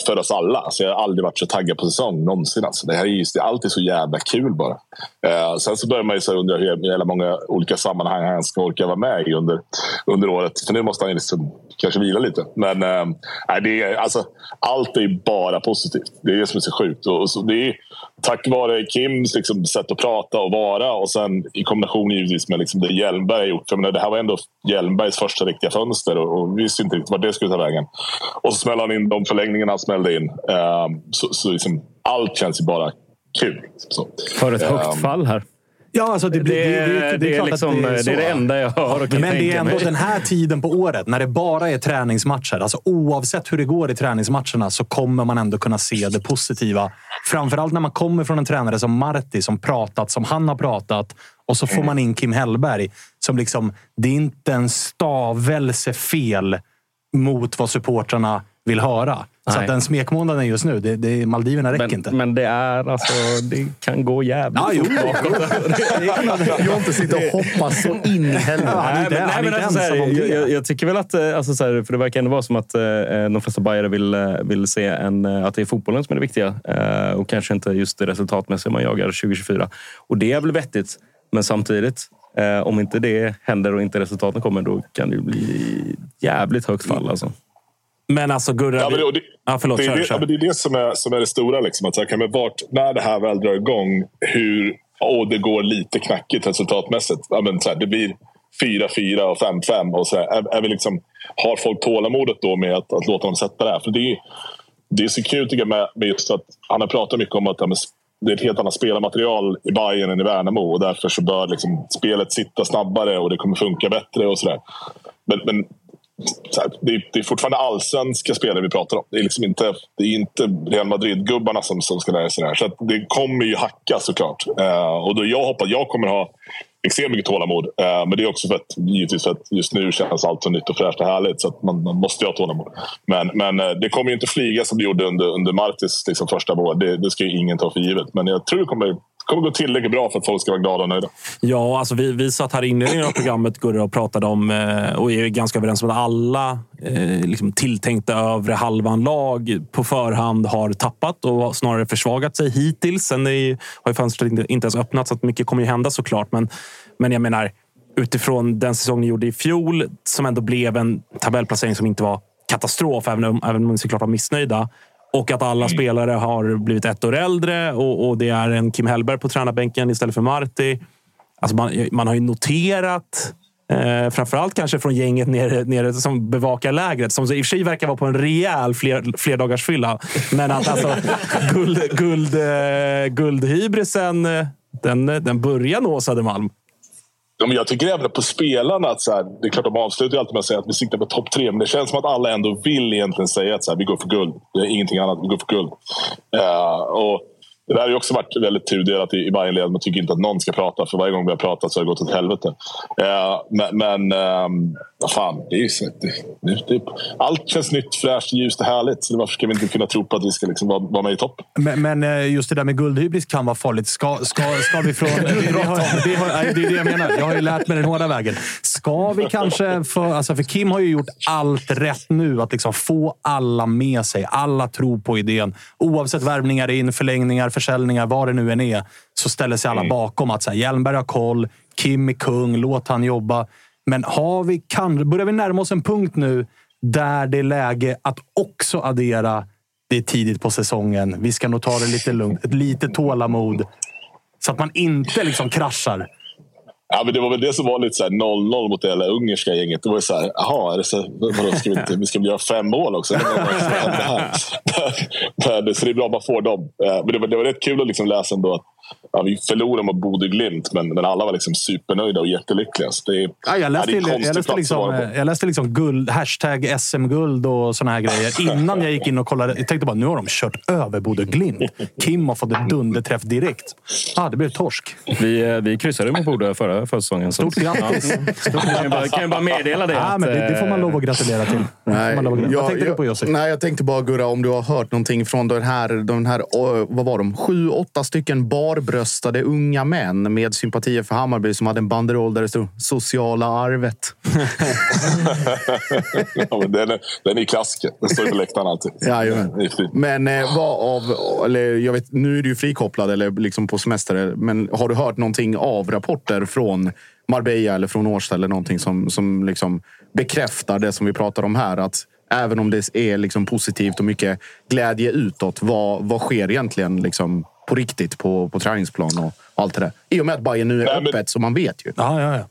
för oss alla. Alltså jag har aldrig varit så taggad på säsong någonsin. Alltså det här är just, det är så jävla kul bara. Eh, sen så börjar man ju så undra hur jävla många olika sammanhang han ska orka vara med i under, under året. För nu måste han ju liksom, kanske vila lite. Men eh, det är, alltså, allt är ju bara positivt. Det är det som är så sjukt. Och, och så, det är tack vare Kims liksom, sätt att prata och vara och sen i kombination givetvis med liksom, det Hjelmberg har gjort. För menar, det här var ändå Hjelmbergs första riktiga fönster och, och vi visste inte riktigt vart det skulle ta vägen. Och så smällde han in de förlängningarna han smällde in. Eh, så så liksom, allt känns ju bara kul. Så. För ett högt fall här. Ja, alltså det, blir, det, det, det, är klart liksom, att det är, så. det är det enda jag hör och kan Men det är ändå mig. den här tiden på året, när det bara är träningsmatcher. Alltså oavsett hur det går i träningsmatcherna så kommer man ändå kunna se det positiva. Framförallt när man kommer från en tränare som Marti som pratat som han har pratat. Och så får man in Kim Hellberg som liksom... Det är inte en stavelse fel mot vad supportrarna vill höra. Så Nej. att den smekmånaden just nu, det, det, Maldiverna räcker Men, inte. men det är alltså, det kan gå jävligt Ja, jo, bakåt. Jag har inte sitter och hoppas så in i helvete. så jag, tycker väl att, eh, alltså, så här, för det verkar ändå vara som att eh, de flesta bajare vill, eh, vill se en, eh, att det är fotbollen som är det viktiga eh, och kanske inte just det resultatmässiga man jagar 2024. Och det är väl vettigt, men samtidigt, eh, om inte det händer och inte resultaten kommer, då kan det ju bli jävligt högt fall. Alltså. Men alltså Gurra... Ja, men det, det, Ja, förlåt. det, är Kör, det, kör. ja, men det är det som är, som är det stora. Liksom, att, kan man, vart, när det här väl drar igång, hur och det går lite knackigt resultatmässigt. Ja, men, så här, det blir 4-4 och 5-5. Och så här, är, är vi liksom, har folk tålamodet då med att, att låta dem sätta det här? För det är, det är så kul tycker jag med, med just att han har pratat mycket om att ja, men, det är ett helt annat spelarmaterial i Bayern än i Värnamo och därför så bör liksom, spelet sitta snabbare och det kommer funka bättre och sådär. Men, men så här, det, är, det är fortfarande allsvenska spelare vi pratar om. Det är, liksom inte, det är inte Real Madrid-gubbarna som, som ska lära sig det här. Så att det kommer ju hacka såklart. Eh, och då jag hoppas jag kommer ha extremt mycket tålamod. Eh, men det är också för att, givetvis för att just nu känns allt så nytt och fräscht och härligt. Så att man, man måste ju ha tålamod. Men, men eh, det kommer ju inte flyga som det gjorde under, under Martis liksom, första vår. Det, det ska ju ingen ta för givet. Men jag tror det kommer, kommer gå tillräckligt bra för att folk ska vara glada och nöjda. Ja, alltså vi, vi satt här i inledningen av programmet Gurra, och pratade om eh, och är ganska överens om att alla eh, liksom tilltänkta övre halvan lag på förhand har tappat och snarare försvagat sig hittills. Sen är, har ju fönstret inte, inte ens öppnat så att mycket kommer ju hända såklart. Men, men jag menar, utifrån den säsong ni gjorde i fjol som ändå blev en tabellplacering som inte var katastrof, även om, även om ni såklart var missnöjda. Och att alla spelare har blivit ett år äldre och, och det är en Kim Hellberg på tränarbänken istället för Marti. Alltså man, man har ju noterat, eh, framförallt kanske från gänget nere, nere som bevakar lägret, som i och för sig verkar vara på en rejäl fler, flerdagarsfylla. Men att alltså guld, guld, eh, guldhybrisen, eh, den, den börjar nå Södermalm. Ja, men jag tycker även på spelarna att så här, det är klart de avslutar ju alltid med att säga att vi siktar på topp tre. Men det känns som att alla ändå vill egentligen säga att så här, vi går för guld. Det är ingenting annat. Vi går för guld. Uh, och det där har ju också varit väldigt tudelat i, i Bayernled. Man tycker inte att någon ska prata. För varje gång vi har pratat så har det gått åt helvete. Eh, men men ehm, vad fan, det är ju så, det, det, det, allt känns nytt, fräscht, ljust och härligt. Så varför ska vi inte kunna tro på att vi ska liksom vara, vara med i topp? Men, men eh, just det där med guldhybris kan vara farligt. Ska, ska, ska vi från... Det, det, har, det, har, det är det jag menar. Jag har ju lärt mig den hårda vägen. Ska vi kanske... För, alltså för Kim har ju gjort allt rätt nu. Att liksom få alla med sig. Alla tror på idén. Oavsett värvningar in, förlängningar, försäljningar, vad det nu än är. Så ställer sig alla bakom att så här, Hjelmberg har koll. Kim är kung. Låt han jobba. Men har vi, kan, börjar vi närma oss en punkt nu där det är läge att också addera det är tidigt på säsongen. Vi ska nog ta det lite lugnt. Ett litet tålamod. Så att man inte liksom kraschar. Ja, men det var väl det som var lite så här 0-0 mot det hela ungerska gänget. Det var ju så här, jaha, är det så, vadå, ska vi, inte, vi ska göra fem mål också? Det var så det här. Men, så det är bra att man får dem. Eh, Men det var, det var rätt kul att liksom läsa ändå att ja, vi förlorade mot Bodø Glimt, men, men alla var liksom supernöjda och jättelyckliga. Så det Ja, jag, läste, ja, det är en jag, läste liksom, på. jag läste liksom guld, hashtag SM-guld och såna här grejer innan jag gick in och kollade. Jag tänkte bara, nu har de kört över Bodø Glimt. Kim har fått ett dunderträff direkt. Ah, det blev torsk. Vi, eh, vi kryssade mot Bodö förra, så- Stort grattis! Ja. Kan jag bara, kan jag bara meddela det. Ja, att, men det, det får man eh, lov att gratulera till. Nej, Vad jag, tänkte du på jag- Josef? Nej, jag tänkte bara Gurra, om du har hört någonting från den här, den här vad var de? Sju, åtta stycken barbröstade unga män med sympatier för Hammarby som hade en banderoll där det stod sociala arvet. ja, men den, är, den är klassiker. Den står ju på läktaren alltid. Fint. Men eh, vad av, eller jag vet, nu är du ju frikopplad eller liksom på semester, men har du hört någonting av rapporter från Marbella eller från Årsta eller någonting som, som liksom bekräftar det som vi pratar om här? Att även om det är liksom positivt och mycket glädje utåt, vad, vad sker egentligen liksom på riktigt på, på träningsplan och allt det där? I och med att Bayern nu är Nej, men- öppet, så man vet ju. Ja, ja, ja.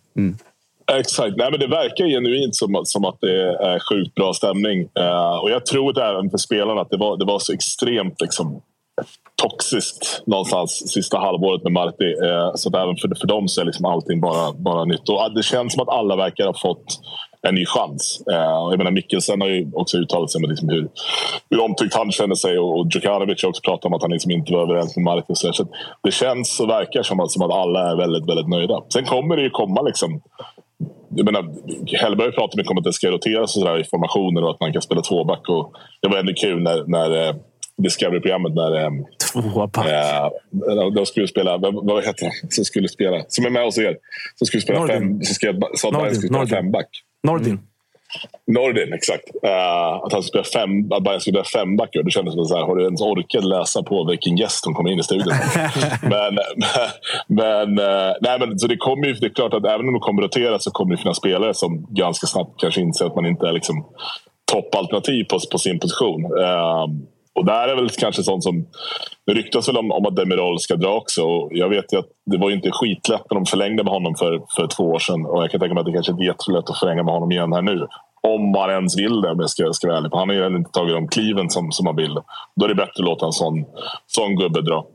Exakt. Nej, men det verkar genuint som, att- som att det är sjukt bra stämning. Eh, och jag tror även för spelarna att det var, det var så extremt liksom, toxiskt någonstans sista halvåret med Marti. Eh, så att även för, för dem så är liksom allting bara, bara nytt. Och det känns som att alla verkar ha fått en ny chans. Eh, jag menar, Mikkelsen har ju också uttalat sig om liksom hur, hur omtyckt han känner sig och, och Djukanovic har också pratat om att han liksom inte var överens med Marcus. Så, så det känns och verkar som att, som att alla är väldigt, väldigt nöjda. Sen kommer det ju komma liksom jag menar, Hellberg pratar mycket om att det ska roteras och så där i formationer och att man kan spela tvåback. Och det var ändå kul när, när eh, Discovery-programmet när eh, Tvåback. eh, de- skulle spela, vad, vad heter det, som skulle spela, som är med oss er, som skulle spela Nordin. fem, som skrev, sa att Bayern skulle spela Nordin. femback. Nordin. Nordin, exakt. Eh, att han skulle spela fem, att Bayern skulle spela femback. och Det kändes som så här, har du ens orkat läsa på vilken gäst som kommer in i studion? men, men, eh, nej, men så det kommer ju, det är klart att även om de kommer rotera så kommer det finnas spelare som ganska snabbt kanske inser att man inte är liksom toppalternativ på, på sin position. Eh, och där är väl kanske sånt som... Det ryktas väl om, om att Demirol ska dra också. Och jag vet ju att det var inte skitlätt när de förlängde med honom för, för två år sedan. Och jag kan tänka mig att det kanske inte är jättelätt att förlänga med honom igen här nu. Om man ens vill det, om jag ska, ska vara ärlig. Han har ju inte tagit de kliven som, som man vill. Då är det bättre att låta en sån, sån gubbe dra.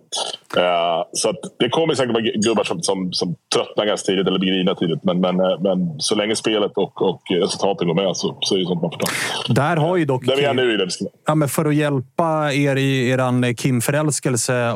Eh, så att det kommer säkert vara gubbar som, som, som tröttnar ganska tidigt eller blir grina tidigt. Men, men, eh, men så länge spelet och, och resultaten går med så, så är det sånt man får ta. Där har ju dock... Där vi är nu i det. Ja, men för att hjälpa er i er Kim-förälskelse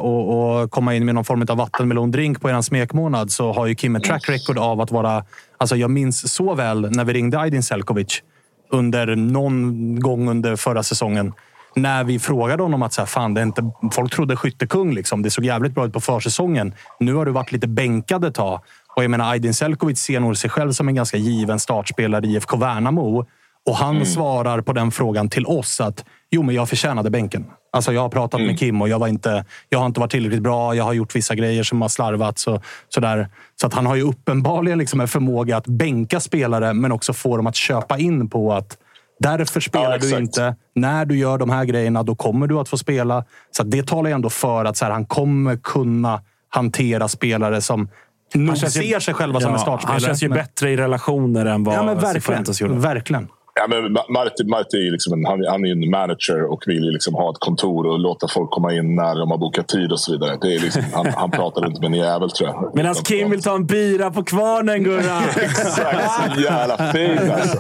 och, och komma in med någon form av vattenmelondrink på er smekmånad så har ju Kim ett track record av att vara... Alltså jag minns så väl när vi ringde Aydin Selkovic under någon gång under förra säsongen. När vi frågade honom att så här, fan, det inte, folk trodde skyttekung. Liksom. Det såg jävligt bra ut på försäsongen. Nu har du varit lite bänkad ett tag. Och jag menar, Aydin Selkovic ser nog sig själv som en ganska given startspelare i IFK Värnamo. Och han svarar på den frågan till oss att jo, men jag förtjänade bänken. Alltså, jag har pratat med Kim och jag, var inte, jag har inte varit tillräckligt bra. Jag har gjort vissa grejer som har slarvats. Och, sådär. Så att han har ju uppenbarligen liksom en förmåga att bänka spelare, men också få dem att köpa in på att därför spelar du exakt. inte. När du gör de här grejerna, då kommer du att få spela. Så att det talar ju ändå för att så här, han kommer kunna hantera spelare som nog känns ju- ser sig själva som Ja, en startspelare. Han känns ju men- bättre i relationer än vad Ja, men Cifuentes verkligen. gjorde. verkligen. Ja, men Ma- Marti, Marti är liksom en, han, han är en manager och vill liksom ha ett kontor och låta folk komma in när de har bokat tid och så vidare. Det är liksom, han, han pratar inte med en jävel tror jag. Medan Kim vill ta en bira på kvarnen, Gurra. Exakt, så jävla fin alltså.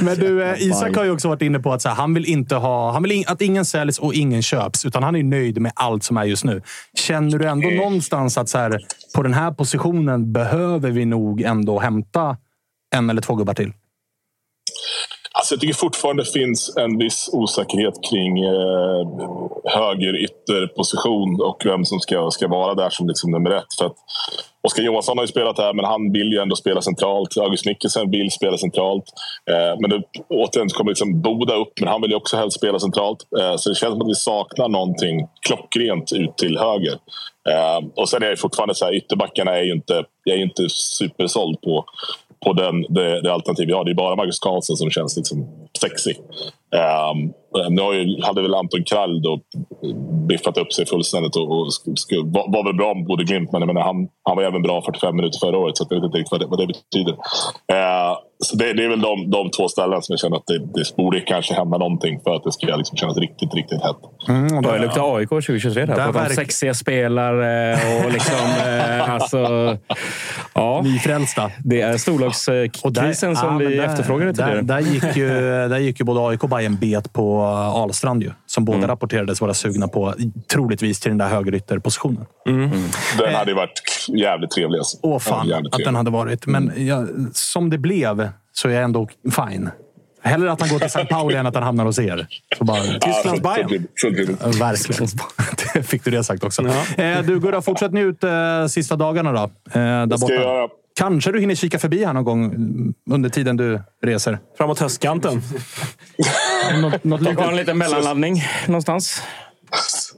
Men du, eh, Isak har ju också varit inne på att så här, han vill inte ha, han vill in, att ingen säljs och ingen köps. Utan han är nöjd med allt som är just nu. Känner du ändå någonstans att så här, på den här positionen behöver vi nog ändå hämta en eller två gubbar till? Alltså jag tycker fortfarande det finns en viss osäkerhet kring eh, höger ytterposition och vem som ska, ska vara där som liksom nummer ett. För att Oskar Johansson har ju spelat här, men han vill ju ändå spela centralt. August Mikkelsen vill spela centralt. Eh, men det, återigen så kommer liksom Boda upp, men han vill ju också helst spela centralt. Eh, så det känns som att vi saknar någonting klockrent ut till höger. Eh, och sen är det fortfarande så här, ytterbackarna är ju inte, jag är ju inte supersåld på på den, det, det alternativ vi har. Det är bara Marcus Karlsson som känns liksom sexig. Um, ehm, nu har ju, hade väl Anton Krall då biffat upp sig fullständigt och, och var, var väl bra med både Glimt men jag menar, han, han var även bra 45 minuter förra året så jag vet inte riktigt vad det, vad det betyder. Uh, så det, det är väl de, de två ställen som jag känner att det, det borde kanske hända någonting för att det ska liksom kännas riktigt, riktigt hett. Mm, det luktar AIK 2023 där. Där Prata om verk- sexiga spelare och liksom... eh, alltså, ja, Nyfrälsta. det är storlagskrisen som ja, vi där- efterfrågade tidigare. Där, där, gick ju, där gick ju både AIK och Bayern bet på Ahlstrand ju. Som båda Mm. rapporterades vara sugna på, troligtvis till den där högerytterpositionen. Den hade ju varit jävligt trevlig. Alltså. Åh fan, Jävligt att den hade varit. Men ja, som det blev så är jag ändå fine. Hellre att han går till St. Pauli än att han hamnar hos er. Så bara, Tysklands Bayern. Ja, Verkligen. Det fick du det sagt också. Eh, du Gurra, fortsätt njut eh, sista dagarna då. Eh, där Det ska borta. Kanske du hinner kika förbi här någon gång under tiden du reser. Framåt höstkanten. något, något Ta en liten mellanladdning någonstans.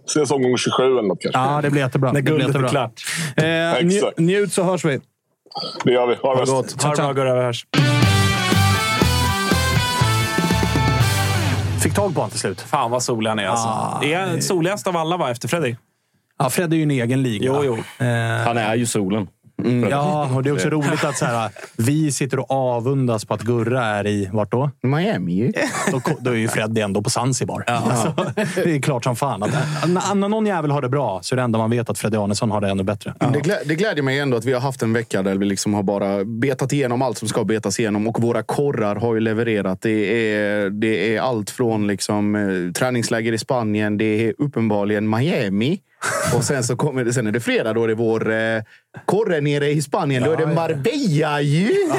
Ses omgång 27 eller något kanske. Ja, det blir jättebra. När Det blir guldet är klart. Eh, nj- njut så hörs vi. Det gör vi. Ha det gott. Ha det bra Gurra, vi hörs. Fick tag på honom till slut. Fan vad solig han är alltså. Ah, det är soligast av alla va, efter Freddy? Ja, Fred är ju en egen liga. Jo, jo. Eh, Han är ju solen. Ja, och det är också roligt att så här, vi sitter och avundas på att Gurra är i, vart då? Miami ju. Då, då är ju Freddy ändå på Zanzibar. Alltså, det är klart som fan. Att, när, när någon jävel har det bra så är det enda man vet att Freddy Arnesson har det ännu bättre. Det, glä, det glädjer mig ändå att vi har haft en vecka där vi liksom har bara betat igenom allt som ska betas igenom. Och våra korrar har ju levererat. Det är, det är allt från liksom, eh, träningsläger i Spanien, det är uppenbarligen Miami. Och sen, så kommer, det- sen är det fredag, då är det vår eh, korre nere i Spanien. Då är det Marbella ju!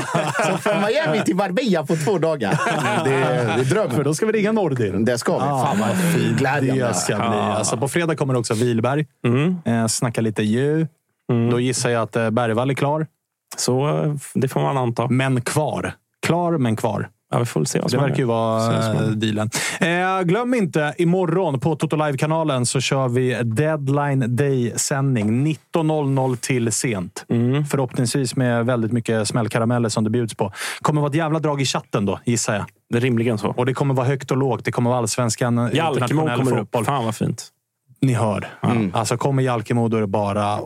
Så från Miami till Marbella på två dagar. Det, det är drömmen. För då ska vi ringa Nordin. Det ska vi. Fan vad fint. Glädjande. Det ska bli. Alltså, på fredag kommer också Wilberg. Mm. Eh, snacka lite djur. Då gissar jag att eh, Bergvall är klar. Så eh, det får man anta. Men kvar. Klar, men kvar. Ja, vi får se vad Det som verkar ju vara eh, dealen. Eh, glöm inte, imorgon på Toto Live-kanalen så kör vi Deadline Day-sändning. 19.00 till sent. Mm. Förhoppningsvis med väldigt mycket smällkarameller som det bjuds på. kommer vara ett jävla drag i chatten då, gissar jag. Det är rimligen så. Och det kommer vara högt och lågt. Det kommer vara allsvenskan, Jalkemo internationell kommer fotboll. upp. Fan vad fint. Ni hör. Alltså kommer Jalkemo då är det bara att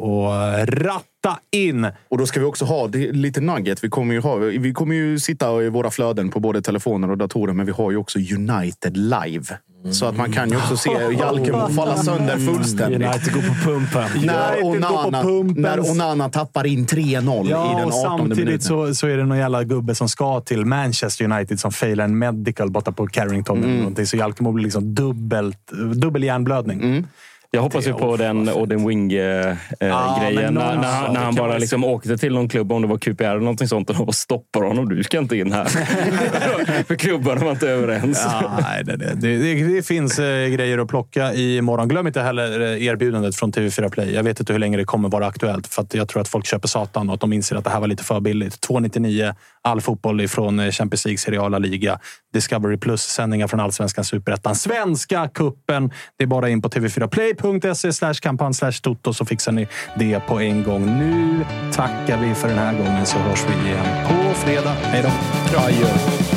ratta in. Och då ska vi också ha det lite nugget. Vi kommer, ju ha, vi kommer ju sitta i våra flöden på både telefoner och datorer, men vi har ju också United live. Så att man kan ju också se Jalkemo falla sönder fullständigt. United går på pumpen. När United går på Onana, pumpen. när Onana tappar in 3-0 Ja, i den och 18 samtidigt minuten. så, så är det någon jävla gubbe som ska till Manchester United som failar en medical borta på Carrington. Eller någonting. Så Jalkemo blir liksom dubbelt, dubbel hjärnblödning. Jag hoppas ju på den Odin Wing-grejen. Ja, men när, när, när han bara liksom åkte till någon klubb, om det var QPR eller någonting sånt, och de bara stoppar honom. Du ska inte in här. För klubbarna var inte överens. Ja, nej, det, det, det, det finns eh, grejer att plocka imorgon. Glöm inte heller eh, erbjudandet från TV4 Play. Jag vet inte hur länge det kommer vara aktuellt. För att jag tror att folk köper satan och att de inser att det här var lite för billigt. 299 all fotboll ifrån eh, Champions League, Serie A, Liga. Discovery Plus-sändningar från Allsvenskan, Superettan, Svenska kuppen. Det är bara in på tv4play.se slash kampanj slash toto så fixar ni det på en gång. Nu tackar vi för den här gången så hörs vi igen på fredag. Hej då! Adjö.